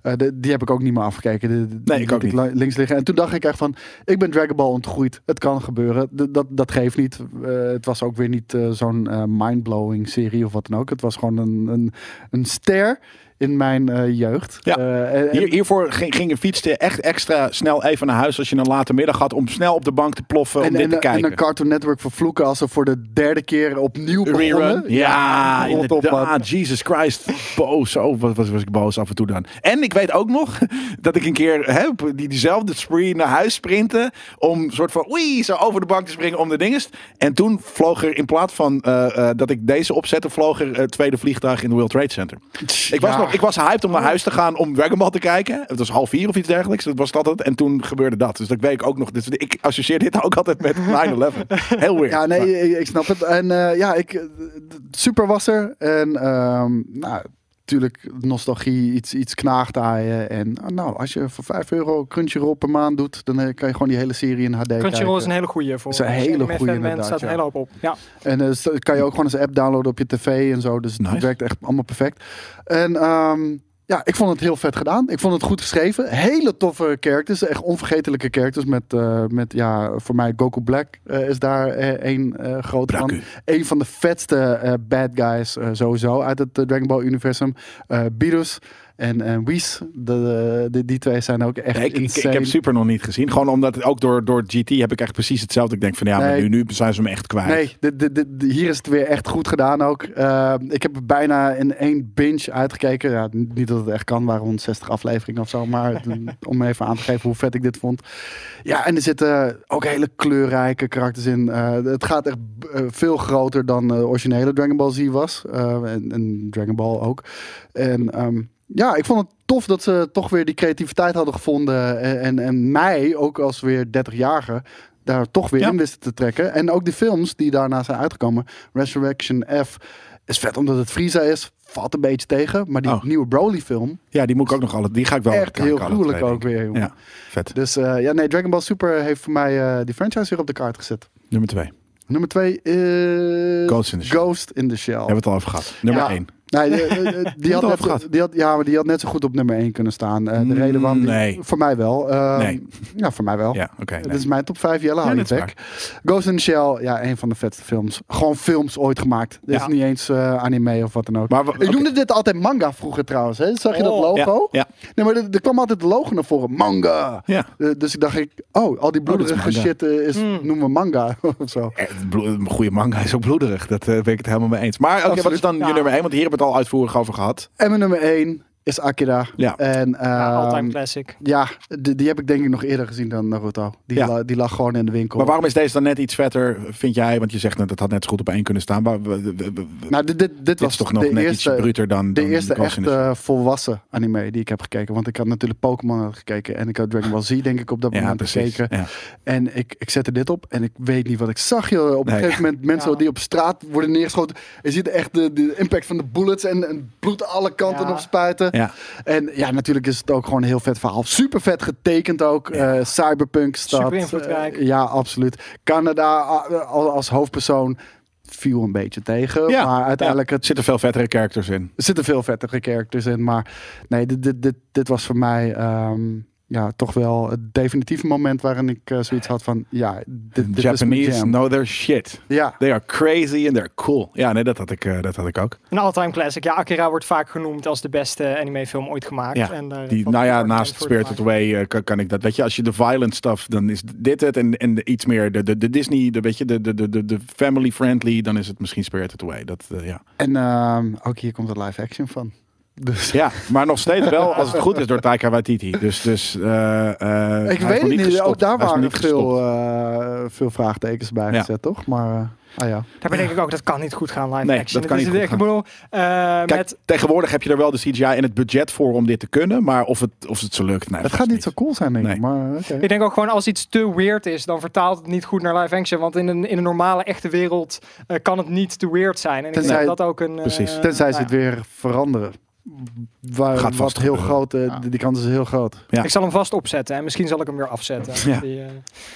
Eh, de- die heb ik ook niet meer afgekeken. De- de- die ik ook niet. links liggen. En toen dacht ik echt van, ik ben Dragon Ball ontgroeid. Het kan gebeuren. Dat, dat geeft niet. Eh, het was ook weer niet eh, zo'n mindblowing serie of wat dan ook. Het was gewoon een, een, een ster in mijn eh, jeugd. Ja. Eh, en- Hier, hiervoor ging, je fietste echt extra snel even naar huis als je een late middag had om snel op de bank te ploffen om en, dit en, te en kijken. een Cartoon Network vervloeken als ze voor de derde keer opnieuw begonnen. Ja, rot op, inderdaad. Jesus Christ. Boos. Zo was, was, was ik boos af en toe dan. En ik weet ook nog dat ik een keer hè, die, diezelfde spree naar huis sprintte. Om soort van oei, zo over de bank te springen om de dinges. En toen vloog er in plaats van eh, dat ik deze opzette, vloog er het tweede vliegtuig in de World Trade Center. Ik was, Ja. nog, ik was hyped om naar huis te gaan om Dragon Ball te kijken. Het was half vier of iets dergelijks. Dat was dat het. En toen gebeurde dat. Dus dat weet ik ook nog. Dus ik associeer dit ook altijd met 9-11. Heel weird. Ja, nee, ik, ik snap het. En eh, ja, ik, eh, super was er. En ehm, nou, natuurlijk nostalgie, iets, iets knaagt aan je. En ah, nou, als je voor 5 euro Crunchyroll per maand doet, dan eh, kan je gewoon die hele serie in HD Crunchyroll is kijken. een hele goede voor. Is een je hele bent, inderdaad, staat een ja. hele hoop op. Ja. En eh, dus kan je ook gewoon eens een app downloaden op je tv en zo. Dus Nice. het werkt echt allemaal perfect. En ehm, ja, ik vond het heel vet gedaan. Ik vond het goed geschreven. Hele toffe characters. Echt onvergetelijke characters. Met, eh, met ja, voor mij Goku Black eh, is daar eh, één eh groot van. Een van de vetste bad guys sowieso uit het Dragon Ball universum. Beerus en, en Whis. De, de, die twee zijn ook echt Nee, ik, ik, heb Super nog niet gezien. Gewoon omdat ook door, door GT heb ik echt precies hetzelfde. Ik denk van ja, maar nu, nu zijn ze me echt kwijt. Nee, dit, dit, dit- hier is het weer echt goed gedaan ook. Eh, ik heb bijna in één binge uitgekeken. Ja, niet dat het echt kan, waren 160 afleveringen of zo. Maar om even aan te geven hoe vet ik dit vond. Ja, en er zitten ook hele kleurrijke karakters in. Eh, het gaat echt eh, veel groter dan de originele Dragon Ball Z was. Eh, en, en Dragon Ball ook. En ehm, ja, ik vond het tof dat ze toch weer die creativiteit hadden gevonden. En, en, en mij, ook als weer 30-jarige, daar toch weer Ja. in wisten te trekken. En ook de films die daarna zijn uitgekomen. Resurrection F is vet omdat het Frieza is. Valt een beetje tegen. Maar die Oh. nieuwe Broly film, Ja, die moet ik ook nog alle. Die ga ik wel echt heel gruwelijk ook weer. jongen. Ja, vet. Dus eh, ja, nee, Dragon Ball Super heeft voor mij eh, die franchise weer op de kaart gezet. Nummer twee. Nummer twee is Ghost in the Shell. Ghost in the Shell. Hebben we het al over gehad. Nummer Ja. één. Nee, die, die, had net, die had, ja, maar die had net zo goed op nummer 1 kunnen staan. Eh, de reden waarom Nee. voor mij wel. Eh, Nee. Ja, voor mij wel. Ja, oké. Dit nee. is mijn top 5. Jelle, Ja. Ghost in the Shell, ja, een van de vetste films. Gewoon films ooit gemaakt. Dit Ja. is niet eens eh, anime of wat dan ook. Maar we- Ik oké. noemde dit altijd manga vroeger trouwens. Hè? Zag je dat Oh. logo? Ja, Nee, maar er, er kwam altijd de logo naar voren. Manga. ja. Eh, dus ik dacht, ik, oh, al die is bloederige shit is, Hmm. noemen we manga of zo. Eh, Een goede manga is ook bloederig. Dat ben ik het helemaal mee eens. Maar oké, wat is dan je nummer één? Want hier hebben we het al uitvoerig over gehad. En mijn nummer 1 is Akira. Ja. En, Ja, ehm, all-time classic. Ja, die, die heb ik denk ik nog eerder gezien dan Naruto. Die, Ja. la- die lag gewoon in de winkel. Maar waarom is deze dan net iets vetter, vind jij? Want je zegt net, dat had net zo goed op één kunnen staan. Maar we- we- we- we- Nou, dit, dit, was is toch nog de net eerste, iets bruter dan, de dan eerste echte volwassen anime die ik heb gekeken. Want ik had natuurlijk Pokémon gekeken. En ik had Dragon Ball Z denk ik op dat. Ja, moment precies. gekeken. Ja. En ik, ik zette dit op en ik weet niet wat ik zag. Joh. Op een Nee. gegeven moment mensen Ja. die op straat worden neergeschoten. Je ziet echt de, de impact van de bullets en, en bloed alle kanten Ja. op spuiten. Ja. En ja, natuurlijk is het ook gewoon een heel vet verhaal. Super vet getekend ook. Eh, cyberpunk stad. Super invloedrijk. Eh, ja, absoluut. Canada al- als hoofdpersoon viel een beetje tegen. Ja, maar uiteindelijk Er het, zitten veel vettere characters in. er zitten veel vettere characters in. Maar nee, dit, dit, dit, dit was voor mij ehm, ja, toch wel het definitieve moment waarin ik eh, zoiets had van... Ja, dit, dit is mijn Japanese jam. know their shit. Ja, They are crazy and they're cool. Ja, nee, dat had ik, eh, dat had ik ook. Een all-time classic. Ja, Akira wordt vaak genoemd als de beste animefilm ooit gemaakt. Ja, En, daar Die, nou ja, naast Spirited. Away eh, kan, kan ik dat. Weet je, als je de violent stuff, dan is dit het. En, en de, iets meer de, de, de Disney, de, weet je, de, de, de, de, de family friendly, dan is het misschien Spirited Away. Dat, eh, ja. en ehm, ook hier komt een live action van. Dus ja, maar nog steeds wel, als het goed is, door Taika Waititi. Dus, dus eh, eh, ik weet niet. gestopt. Ook daar waren niet veel, eh, veel vraagtekens bij Ja. gezet, toch? Maar eh, ah ja. Daar denk ik ook, dat kan niet goed gaan live Nee, action. dat kan niet is- goed ik bedoel, Kijk, met, tegenwoordig heb je er wel de CGI en het budget voor om dit te kunnen. Maar of het, of het zo lukt, nee, Het gaat niet zo cool zijn, denk ik. Nee. Maar ik denk ook gewoon als iets te weird is, dan vertaalt het niet goed naar live action. Want in een, in een normale, echte wereld eh, kan het niet te weird zijn. En ik Tenzij- denk dat ook een... eh, Precies. Tenzij ze nou het weer veranderen. Waar, Gaat vast wat heel groot, eh, Ja. die kans is heel groot. Ja. Ik zal hem vast opzetten en misschien zal ik hem weer afzetten. Ja. Die, eh,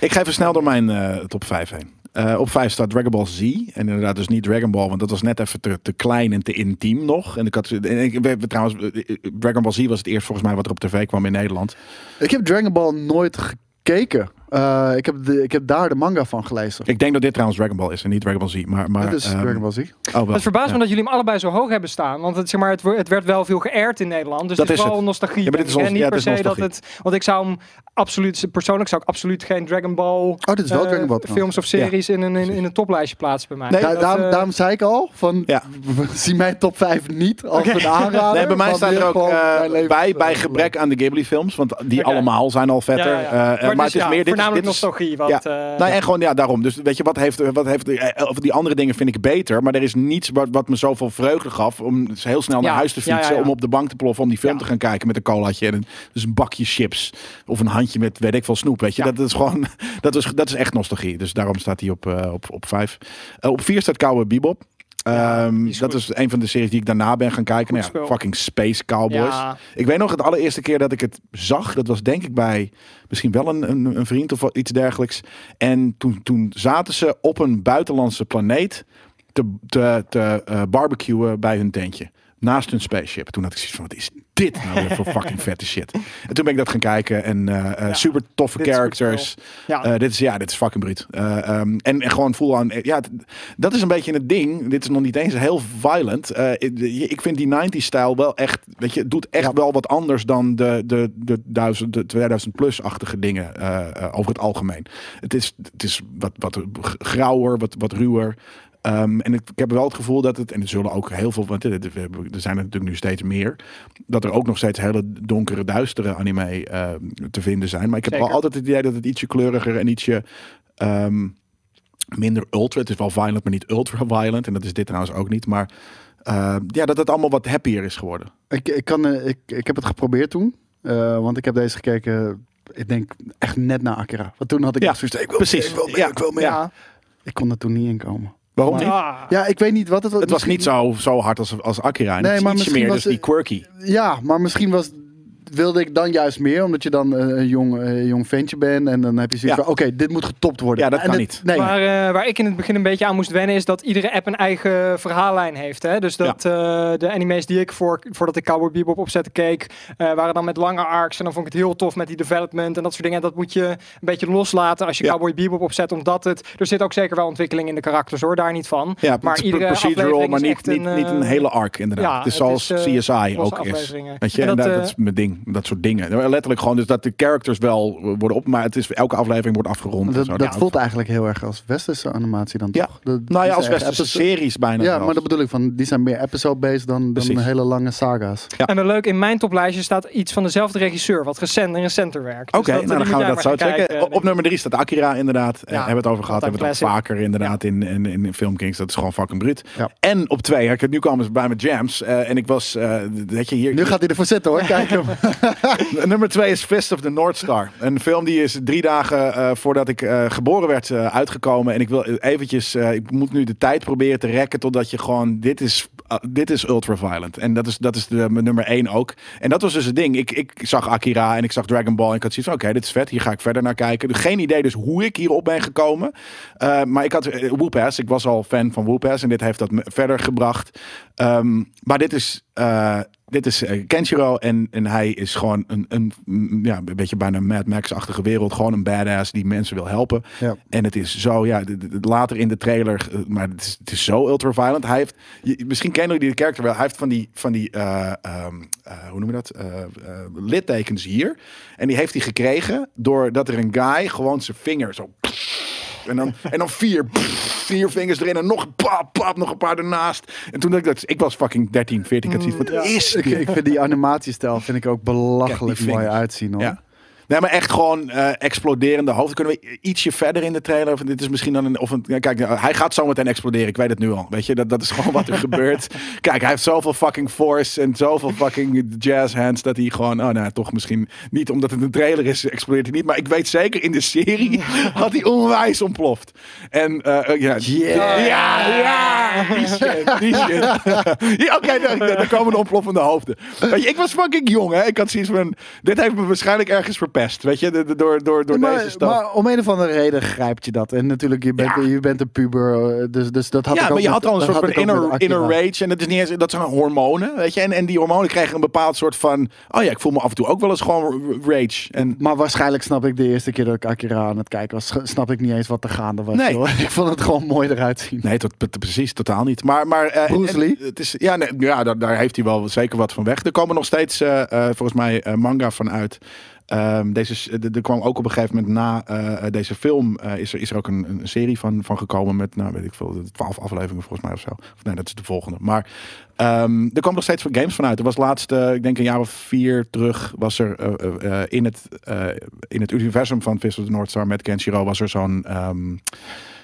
Ik ga even snel door mijn eh, top 5 heen. Eh, op 5 staat Dragon Ball Z. En inderdaad dus niet Dragon Ball, want dat was net even te, te klein en te intiem nog. En ik had, en ik, we, we- trouwens, Dragon Ball Z was het eerst volgens mij wat er op tv kwam in Nederland. Ik heb Dragon Ball nooit gekeken. Eh, ik, heb de, ik heb daar de manga van gelezen. Ik denk dat dit trouwens Dragon Ball is en niet Dragon Ball Z. Maar, maar, Dit is ehm, Dragon Ball Z. Oh, wel. Het verbaast Ja. me dat jullie hem allebei zo hoog hebben staan. Want het, zeg maar, het, het werd wel veel geëerd in Nederland. Dus Dat het is het. nostalgie. Ja, maar dit is ons- en niet het is per se dat het... Want ik zou hem absoluut... Persoonlijk zou ik absoluut geen Dragon Ball... Oh, dit is wel eh, Dragon Ball films of series in, een, in, in een toplijstje plaatsen bij mij. Nee, Da- Dat, daarom, eh, daarom zei ik al, van, Ja. zie mijn top 5 niet als Oké. een aanrader. Nee, bij mij staat er ook eh, bij, bij gebrek aan de Ghibli films. Want die allemaal zijn al vetter. maar, dus het is meer voornamelijk is, nostalgie. Wat, Ja. Nou, en gewoon, ja, daarom. Dus weet je, wat heeft, wat heeft eh, of die andere dingen vind ik beter. Maar er is niets wat, wat me zoveel vreugde gaf om heel snel naar huis te fietsen. Om op de bank te ploffen, om die film te gaan kijken met een colaatje. En een, dus een bakje chips. Of een handje met, weet ik veel, snoep. Weet je, dat is gewoon, dat is, dat is echt nostalgie. Dus daarom staat hij op, eh, op, op vijf. Op vier staat Cowboy Bebop. Ja, Ehm, dat is een van de series die ik daarna ben gaan kijken. Nou ja, fucking Space Cowboys. ja, Ik weet nog, het allereerste keer dat ik het zag, dat was denk ik bij misschien wel een, een, een vriend of iets dergelijks. En toen, toen zaten ze op een buitenlandse planeet te, te, te eh, barbecuen bij hun tentje. Naast hun spaceship. Toen had ik zoiets van, wat is dit nou weer voor fucking vette shit? En toen ben ik dat gaan kijken en eh, eh, super toffe is characters. Ja. Eh, dit is ja, dit is fucking bruut. Eh, ehm, en, en gewoon full aan. Ja, dat is een beetje het ding. Dit is nog niet eens heel violent. Ik- vind die 90s stijl wel echt. Weet je, het doet echt Ja. wel wat anders dan de, de, de, duizend, de 2000 plus-achtige dingen eh, eh, over het algemeen. Het is, het is wat, wat grauwer, wat, wat ruwer. Ehm, en ik, ik heb wel het gevoel dat het, en er zullen ook heel veel, want er zijn er natuurlijk nu steeds meer, dat er ook nog steeds hele donkere, duistere anime eh, te vinden zijn. Maar ik heb wel altijd het idee dat het ietsje kleuriger en ietsje ehm, minder ultra. Het is wel violent, maar niet ultra violent. En dat is dit trouwens ook niet. Maar ja, dat het allemaal wat happier is geworden. Ik, ik, kan, eh, ik, ik heb het geprobeerd toen. eh, want ik heb deze gekeken, ik denk echt net na Akira. Want toen had ik Ja, zoiets, ik wil precies. ik wil meer, Ja, ik wil meer. ja. Ik kon er toen niet in komen. Waarom niet? Ah. Ja, ik weet niet wat het was. Het was Misschien- niet zo, zo hard als, als Akira. En Nee, maar misschien meer, was dus die quirky. Ja, maar misschien was, wilde ik dan juist meer. Omdat je dan eh, een jong, eh, jong ventje bent. En dan heb je zoiets Ja. van, oké, dit moet getopt worden. Ja, dat kan niet. Nee, Maar eh, waar ik in het begin een beetje aan moest wennen is dat iedere app een eigen verhaallijn heeft. Hè? Dus dat eh, de anime's die ik voor, voordat ik Cowboy Bebop opzette keek, eh, waren dan met lange arcs. En dan vond ik het heel tof met die development en dat soort dingen. En dat moet je een beetje loslaten als je Ja. Cowboy Bebop opzet, omdat het... Er zit ook zeker wel ontwikkeling in de karakters hoor, daar niet van. Ja, Maar het is iedere procedural, maar niet, echt niet, een, niet een hele arc inderdaad. ja, het is het zoals is, CSI ook is. Weet je, En en dat, dat is mijn ding. Dat soort dingen. Letterlijk gewoon dus dat de characters wel worden op, maar het is elke aflevering wordt afgerond. en dat, zo. dat Ja, voelt eigenlijk heel erg als westerse animatie dan Ja. toch? Dat- Nou ja, als westerse series bijna. Ja, zelfs. maar dat bedoel ik van, die zijn meer episode-based dan, dan hele lange saga's. Ja. En wel leuk, in mijn toplijstje staat iets van dezelfde regisseur, wat recent en recenter werkt. Oké, Dus dat- nou dan gaan we dat zo checken. kijken, op, nummer drie staat Akira inderdaad. Eh, hebben we het over gehad. Hebben we het ook vaker inderdaad in, in, in, in Film Kings. Dat is gewoon fucking bruut. Ja. En op twee, hè, nu komen ze bij mijn jams. eh, en ik was, eh weet je, hier... Nu gaat hij ervoor zitten hoor, kijk hem. Nummer twee is Fist of the North Star. Een film die is drie dagen eh, voordat ik eh, geboren werd eh, uitgekomen. En ik wil eventjes, ik moet nu de tijd proberen te rekken totdat je gewoon, dit is, dit is ultra violent. En dat is, dat is de, mijn nummer één ook. En dat was dus het ding. Ik, ik zag Akira en ik zag Dragon Ball en ik had zoiets van, oké, dit is vet. Hier ga ik verder naar kijken. Geen idee dus hoe ik hierop ben gekomen. Maar ik had Whoop-Ass. Ik was al fan van Whoop-Ass en dit heeft dat verder gebracht. Um, maar dit is... Dit is uh, Kenshiro en, en hij is gewoon een, een, ja, een beetje bijna Mad Max-achtige wereld. Gewoon een badass die mensen wil helpen. Ja. En het is zo, ja, later in de trailer, uh, maar het is, het is zo ultra-violent. Hij heeft, je, misschien kennen jullie de karakter wel, hij heeft van die, van die uh, um, hoe noem je dat, littekens hier. En die heeft hij gekregen doordat er een guy gewoon zijn vinger zo... En dan, en dan vier, pff, vier vingers erin en nog een pap, pap, nog een paar ernaast. En toen dacht ik dat, ik was fucking 13, 14, ik had zoiets, wat is ik, ik vind die animatiestijl vind ik ook belachelijk mooi uitzien hoor. Ja. Nee, maar echt gewoon uh, exploderende hoofd. Kunnen we ietsje verder in de trailer? Of dit is misschien dan een. Of een ja, kijk, hij gaat zo meteen exploderen. Ik weet het nu al. Weet je, dat, dat is gewoon wat er gebeurt. Kijk, hij heeft zoveel fucking force en zoveel fucking jazz hands. Dat hij gewoon. Oh, nou, toch misschien niet omdat het een trailer is, explodeert hij niet. Maar ik weet zeker in de serie had hij onwijs ontploft. En uh, ja, yeah. ja, ja, die shit, die shit. ja, Oké, okay, daar, daar komen de ontploffende hoofden. Weet je, ik was fucking jong, hè? Ik had zoiets van. Dit heeft me waarschijnlijk ergens verpest. Weet je, door, door, door maar, deze stap. Maar om een of andere reden grijpt je dat. En natuurlijk, je bent, Ja. je bent een puber. Dus, dus dat had ja, ik ook maar je met- had al een dat soort van inner, rage. En dat, is niet eens, dat zijn hormonen, weet je. En, en die hormonen krijgen een bepaald soort van... Oh ja, ik voel me af en toe ook wel eens gewoon rage. En Maar waarschijnlijk snap ik de eerste keer dat ik Akira aan het kijken was, snap ik niet eens wat er gaande was. Nee. joh. Ik vond het gewoon mooi eruit zien. Nee, tot, tot- precies, totaal niet. Maar, maar eh, Bruce en- Lee? Het is, ja, nee, ja daar, daar heeft hij wel zeker wat van weg. Er komen nog steeds, eh, eh, volgens mij, eh, manga van uit. Ehm, deze, er kwam ook op een gegeven moment na eh, deze film eh, is, er, is er ook een, een serie van, van gekomen met, nou weet ik veel, twaalf afleveringen volgens mij of zo. Of nee, dat is de volgende. Maar ehm, er komen nog steeds voor games vanuit. Er was laatst, eh, ik denk een jaar of vier terug, was er eh, eh, eh, in, het, eh, in het universum van Fist of the North Star met Kenshiro was er zo'n ehm,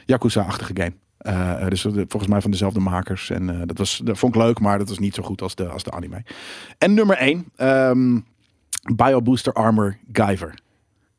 Yakuza-achtige game. Dus volgens mij van dezelfde makers. En dat, was, dat vond ik leuk, maar dat was niet zo goed als de, als de anime. En nummer 1, um, Bio Booster Armor Guyver.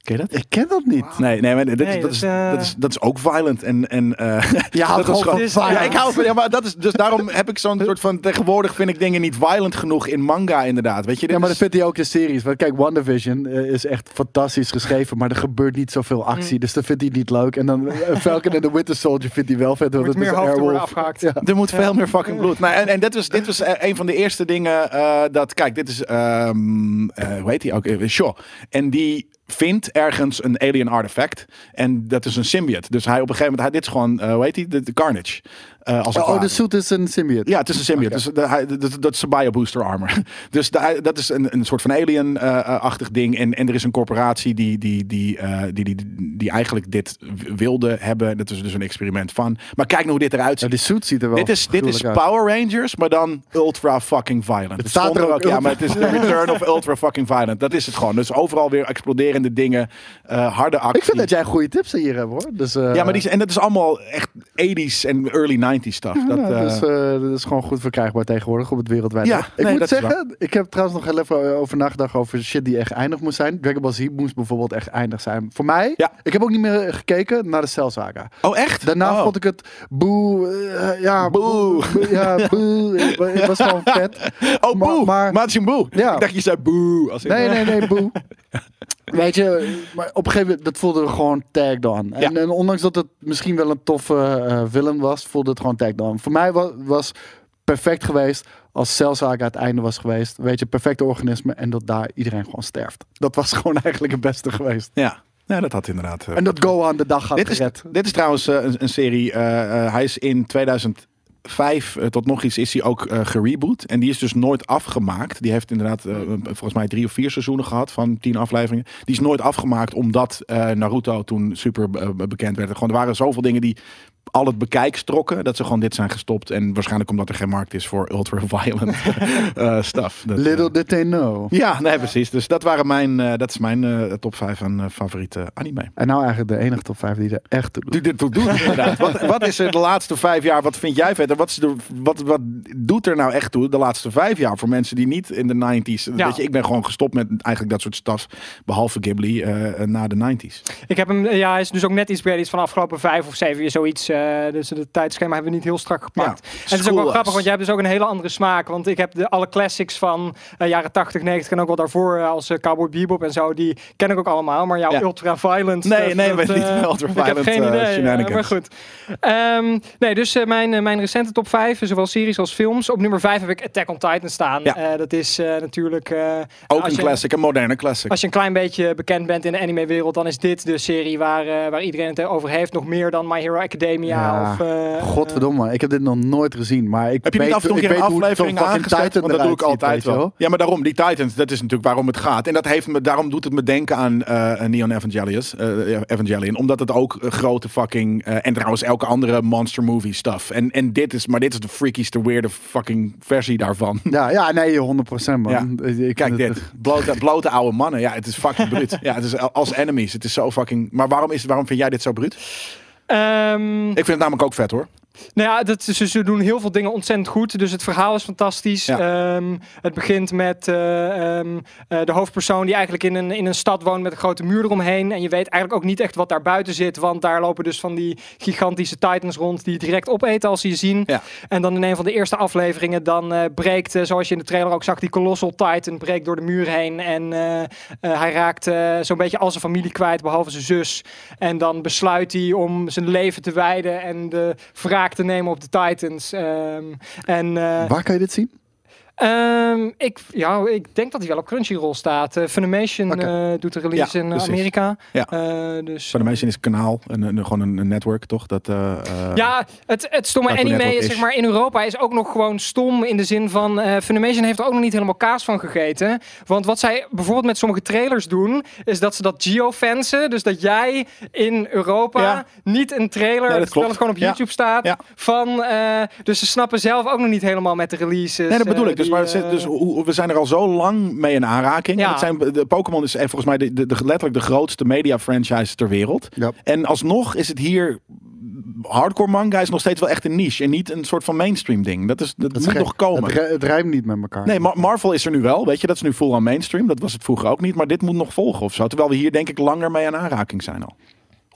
Ken je dat? Ik ken dat niet. Nee, nee, maar dit, Nee, dat, dat is, eh, dat, is, dat is ook violent. En, en, eh, Ja, dat is gewoon, ja, ik hou van, ja, maar dat is, dus daarom heb ik zo'n soort van, tegenwoordig vind ik dingen niet violent genoeg in manga inderdaad. Weet je, Ja, maar dat vindt hij ook in series. Want kijk, WandaVision eh, is echt fantastisch geschreven, maar er gebeurt niet zoveel actie. Dus dat vindt hij niet leuk. En dan eh, Falcon en the Winter Soldier vindt hij wel vet. want Wordt het is meer Airwolf. afgehakt. Ja. Er moet veel meer fucking bloed. Nou, en, en dit was, dit was eh, een van de eerste dingen eh, dat, kijk, dit is, ehm eh, hoe heet die ook? Eh, Shaw. En die vindt ergens een alien artifact. En dat is een symbiote. Dus hij op een gegeven moment, hij, dit is gewoon, eh, hoe heet? De, de Carnage. Eh, als Oh, ware. de suit is een symbiote. Ja, het is een symbiote. Dus hij- dat, dat is een biobooster armor. Dus de- dat is een, een soort van alien-achtig ding. En, en er is een corporatie die, die, die, eh, die, die, die eigenlijk dit wilde hebben. Dat is dus een experiment van. Maar kijk nou hoe dit eruit Ja, ziet. die suit ziet er wel Dit is, dit is uit. Power Rangers, maar dan ultra fucking violent. Het staat er ook, ja, maar het is de return of ultra fucking violent. Dat is het gewoon. Dus overal weer exploderende dingen, eh, harde actie. Ik vind dat jij goede tips hier hebt hoor. Dus, eh, Ja, maar die, en dat is allemaal echt 80s en early 90s stuff. dat, ja, eh, dus, eh, dat is gewoon goed verkrijgbaar tegenwoordig op het wereldwijd. Ja, ik nee, moet is zeggen, ik heb trouwens nog heel even over nagedacht over shit die echt eindig moest zijn. Dragon Ball Z moest bijvoorbeeld echt eindig zijn. Voor mij, Ja. ik heb ook niet meer gekeken naar de Cell Saga. oh, echt? Daarna Oh. vond ik het boe, eh, ja, Boe. boe, ja, boe. Het wa- Het was gewoon vet. Oh, Maar- boe. maar- Majin Boe. Ja. Ik dacht je zei boe. Als ik- Nee, nee, nee, boe. Weet je, maar op een gegeven moment, dat voelde gewoon tagged on. En, Ja. en ondanks dat het misschien wel een toffe eh villain was, voelde het gewoon tagged on. Voor mij was, was perfect geweest als Cell Saga het einde was geweest. Weet je, perfecte organisme en dat daar iedereen gewoon sterft. Dat was gewoon eigenlijk het beste geweest. Ja. ja, dat had inderdaad. eh, En dat Gohan de dag had dit, is, dit is trouwens eh, een, een serie. hij is in 2005 eh, tot nog iets is hij ook eh gereboot. En die is dus nooit afgemaakt. Die heeft inderdaad eh, volgens mij drie of vier seizoenen gehad van tien afleveringen. Die is nooit afgemaakt omdat Naruto toen super bekend werd. Gewoon, er waren zoveel dingen die al het bekijk strokken. Dat ze gewoon dit zijn gestopt. En waarschijnlijk omdat er geen markt is voor ultra-violent eh stuff. Dat, eh, Little did they know. ja, nee, precies. Dus dat waren mijn, eh, dat is mijn eh, top 5 aan eh, favoriete anime. En nou eigenlijk de enige top 5 die er echt toe doet. Die dit toe doet, inderdaad. Wat, wat is er de laatste vijf jaar? Wat vind jij vet? En wat, is wat, wat doet er nou echt toe de laatste vijf jaar voor mensen die niet in de 90s. Ja. Weet je, ik ben gewoon gestopt met eigenlijk dat soort stuff. Behalve Ghibli na de 90s. Ik heb hem, ja, hij is dus ook net iets breder, iets van de afgelopen vijf of zeven jaar zoiets. Eh, dus het tijdschema hebben we niet heel strak gepakt. Ja. En het is ook wel grappig, want jij hebt dus ook een hele andere smaak. Want ik heb de, alle classics van eh, jaren 80, 90 en ook wel daarvoor eh, als Cowboy Bebop en zo, die ken ik ook allemaal. Maar jouw Ja. ultra-violent Nee, nee, dat, niet met ultra-violent, Ik heb geen idee, maar goed. Ehm, nee, dus mijn, mijn recente top 5, zowel series als films. Op nummer 5 heb ik Attack on Titan staan. Ja. Dat is natuurlijk... Ook een classic, een moderne classic. als je een klein beetje bekend bent in de anime-wereld, dan is dit de serie waar, waar iedereen het over heeft. Nog meer dan My Hero Academia. Ja, Of, eh, Godverdomme, ik heb dit nog nooit gezien. Maar ik Heb je weet, niet af en toe een ik keer een aflevering aangezet? Want dat doe ik altijd wel. Ja, maar daarom, die Titans, dat is natuurlijk waarom het gaat. En dat heeft me, daarom doet het me denken aan eh Neon Evangelius, eh, Evangelion. Omdat het ook grote fucking... en trouwens elke andere monster movie stuff. En, en dit is, maar dit is de freakieste, weirde fucking versie daarvan. Ja, ja, nee, 100% man. Ja. Ik, Kijk dit, blote, blote oude mannen. Ja, het is fucking bruut. Ja, het is als enemies. Het is zo fucking... Maar waarom, is, waarom vind jij dit zo bruut? Ehm, Ik vind het namelijk ook vet hoor. Nou ja, dat, ze, ze doen heel veel dingen ontzettend goed. Dus het verhaal is fantastisch. Ja. Ehm, het begint met eh, ehm, eh, de hoofdpersoon die eigenlijk in een, in een stad woont met een grote muur eromheen. En je weet eigenlijk ook niet echt wat daar buiten zit. Want daar lopen dus van die gigantische titans rond die direct opeten als ze je zien. Ja. En dan in een van de eerste afleveringen dan eh, breekt, zoals je in de trailer ook zag, die Colossal Titan breekt door de muur heen. En hij raakt zo'n beetje al zijn familie kwijt, behalve zijn zus. En dan besluit hij om zijn leven te wijden en de wraak te nemen op de Titans. Ehm, en eh, Waar kan je dit zien? Ehm, ik, ja, ik denk dat hij wel op Crunchyroll staat. Eh, Funimation eh, doet de release Ja, in eh, precies. Amerika. Ja. Dus, meesten is het kanaal, een, een, gewoon een, een network toch? Dat, Ja, het, het stomme anime is, zeg maar, in Europa is ook nog gewoon stom in de zin van Funimation heeft er ook nog niet helemaal kaas van gegeten. Want wat zij bijvoorbeeld met sommige trailers doen, is dat ze dat geofansen. Dus dat jij in Europa Ja. niet een trailer, dat terwijl het gewoon op. YouTube staat, van... dus ze snappen zelf ook nog niet helemaal met de releases. Nee, dat bedoel ik. Dus, die, maar zit- eh, dus hoe- we zijn er al zo lang mee in aanraking. Ja. En het zijn, de Pokémon is eh, volgens mij de, de, de- letterlijk de grootste media franchise ter wereld. Ja. En alsnog is het hier hardcore manga is nog steeds wel echt een niche en niet een soort van mainstream ding. Dat, is, dat, moet gek. nog komen. Het, het rijmt niet met elkaar. Nee, Mar- Marvel is er nu wel. Weet je, dat is nu full aan mainstream. Dat was het vroeger ook niet. Maar dit moet nog volgen of zo. Terwijl we hier denk ik langer mee aan aanraking zijn al.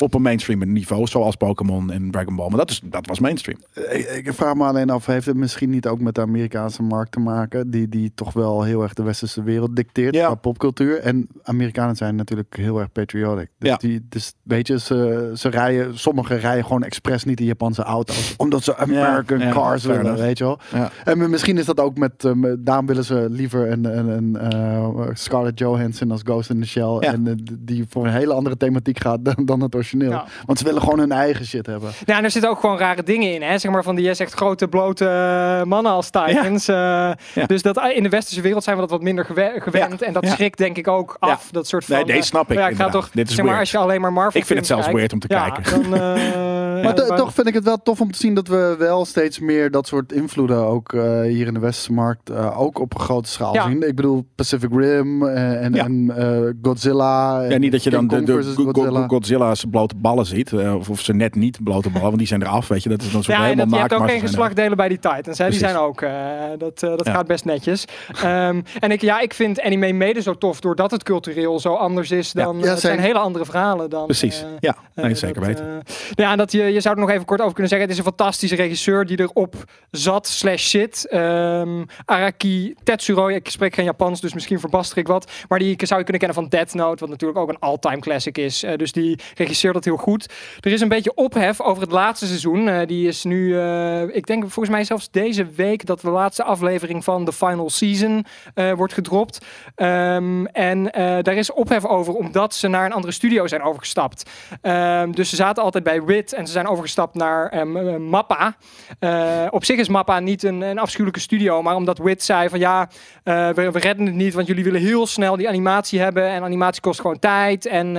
Op een mainstream niveau, zoals Pokémon en Dragon Ball. Maar dat, is, dat was mainstream. Ik, ik vraag me alleen af, heeft het misschien niet ook met de Amerikaanse markt te maken? Die, die toch wel heel erg de westerse wereld dicteert Ja. qua popcultuur. En Amerikanen zijn natuurlijk heel erg patriotic. Dus, Ja. die, dus weet je, ze, ze rijden, sommigen rijden gewoon expres niet in Japanse auto's. Omdat ze American ja, cars willen, weet je wel. Ja. En misschien is dat ook met, eh, daarom willen ze liever een, een, een eh, Scarlett Johansson als Ghost in the Shell. En eh, die voor een hele andere thematiek gaat dan, dan het origineel. Ja. Want ze willen gewoon hun eigen shit hebben. Ja, en er zitten ook gewoon rare dingen in. Hè? Zeg maar van die echt grote blote eh, mannen als Titans. eh. Dus dat in de westerse wereld zijn we dat wat minder gewe- gewend. En dat schrikt denk ik ook af. Dat soort van. Nee, deze eh, snap ik Ja, ik ga toch. Dit is zeg maar, als je alleen maar Marvel. Ik vind het zelfs weird om te ja, kijken. Dan, Maar ja, to- toch vind ik het wel tof om te zien dat we wel steeds meer dat soort invloeden ook eh, hier in de westerse markt eh, ook op een grote schaal Ja. zien. Ik bedoel Pacific Rim eh, en, Ja. en eh, Godzilla. Ja, niet dat je dan de, Godzilla. Godzilla's blote ballen ziet. eh, Of, of ze net niet blote ballen, want die zijn eraf. Weet je, dat is dan zo Ja, en helemaal dat, je hebt naakt. ook maar geen er. geslachtdelen bij die Titans. Hè? Die zijn ook. eh, dat eh, dat Ja. gaat best netjes. Ehm, en ik, ja, ik vind anime mede zo tof doordat het cultureel zo anders is dan. Ja, eh, het zijn hele andere verhalen dan. Precies, eh, ja, eh, nee, zeker dat, weten. eh, ja, en dat je, je zou er nog even kort over kunnen zeggen. Het is een fantastische regisseur die erop zat slash zit. Ehm, Araki Tetsuro. Ik spreek geen Japans, dus misschien verbaster ik wat. Maar die zou je kunnen kennen van Death Note, wat natuurlijk ook een all-time classic is. Eh, dus die regisseert dat heel goed. Er is een beetje ophef over het laatste seizoen. Eh, die is nu, eh, ik denk volgens mij zelfs deze week dat de laatste aflevering van de final season eh, wordt gedropt. Ehm, en eh, daar is ophef over omdat ze naar een andere studio zijn overgestapt. Ehm, dus ze zaten altijd bij WIT en ze zijn overgestapt naar ehm, eh, Mappa. Eh, op zich is Mappa niet een, een afschuwelijke studio, maar omdat WIT zei van ja, eh, we, we redden het niet, want jullie willen heel snel die animatie hebben en animatie kost gewoon tijd. En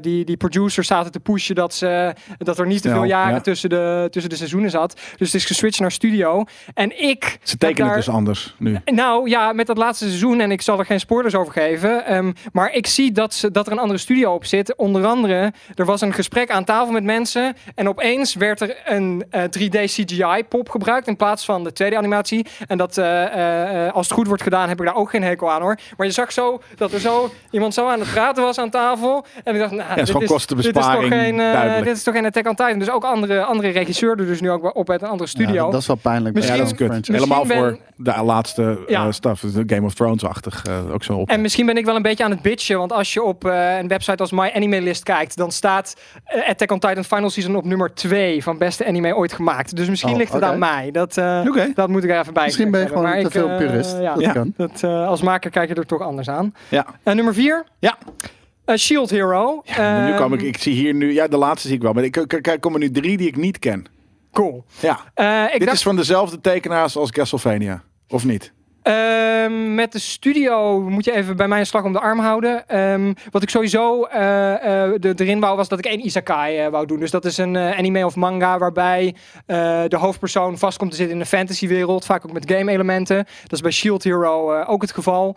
die, die producers zaten te pushen dat, ze, dat er niet te veel jaren ja. tussen, de, tussen de seizoenen zat. Dus het is geswitcht naar studio. En ik Ze tekenen daar- het dus anders nu. nou ja, met dat laatste seizoen, en ik zal er geen spoilers over geven. ehm, maar ik zie dat, ze, dat er een andere studio op zit. Onder andere, er was een gesprek aan tafel met mensen. En opeens werd er een eh, 3D CGI-pop gebruikt in plaats van de 2D-animatie. En dat, eh, eh, eh, als het goed wordt gedaan, heb ik daar ook geen hekel aan hoor. Maar je zag zo dat er zo iemand zo aan het praten was aan tafel. En ik dacht, nou, is dit, is, dit is toch kostenbesparing, geen, eh, duidelijk. dit is toch geen Attack on Titan. Dus ook andere, andere regisseur er dus nu ook op uit een andere studio. Ja, dat, dat is wel pijnlijk. Misschien- Ja, dat is kut. Helemaal Misschien voor de laatste eh, Ja. stuff. Dus Game of Thrones-achtig eh, ook zo op. En misschien ben ik wel een beetje aan het bitchen, want als je op eh, een website als My Anime List kijkt, dan staat eh, Attack on Titan Final Season op nummer 2 van beste anime ooit gemaakt. Dus misschien Oh, ligt het aan mij. Dat, eh, dat moet ik er even bij Misschien ben je gewoon te veel ik, eh, purist. ja, Dat Ja. kan. dat, eh, als maker kijk je er toch anders aan. Ja. Nummer 4. Ja. Shield Hero. En nu Ehm, kom ik, ik zie hier nu, ja, de laatste zie ik wel, maar ik, ik, ik kom er nu drie die ik niet ken. Cool. Ja, ik dit dacht, is van dezelfde tekenaars als Castlevania, of niet? Ehm, met de studio moet je even bij mij een slag om de arm houden. Ehm, wat ik sowieso eh, eh, de, erin wou, was dat ik één isekai eh, wou doen. Dus dat is een anime of manga waarbij de hoofdpersoon vast komt te zitten in een fantasywereld. Vaak ook met game elementen. Dat is bij Shield Hero ook het geval.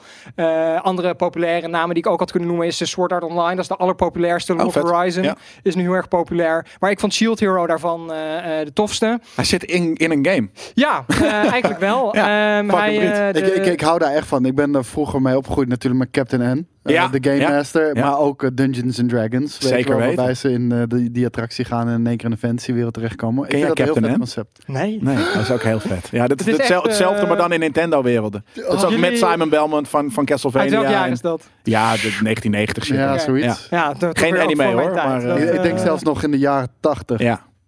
Andere populaire namen die ik ook had kunnen noemen is Sword Art Online. Dat is de allerpopulairste. Oh, Log vet. Horizon Ja. is nu heel erg populair. Maar ik vond Shield Hero daarvan de tofste. Hij zit in, in een game. Ja, eigenlijk wel. Ja, Ehm, hij, Ik, ik, ik hou daar echt van. Ik ben er vroeger mee opgegroeid natuurlijk met Captain N. eh, Ja, de Game ja, Master. ja. Maar ook eh, Dungeons and Dragons. Weet Zeker je wel, weten. Waarbij ze in eh, die, die attractie gaan en in één keer in de fantasywereld terechtkomen. Ken ik vind dat heel concept. Nee. Nee, dat is ook heel vet. Ja, dat is, Het is hetzel- echt, hetzelfde, maar dan in Nintendo-werelden. Dat is ook jullie- met Simon Belmont van, van Uit Castlevania. welk jaar en- is dat? Ja, de 1990 shit. Ja, Ja. Zoiets. Ja, Geen anime, hoor, tijd. maar, Dat, Ik, denk zelfs nog in de jaren tachtig.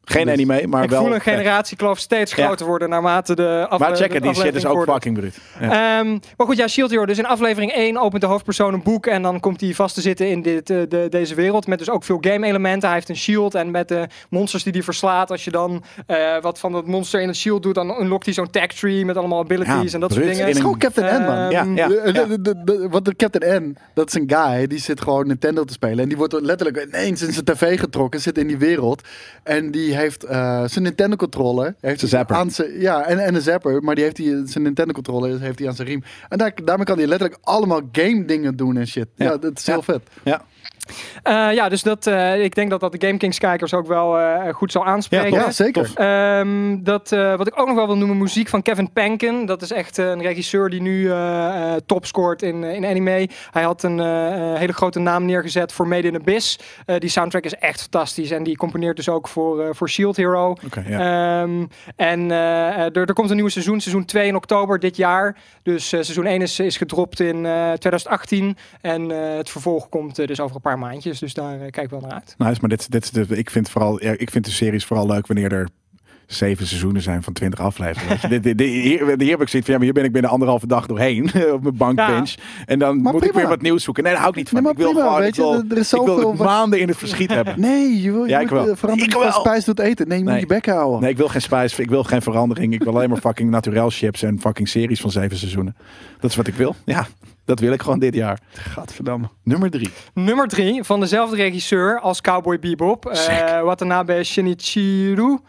Geen Dus- anime, maar ik wel... voel een generatiekloof steeds Ja. groter worden naarmate de af, Maar checken, die shit aflevering is ook fucking bruut. Ja. Ehm, maar goed, ja, Shield Hero. Dus in aflevering 1 opent de hoofdpersoon een boek en dan komt hij vast te zitten in dit, eh, de, deze wereld. Met dus ook veel game elementen. Hij heeft een shield en met de monsters die hij verslaat. Als je dan eh, wat van dat monster in het shield doet, dan unlockt hij zo'n tag tree met allemaal abilities Ja, en dat soort dingen. Het is In gewoon Captain N, man. Ehm, Ja, de- Want de Captain N, dat is een guy, die zit gewoon Nintendo te spelen. En die wordt letterlijk ineens in zijn tv getrokken, zit in die wereld. En die heeft eh, zijn Nintendo controller. Heeft Zijn zapper. Aan zijn, ja, en, en een zapper. Maar die heeft hij, zijn Nintendo controller heeft hij aan zijn riem. En daar, daarmee kan hij letterlijk allemaal game dingen doen en shit. Ja, Ja. dat is heel vet. Ja. Eh, ja, dus dat, eh, ik denk dat dat de GameKings kijkers ook wel eh, goed zal aanspreken. Ja, zeker. Ehm, dat, eh, wat ik ook nog wel wil noemen, muziek van Kevin Penkin. Dat is echt een regisseur die nu eh, eh, top scoort in, in anime. Hij had een hele grote naam neergezet voor Made in Abyss. Eh, die soundtrack is echt fantastisch. En die componeert dus ook voor, eh, voor Shield Hero. Ehm, en eh, er, er komt een nieuwe seizoen, seizoen 2 in oktober dit jaar. Dus eh, seizoen 1 is, is gedropt in eh, 2018. En eh, het vervolg komt dus over een paar maandjes. Dus daar eh, kijk ik wel naar uit. Nice, maar dit, dit, is de- ik, vind vooral, ja, ik vind de series vooral leuk wanneer er zeven seizoenen zijn van twintig afleveringen. dit, dit, dit- hier, heb ik zoiets van, ja, maar hier ben ik binnen anderhalve dag doorheen op mijn bankbench. En dan Maar moet ik weer wat nieuws zoeken. Nee, daar hou ik niet van. Nee, ik wil prima, gewoon, weet ik wil, je, er is ik wil zoveel het wat- maanden in het verschiet hebben. Nee, je wil, je Ja, ik de verandering Ik van wel. spijs doet eten. Nee, je moet Nee. je bek houden. Nee, ik wil geen spijs, ik wil geen verandering. Ik wil alleen maar fucking naturel chips en fucking series van zeven seizoenen. Dat is wat ik wil. Ja, dat wil ik gewoon dit jaar. Gadverdamme. Nummer drie. Nummer 3 van dezelfde regisseur als Cowboy Bebop. Eh Watanabe Shinichiro.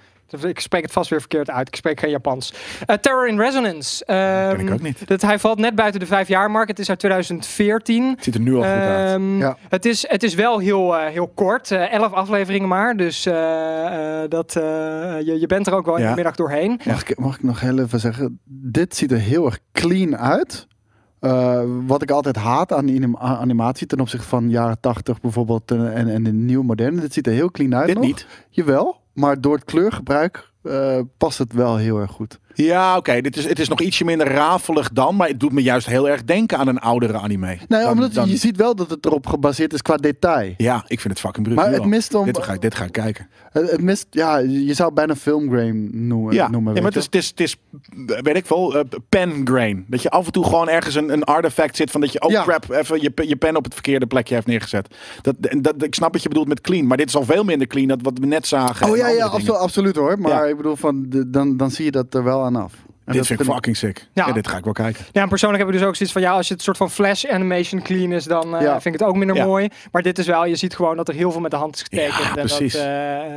Ik spreek het vast weer verkeerd uit. Ik spreek geen Japans. Eh, Terror in Resonance. ken ik Ehm, ook niet. Dat, hij valt net buiten de vijf jaar mark. Het is uit 2014. Het ziet er nu al goed uit. Ehm, Ja. het, is, het is wel heel, eh, heel kort. eh, elf afleveringen maar. Dus eh, eh, dat, eh, je, je bent er ook wel in de middag doorheen. Mag ik, mag ik nog heel even zeggen? Dit ziet er heel erg clean uit. Eh, wat ik altijd haat aan animatie ten opzichte van jaren 80 bijvoorbeeld eh, en, en de nieuwe moderne. Dit ziet er heel clean uit Dit nog. niet. Jawel, maar door het kleurgebruik eh, past het wel heel erg goed. Ja, oké. dit is Het is nog ietsje minder rafelig dan, maar het doet me juist heel erg denken aan een oudere anime. Nee, Dan- omdat dan- je ziet wel dat het erop gebaseerd is qua detail. Ja, ik vind het fucking bruut. Maar het mist om. Dit ga, ik, dit ga ik kijken. Het, het mist, ja, je zou het bijna filmgrain noemen. Ja, noemen ja maar het is, het, is, het is, weet ik veel, eh, pen grain. Dat je af en toe gewoon ergens een, een artefact zit van dat je, oh Ja. crap, even je, je pen op het verkeerde plekje heeft neergezet. Dat, dat, ik snap wat je bedoelt met clean, maar dit is al veel minder clean dan wat we net zagen. Oh ja, ja absolu- absoluut hoor. Maar Ja. ik bedoel, van de, dan, dan zie je dat er wel aan af. En Dit vind ik fucking sick. Ja. Ja. dit ga ik wel kijken. Ja, en persoonlijk heb ik dus ook zoiets van, ja, als je het soort van flash animation clean is, dan eh, Ja. vind ik het ook minder Ja. mooi. Maar dit is wel, je ziet gewoon dat er heel veel met de hand is getekend. Ja, en precies. Dat, eh,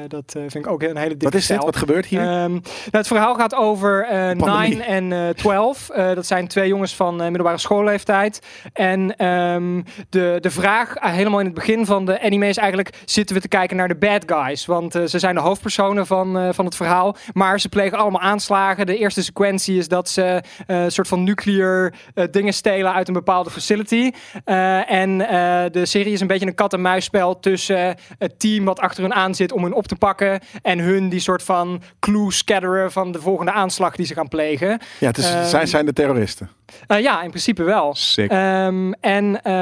dat eh, vind ik ook een hele dikke Wat is dit? Wat gebeurt hier? Ehm, nou, het verhaal gaat over eh Pandemie. 9 en eh 12. Eh, dat zijn twee jongens van eh, middelbare schoolleeftijd. En ehm, de, de vraag helemaal in het begin van de anime is eigenlijk... zitten we te kijken naar de bad guys? Want eh, ze zijn de hoofdpersonen van, eh, van het verhaal. Maar ze plegen allemaal aanslagen. De eerste sequentie is dat ze eh, een soort van nuclear eh, dingen stelen uit een bepaalde facility. Eh, en eh, de serie is een beetje een kat-en-muisspel tussen het team wat achter hun aan zit om hun op te pakken. En hun die soort van clue scatteren van de volgende aanslag die ze gaan plegen. ja, het is, ehm, zij zijn de terroristen. Eh, ja, in principe wel. Sick. Ehm, en eh,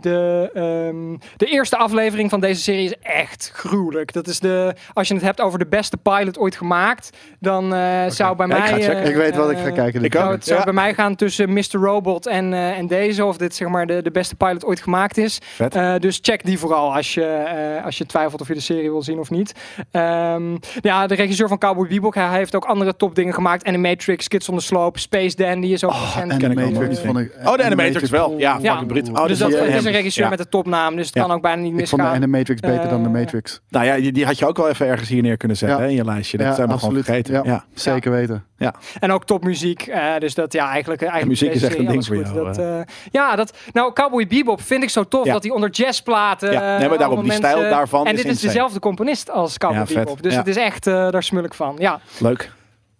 de, ehm, de eerste aflevering van deze serie is echt gruwelijk. Dat is de, als je het hebt over de beste pilot ooit gemaakt, dan eh, zou bij Ja, ik mij. ga het checken. eh, Ik weet wat ik ga eh, kijken. ik zou het zou Ja. bij mij gaan tussen Mr. Robot en, eh, en deze, of dit zeg maar de, de beste pilot ooit gemaakt is. Eh, dus check die vooral als je, eh, als je twijfelt of je de serie wil zien of niet. Ehm, ja, de regisseur van Cowboy Bebop, hij heeft ook andere topdingen gemaakt. Animatrix, Kids on the Slope, Space Dandy is ook recent. En ken de ik allemaal Matrix niet. vond ik... Oh, de Animatrix wel. Ja, Ja. fucking bruut. Oh, dus dat is een regisseur Ja. met een topnaam, dus het Ja. kan ook bijna niet Ik vond de misgaan. Animatrix beter dan de Matrix. Nou ja, die, die had je ook wel even ergens hier neer kunnen zetten Ja. hè, in je lijstje. Dat Ja, zijn we gewoon vergeten. Ja. Ja. Zeker weten. En ook topmuziek. eh, dus dat ja, eigenlijk. eigenlijk muziek is echt een serie ding voor jou, Dat, eh, ja, dat. Nou, Cowboy Bebop vind ik zo tof Ja. dat hij onder jazzplaten. Ja, nee, maar eh, daarom, die stijl daarvan En is dit is insane. dezelfde componist als Cowboy Ja. Bebop. Dus het is echt, eh, daar smul ik van. Ja. Leuk.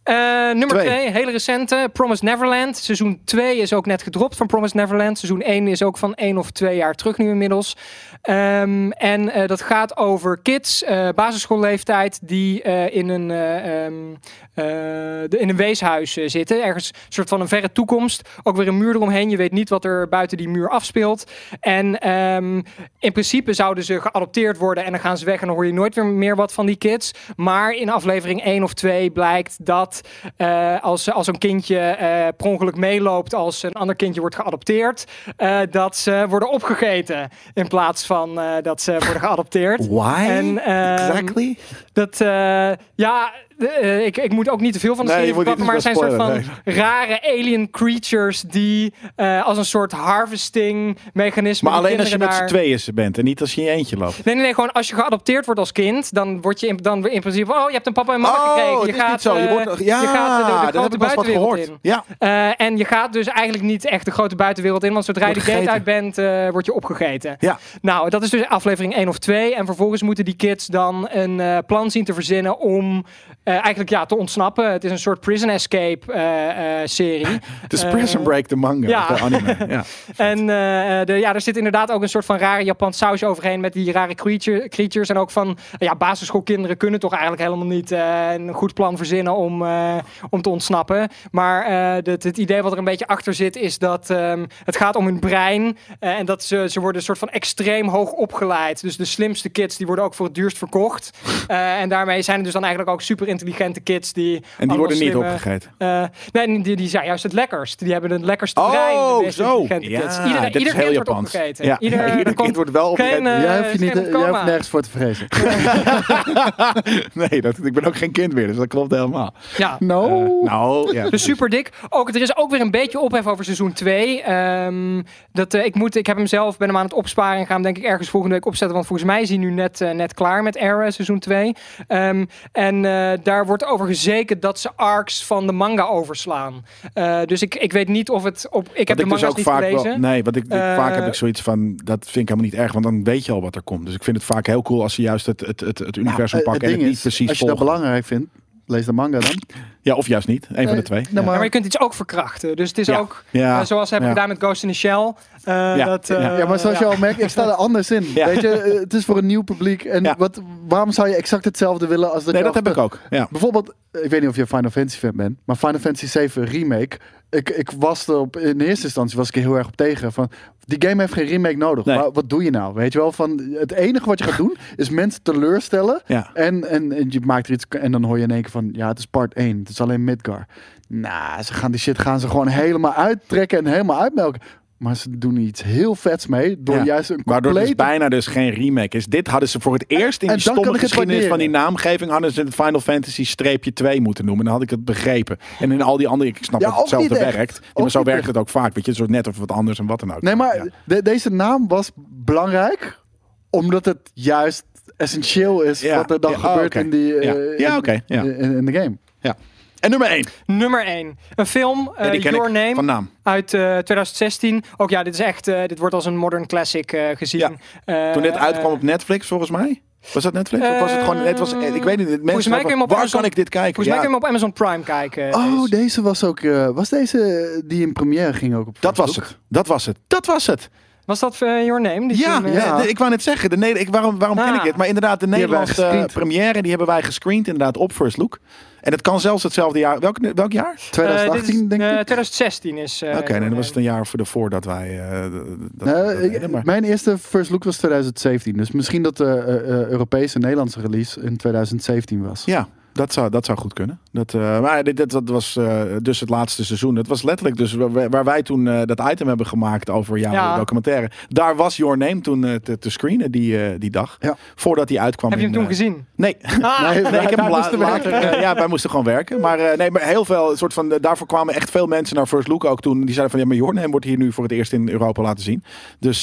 Eh, nummer Twee. 2, hele recente. Promised Neverland. Seizoen 2 is ook net gedropt van Promised Neverland. Seizoen 1 is ook van 1 of 2 jaar terug nu inmiddels. Ehm, en eh, dat gaat over kids, eh, basisschoolleeftijd, die in, een, eh, ehm, eh, de- in een weeshuis zitten. Ergens een soort van een verre toekomst. Ook weer een muur eromheen. Je weet niet wat er buiten die muur afspeelt. En ehm, in principe zouden ze geadopteerd worden en dan gaan ze weg en dan hoor je nooit weer meer wat van die kids. Maar in aflevering 1 of 2 blijkt dat eh, als, als een kindje eh per ongeluk meeloopt als een ander kindje wordt geadopteerd, eh, dat ze worden opgegeten in plaats van dat ze worden geadopteerd. Why? En, ehm, exactly? Dat, ja, eh, ik, ik moet ook niet te veel van de serie verklappen, maar het zijn soort van rare alien creatures die eh, als een soort harvesting mechanisme. Maar alleen als je met z'n tweeën bent en niet als je in je eentje loopt. Nee, nee, nee, gewoon als je geadopteerd wordt als kind, dan word je in, dan in principe, oh, je hebt een papa en mama gekregen. Oh, het Je is gaat, niet zo. Je eh, wordt, ja, je gaat de, de grote buitenwereld gehoord. in. Ja, en je gaat dus eigenlijk niet echt de grote buitenwereld in, want zodra je de gate uit bent, word je opgegeten. Ja. Nou, dat is dus aflevering 1 of 2. En vervolgens moeten die kids dan een plan zien te verzinnen om eigenlijk ja, te ontsnappen. Het is een soort prison escape eh, eh, serie. het is Eh, Prison Break de manga, ja. of de anime. Ja. En eh, de, ja, er zit inderdaad ook een soort van rare Japans saus overheen met die rare creature, creatures. En ook van, ja, basisschoolkinderen kunnen toch eigenlijk helemaal niet eh, een goed plan verzinnen om, eh, om te ontsnappen. Maar eh, het, het idee wat er een beetje achter zit is dat ehm, het gaat om hun brein. eh, en dat ze, ze worden een soort van extreem hoog opgeleid. Dus de slimste kids die worden ook voor het duurst verkocht. Eh, en daarmee zijn er dus dan eigenlijk ook super intelligente kids die... En die worden niet slimme- opgegeten. eh, nee, die, die zijn juist het lekkerst. Die hebben het lekkerste Oh, brein. zo. Ja, kids. Ieder, dit is ieder heel kind wordt Japans. opgegeten. Ja. Ieder, Ja, ieder komt kind wordt wel opgegeten. Geen, eh, jij, hoeft je niet, jij hoeft coma. nergens voor te vrezen. nee, dat, ik ben ook geen kind meer, dus dat klopt helemaal. Ja. No. Eh, nou, ja. Dus super dik. Ook, er is ook weer een beetje ophef over seizoen 2. Ehm, dat, eh, ik, moet, ik heb hem zelf, ben hem aan het opsparen en ga hem denk ik ergens volgende week opzetten. Want volgens mij is hij nu net, net klaar met Era seizoen 2. Ehm, en eh, daar wordt over gezekerd dat ze arcs van de manga overslaan. Eh, dus ik, ik weet niet of het op... Ik heb Wat de dus manga's niet gelezen. Wel, nee, wat ik, ik- Eh, vaak heb ik zoiets van, dat vind ik helemaal niet erg, want dan weet je al wat er komt. Dus ik vind het vaak heel cool als ze juist het, het, het, het universum Eh, pakken en het het ding niet is, precies als je dat volgen. belangrijk vindt, lees de manga dan. Ja, of juist niet. Een van de Nee, twee. nou, ja. maar- Maar je kunt iets ook verkrachten. Dus het is Ja. ook, Ja. eh, zoals ze hebben Ja. gedaan met Ghost in the Shell. eh, dat, eh, Ja. Maar zoals je al merkt, ik sta er anders in. Ja. Weet je, eh, het is voor een nieuw publiek. En Ja. wat, waarom zou je exact hetzelfde willen als dat Nee, dat heb ik ook. Ja. Bijvoorbeeld, ik weet niet of je Final Fantasy fan bent, maar Final Fantasy 7 Remake. Ik, ik was er op, in eerste instantie was ik er heel erg op tegen. Van, die game heeft geen remake nodig. Nee. Maar wat doe je nou? Weet je wel, van het enige wat je gaat doen is mensen teleurstellen. Ja. En, en, en je maakt er iets en dan hoor je in één keer van, ja, het is part 1. Het is alleen Midgar. Nou, ze gaan die shit gaan ze gewoon helemaal uittrekken en helemaal uitmelken. Maar ze doen iets heel vets mee door Ja. juist een Waardoor het dus complete bijna dus geen remake is. Dit hadden ze voor het eerst in en die stomme geschiedenis van die naamgeving hadden ze het Final Fantasy streepje 2 moeten noemen. Dan had ik het begrepen. En in al die andere, ik snap Ja, dat hetzelfde werkt. Ja, maar zo werkt echt. het ook vaak. Weet je, soort net of wat anders en wat dan ook. Nee, maar Ja. de- deze naam was belangrijk omdat het juist essentieel is Ja, wat er dan ja, oh, gebeurt in, die, eh, Ja. in- Ja, oké, ja. in, in de game. En nummer 1. Nummer 1. Een film, eh, die ken Your ik Name. van naam. Uit eh, 2016. Ook ja, dit is echt, eh, dit wordt als een modern classic eh, gezien. Ja. Eh, Toen dit uitkwam eh, op Netflix, volgens mij. Was dat Netflix? of was het gewoon... Het was, ik weet niet. Mensen mij hem op waar Amazon- kan ik dit kijken? Volgens mij Ja, kun je hem op Amazon Prime kijken. Oh, deze. deze was ook. eh, was deze die in première ging ook op dat was het. Dat was het. Dat was het. Was dat eh, Your Name? Die Ja, eh, ja. de- ik wou net zeggen. De, Neder- ik, waarom waarom ken Ah. ik dit? Maar inderdaad, de Nederlandse eh, première, die hebben wij gescreend inderdaad op First Look. En het kan zelfs hetzelfde jaar. Welk, welk jaar? eh, 2018, dit is, denk eh, ik. 2016 is. eh, Oké, nee, Your dan was het een jaar voor de voordat wij eh, dat, Nee, dat deden, maar- mijn eerste first look was 2017. Dus misschien dat de eh, eh, Europese Nederlandse release in 2017 was. Ja, dat zou, dat zou goed kunnen. Dat, eh, maar dit, dit, dat was eh, dus het laatste seizoen. Het was letterlijk dus waar, waar wij toen eh, dat item hebben gemaakt over jouw Ja. documentaire. Daar was Your Name toen te, te screenen die, eh, die dag. Ja. Voordat hij uitkwam. Heb je hem in, toen gezien? Nee. Ah, Nee, ik heb hem la- later. ja, wij moesten gewoon werken. Maar eh, nee, maar heel veel soort van. daarvoor kwamen echt veel mensen naar First Look ook toen. Die zeiden van ja, maar Your Name wordt hier nu voor het eerst in Europa laten zien. Dus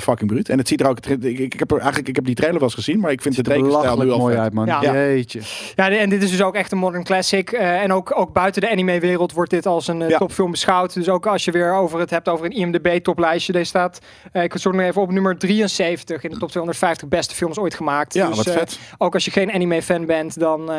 fucking bruut. En het ziet er ook. Ik, ik, heb er eigenlijk ik heb die trailer wel eens gezien, maar ik vind het rekenstijl nu al mooi vet. uit, man. Ja. Jeetje. Ja, de- en dit is dus ook echt een modern classic. eh, en ook, ook buiten de anime-wereld wordt dit als een eh, Ja. topfilm beschouwd. Dus ook als je weer over het hebt over een IMDb-toplijstje. Deze staat, eh, ik zoek nog even op, nummer 73 in de top 250 beste films ooit gemaakt. Ja, dus, wat vet. ook als je geen anime-fan bent, dan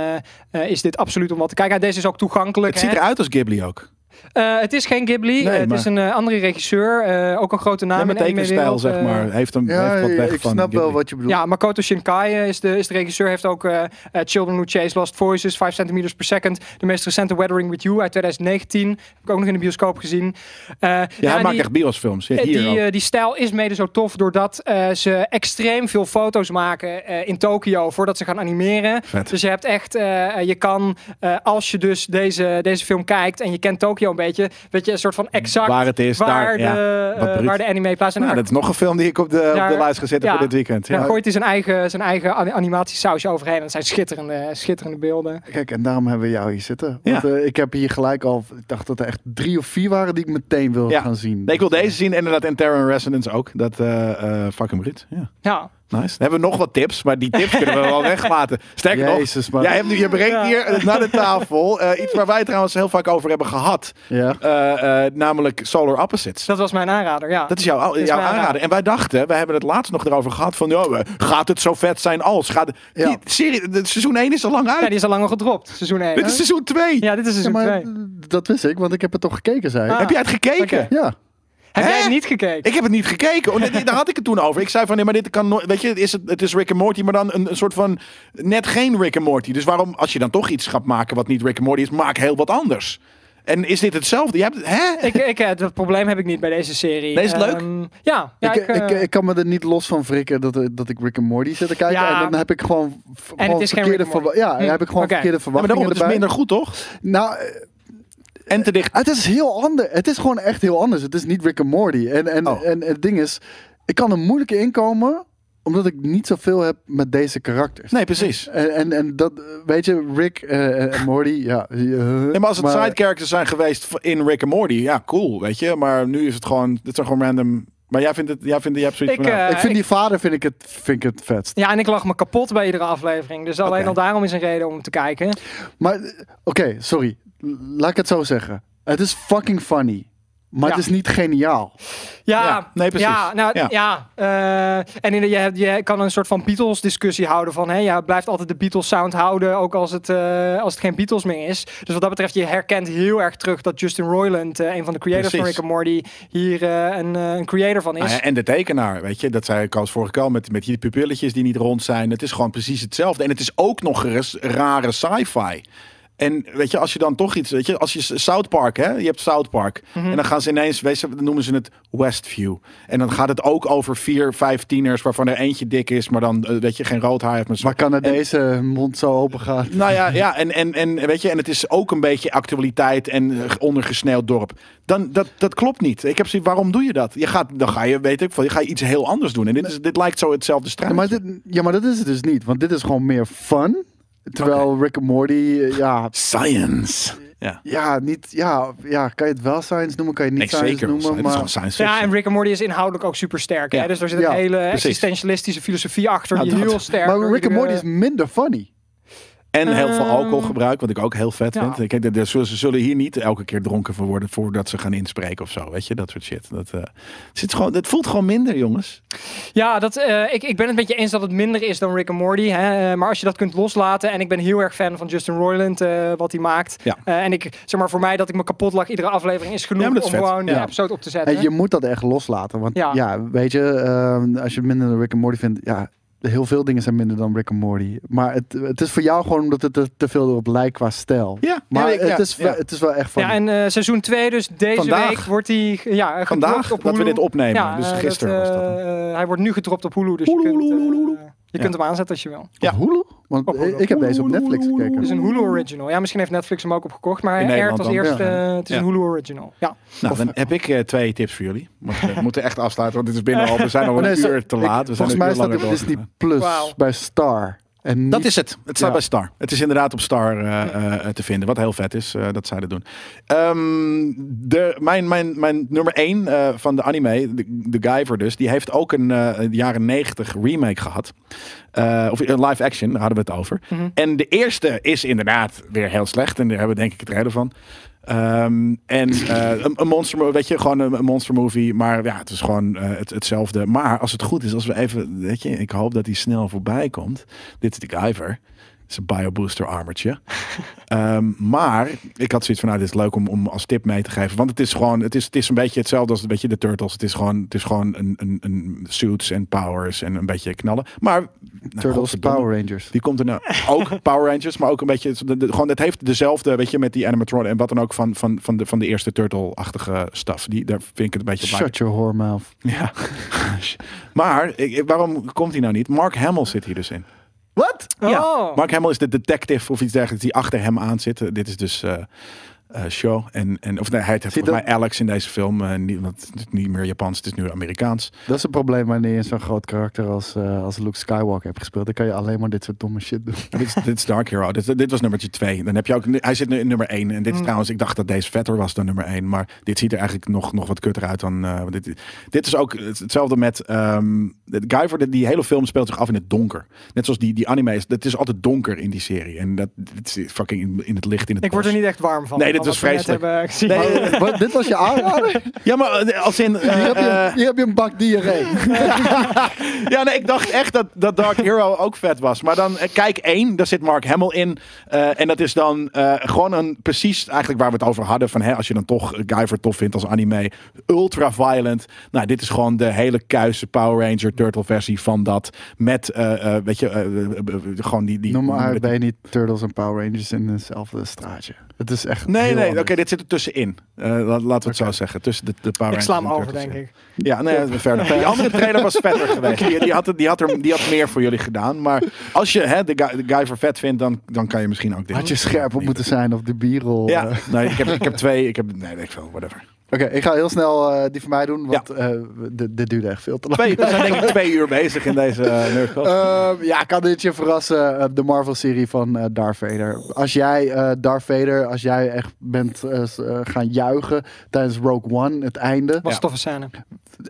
is dit absoluut om wat te kijken. Deze is ook toegankelijk. Het ziet eruit als Ghibli ook. Eh, het is geen Ghibli, Nee, eh, het maar- is een eh, andere regisseur. eh, ook een grote naam Ja, in met de tekenstijl, zeg maar. Heeft, hem, Ja, heeft wat weg ik van snap wel wat je bedoelt. Ja, Makoto Shinkai is de, is de regisseur. Heeft ook Children Who Chase Lost Voices, 5 centimeters per second. De meest recente Weathering With You uit 2019. Heb ik ook nog in de bioscoop gezien. Eh, Ja, hij maakt echt biosfilms. Ja, hier die, ook. die stijl is mede zo tof doordat eh, ze extreem veel foto's maken eh, in Tokio voordat ze gaan animeren. Vet. Dus je hebt echt, eh, je kan, eh, als je dus deze, deze film kijkt en je kent Tokio Pinocchio een beetje. Weet je, een soort van exact Waar het is, waar, daar, de, ja. Eh, waar de anime plaats. En Nou, dat is nog een film die ik op de, op de lijst ga zetten ja. voor dit weekend. daar Ja. gooit hij zijn eigen, zijn eigen ani- animatiesausje overheen. En dat zijn schitterende, schitterende beelden. Kijk, en daarom hebben we jou hier zitten. Ja. Want eh, ik heb hier gelijk al, ik dacht dat er echt drie of vier waren die ik meteen wil Ja. gaan zien. Nee, ik wil deze zien, inderdaad, en Terror Resonance ook. Dat eh eh fucking bruut. Ja. Ja. Nice. Dan hebben we nog wat tips, maar die tips kunnen we wel weglaten. Sterker nog, Jezus, man. jij hebt nu, je brengt Ja. hier naar de tafel eh, iets waar wij trouwens heel vaak over hebben gehad. Ja. Eh, eh, namelijk Solar Opposites. Dat was mijn aanrader, ja. Dat is jouw, is jouw aanrader. En wij dachten, we hebben het laatst nog erover gehad van, ja, we- gaat het zo vet zijn als? Gaat het, Ja. die serie, de seizoen 1 is al lang uit. Ja, die is al lang al gedropt, seizoen 1. Dit is seizoen 2. Ja, dit is Ja, seizoen maar 2. dat wist ik, want ik heb het toch gekeken, zei. Ah. Heb jij het gekeken? Ja. Heb Hè? jij het niet gekeken? Ik heb het niet gekeken. Oh, nee, Daar had ik het toen over. Ik zei van nee, maar dit kan nooit. Weet je, het is, het, het is Rick and Morty, maar dan een, een soort van net geen Rick and Morty. Dus waarom, als je dan toch iets gaat maken wat niet Rick and Morty is, maak heel wat anders. En is dit hetzelfde? Je hebt, het- hè? Ik, ik, eh, dat probleem heb ik niet bij deze serie. Nee, is het leuk? Ehm, ja, ja ik, ik, ik, eh, ik, kan me er niet los van wrikken dat, dat ik Rick and Morty zit te kijken. Ja. En dan heb ik gewoon, v- gewoon het is geen verkeerde Ja, Hm, heb ik gewoon oké. verkeerde Ja, maar verwachtingen daarom, het is erbij. minder goed, toch? Nou, eh, En te dicht. het is heel anders. Het is gewoon echt heel anders. Het is niet Rick and Morty. En, en, Oh. en, het ding is, ik kan er moeilijk inkomen omdat ik niet zoveel heb met deze karakters. Nee, precies. En, en, en dat, eh, weet je, Rick eh, en Morty, ja. eh, Nee, maar als het side characters zijn geweest in Rick and Morty, ja, cool, weet je. Maar nu is het gewoon, dit zijn gewoon random. Maar jij vindt het, jij vindt, jij hebt zoiets Ik, van, nou, eh, ik vind die vader vind ik het, vind ik het vetst. Ja, en ik lag me kapot bij iedere aflevering. Dus alleen al daarom is een reden om te kijken. Maar, eh, oké, sorry. Laat ik het zo zeggen. Het is fucking funny. Maar Ja. het is niet geniaal. Ja, Ja, nee, precies. Ja, nou, Ja. ja. eh, en in de, je, je kan een soort van Beatles-discussie houden van... Hè, je blijft altijd de Beatles-sound houden, ook als het, eh, als het geen Beatles meer is. Dus wat dat betreft, je herkent heel erg terug dat Justin Roiland... eh, een van de creators van. Rick and Morty, hier eh, een, eh, een creator van is. Ja, en de tekenaar, weet je, dat zei ik als vorige keer al, met, met die pupilletjes die niet rond zijn. Het is gewoon precies hetzelfde. En het is ook nog eens rare sci-fi. En weet je, als je dan toch iets, weet je, als je South Park, hè, je hebt South Park. Mhm. En dan gaan ze ineens, weet je, noemen ze het Westview. En dan gaat het ook over vier, vijf tieners, waarvan er eentje dik is, maar dan, eh, weet je, geen rood haar heeft. Maar Maar kan er deze mond zo open gaan? nou ja, ja en, en, en weet je, en het is ook een beetje actualiteit en eh, ondergesneeuwd dorp. Dan, dat, dat klopt niet. Ik heb zoiets, waarom doe je dat? Je gaat, dan ga je, weet ik, veel, je ga je iets heel anders doen. En dit, is, dit lijkt zo hetzelfde Ja strijd. maar, dit, ja, maar dat is het dus niet. Want dit is gewoon meer fun. Terwijl Rick and Morty, eh, ja, Science. Ja, ja, niet, ja, ja, kan je het wel science noemen, kan je het nee, niet science zeker. noemen. het is maar, gewoon science fiction. Ja, en Rick and Morty is inhoudelijk ook super sterk. Ja. Hè? Dus daar zit Ja, een hele precies. existentialistische filosofie achter Nou, die dat. heel sterk... maar Rick and Morty is minder funny. En heel veel Ehm, alcoholgebruik, wat ik ook heel vet ja. vind. Kijk, er- ze zullen hier niet elke keer dronken van worden voordat ze gaan inspreken of zo. Weet je, dat soort shit. Dat, eh, het, zit gewoon, het voelt gewoon minder, jongens. Ja, dat, eh, ik, ik ben het met je eens dat het minder is dan Rick and Morty. Hè? eh, Maar als je dat kunt loslaten. En ik ben heel erg fan van Justin Roiland, eh, wat hij maakt. Ja. Eh, en ik zeg maar voor mij dat ik me kapot lag. Iedere aflevering is genoeg Ja, dat om vet. gewoon de Ja. episode op te zetten. En je moet dat echt loslaten. Want Ja. ja, weet je, ehm, als je minder dan Rick and Morty vindt, ja, heel veel dingen zijn minder dan Rick and Morty. Maar het, het is voor jou gewoon omdat het er te veel erop lijkt qua stijl. Ja, Maar ja, ik- het, ja, is, ja. het is wel echt van. ja, en eh, seizoen 2, dus deze Vandaag. week wordt hij ja, gedropt Vandaag op dat we dit opnemen. Ja, dus eh, gisteren dat, was dat. eh, hij wordt nu gedropt op Hulu, dus je Hulu, kunt, eh, Hulu. je Ja. kunt hem aanzetten als je wil. Ja. Op Hulu? Want ik heb deze op Netflix Het gekeken. is een Hulu original. Ja, misschien heeft Netflix hem ook opgekocht, maar In hij Nederland als eerste. Ja. het is Ja. een Hulu original. Ja. Nou, dan heb ik eh, twee tips voor jullie. Want we moeten echt afsluiten, want dit is binnen al. We zijn al een nee, uur te ik- laat. We zijn volgens mij staat het Disney. Plus bij Star. En Dat is het. Het staat Ja. bij Star. Het is inderdaad op Star eh, eh, te vinden. Wat heel vet is eh, dat zij dat doen. Ehm, de, mijn, mijn, mijn nummer 1 van de anime, de, de Guyver dus, die heeft ook een eh, jaren 90 remake gehad. Eh, of een live action, daar hadden we het over. Mhm. En de eerste is inderdaad weer heel slecht. En daar hebben we denk ik het reden van. Ehm, en eh, een, een monster, mo- weet je, gewoon een, een monster movie. Maar ja, het is gewoon eh, het, hetzelfde. Maar als het goed is, als we even, weet je, ik hoop dat hij snel voorbij komt. Dit is de Guyver. Het is een biobooster armertje. Ehm, maar ik had zoiets van, nou, dit is leuk om, om als tip mee te geven. Want het is gewoon, het is, het is een beetje hetzelfde als een beetje de Turtles. Het is gewoon, het is gewoon een, een, een suits en powers en een beetje knallen. Maar, Turtles. Power Rangers. Die komt er nou ook Power Rangers, maar ook een beetje de- de- gewoon het heeft dezelfde, weet je, met die animatronic en wat dan ook van van van de van de eerste Turtle-achtige stuff. Die daar vind ik het een beetje. Shut your whore mouth. Ja. maar ik, ik- waarom komt hij nou niet? Mark Hamill zit hier dus in. Wat? Ja. Oh. Mark Hamill is de detective of iets dergelijks die achter hem aan zit. Eh, Dit is dus eh, eh, show. En, en, of nee, hij heet volgens dat- mij Alex in deze film. eh, niet, want het is niet meer Japans, het is nu Amerikaans. Dat is een probleem wanneer je zo'n groot karakter als, eh, als Luke Skywalker hebt gespeeld. Dan kan je alleen maar dit soort domme shit doen. dit, is, dit is Dark Hero. Dit, dit was nummertje 2. Dan heb je ook, hij zit nu in nummer 1. En dit is Mm. trouwens, ik dacht dat deze vetter was dan nummer 1. Maar dit ziet er eigenlijk nog, nog wat kutter uit dan. eh, dit, dit is ook hetzelfde met. ehm de Guyver, die, die hele film speelt zich af in het donker. Net zoals die, die anime is. Het is altijd donker in die serie. En dat dit is fucking in, in het licht in het Ik word er niet echt warm van. Nee, dit was gezien. Nee, Maar, wat, dit was je aanrader? Ja, maar eh, als in. eh, Hier heb je, eh, hier heb je een bak diarree. ja, nee, ik dacht echt dat, dat Dark Hero ook vet was. Maar dan, eh, kijk één, daar zit Mark Hamill in. Eh, en dat is dan eh, gewoon een, precies eigenlijk waar we het over hadden. Van, hè, als je dan toch Guyver tof vindt als anime. Ultra violent. Nou, dit is gewoon de hele kuise Power Ranger Turtle versie van dat. Met, eh, eh, weet je, eh, eh, eh, gewoon die... die Noem maar uit, met- ben je niet Turtles en Power Rangers in hetzelfde straatje. Het is echt Nee, heel nee, oké, dit zit er tussenin. Eh, laat- laten we het zo zeggen. Tussen de, de Power ik sla hem over, denk ja. ik. Ja, nee, enough. Die andere trailer was vetter geweest. Die, die, had, het- die, had er, die had meer voor jullie gedaan. Maar als je hè, de, guy, de guy voor vet vindt, dan, dan kan je misschien ook dit. Had je scherp op moeten zijn op de bierrol. Ja, eh. nee, ik heb, ik heb twee. Ik heb, nee, weet ik veel, whatever. Oké, ik ga heel snel eh, die van mij doen, want eh, dit, dit duurde echt veel te lang. Twee, we zijn denk ik twee uur bezig in deze uh, Nerdcast. Ehm, ja, kan dit je verrassen? de Marvel-serie van eh Darth Vader. Als jij eh Darth Vader, als jij echt bent gaan juichen tijdens Rogue One, het einde. Was Ja. een toffe scène.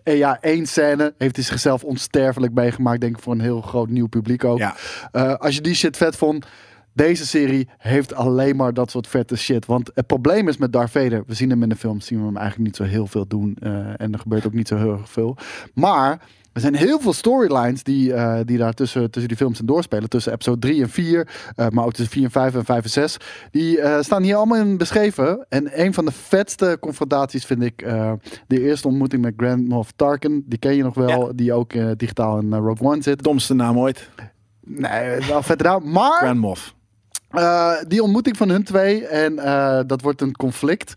En ja, één scène heeft hij zichzelf onsterfelijk meegemaakt, denk ik, voor een heel groot nieuw publiek ook. ja, Eh, als je die shit vet vond, deze serie heeft alleen maar dat soort vette shit. Want het probleem is met Darth Vader, we zien hem in de film, zien we hem eigenlijk niet zo heel veel doen. eh, en er gebeurt ook niet zo heel erg veel. Maar er zijn heel veel storylines die, eh, die daar tussen, tussen die films en doorspelen. Tussen episode 3 en 4, eh, maar ook tussen 4 en 5 en 5 en 6. Die eh, staan hier allemaal in beschreven. En een van de vetste confrontaties vind ik eh, de eerste ontmoeting met Grand Moff Tarkin. Die ken je nog wel, die ook eh, digitaal in Rogue One zit. domste naam ooit. Nee, wel vet gedaan. Maar Grand Moff. Eh, die ontmoeting van hun twee en eh, dat wordt een conflict.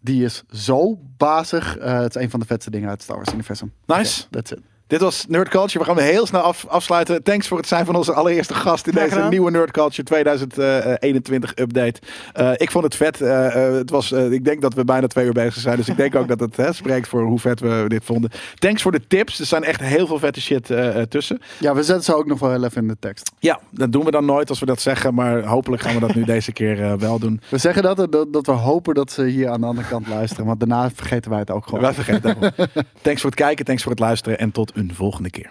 Die is zo bazig. Eh, het is een van de vetste dingen uit het Star Wars universum. Nice. That's it. Dit was Nerd Culture. We gaan weer heel snel af, afsluiten. Thanks voor het zijn van onze allereerste gast in deze gedaan. nieuwe Nerd Culture 2021 update. Eh, ik vond het vet. Eh, eh, het was, eh, ik denk dat we bijna twee uur bezig zijn. Dus ik denk ook dat het hè, spreekt voor hoe vet we dit vonden. Thanks voor de tips. Er zijn echt heel veel vette shit eh, eh, tussen. Ja, we zetten ze ook nog wel heel even in de tekst. Ja, dat doen we dan nooit als we dat zeggen. Maar hopelijk gaan we dat nu deze keer eh, wel doen. We zeggen dat, dat, dat we hopen dat ze hier aan de andere kant luisteren. Want daarna vergeten wij het ook gewoon. Wij vergeten dat. Thanks voor het kijken, thanks voor het luisteren en tot een volgende keer.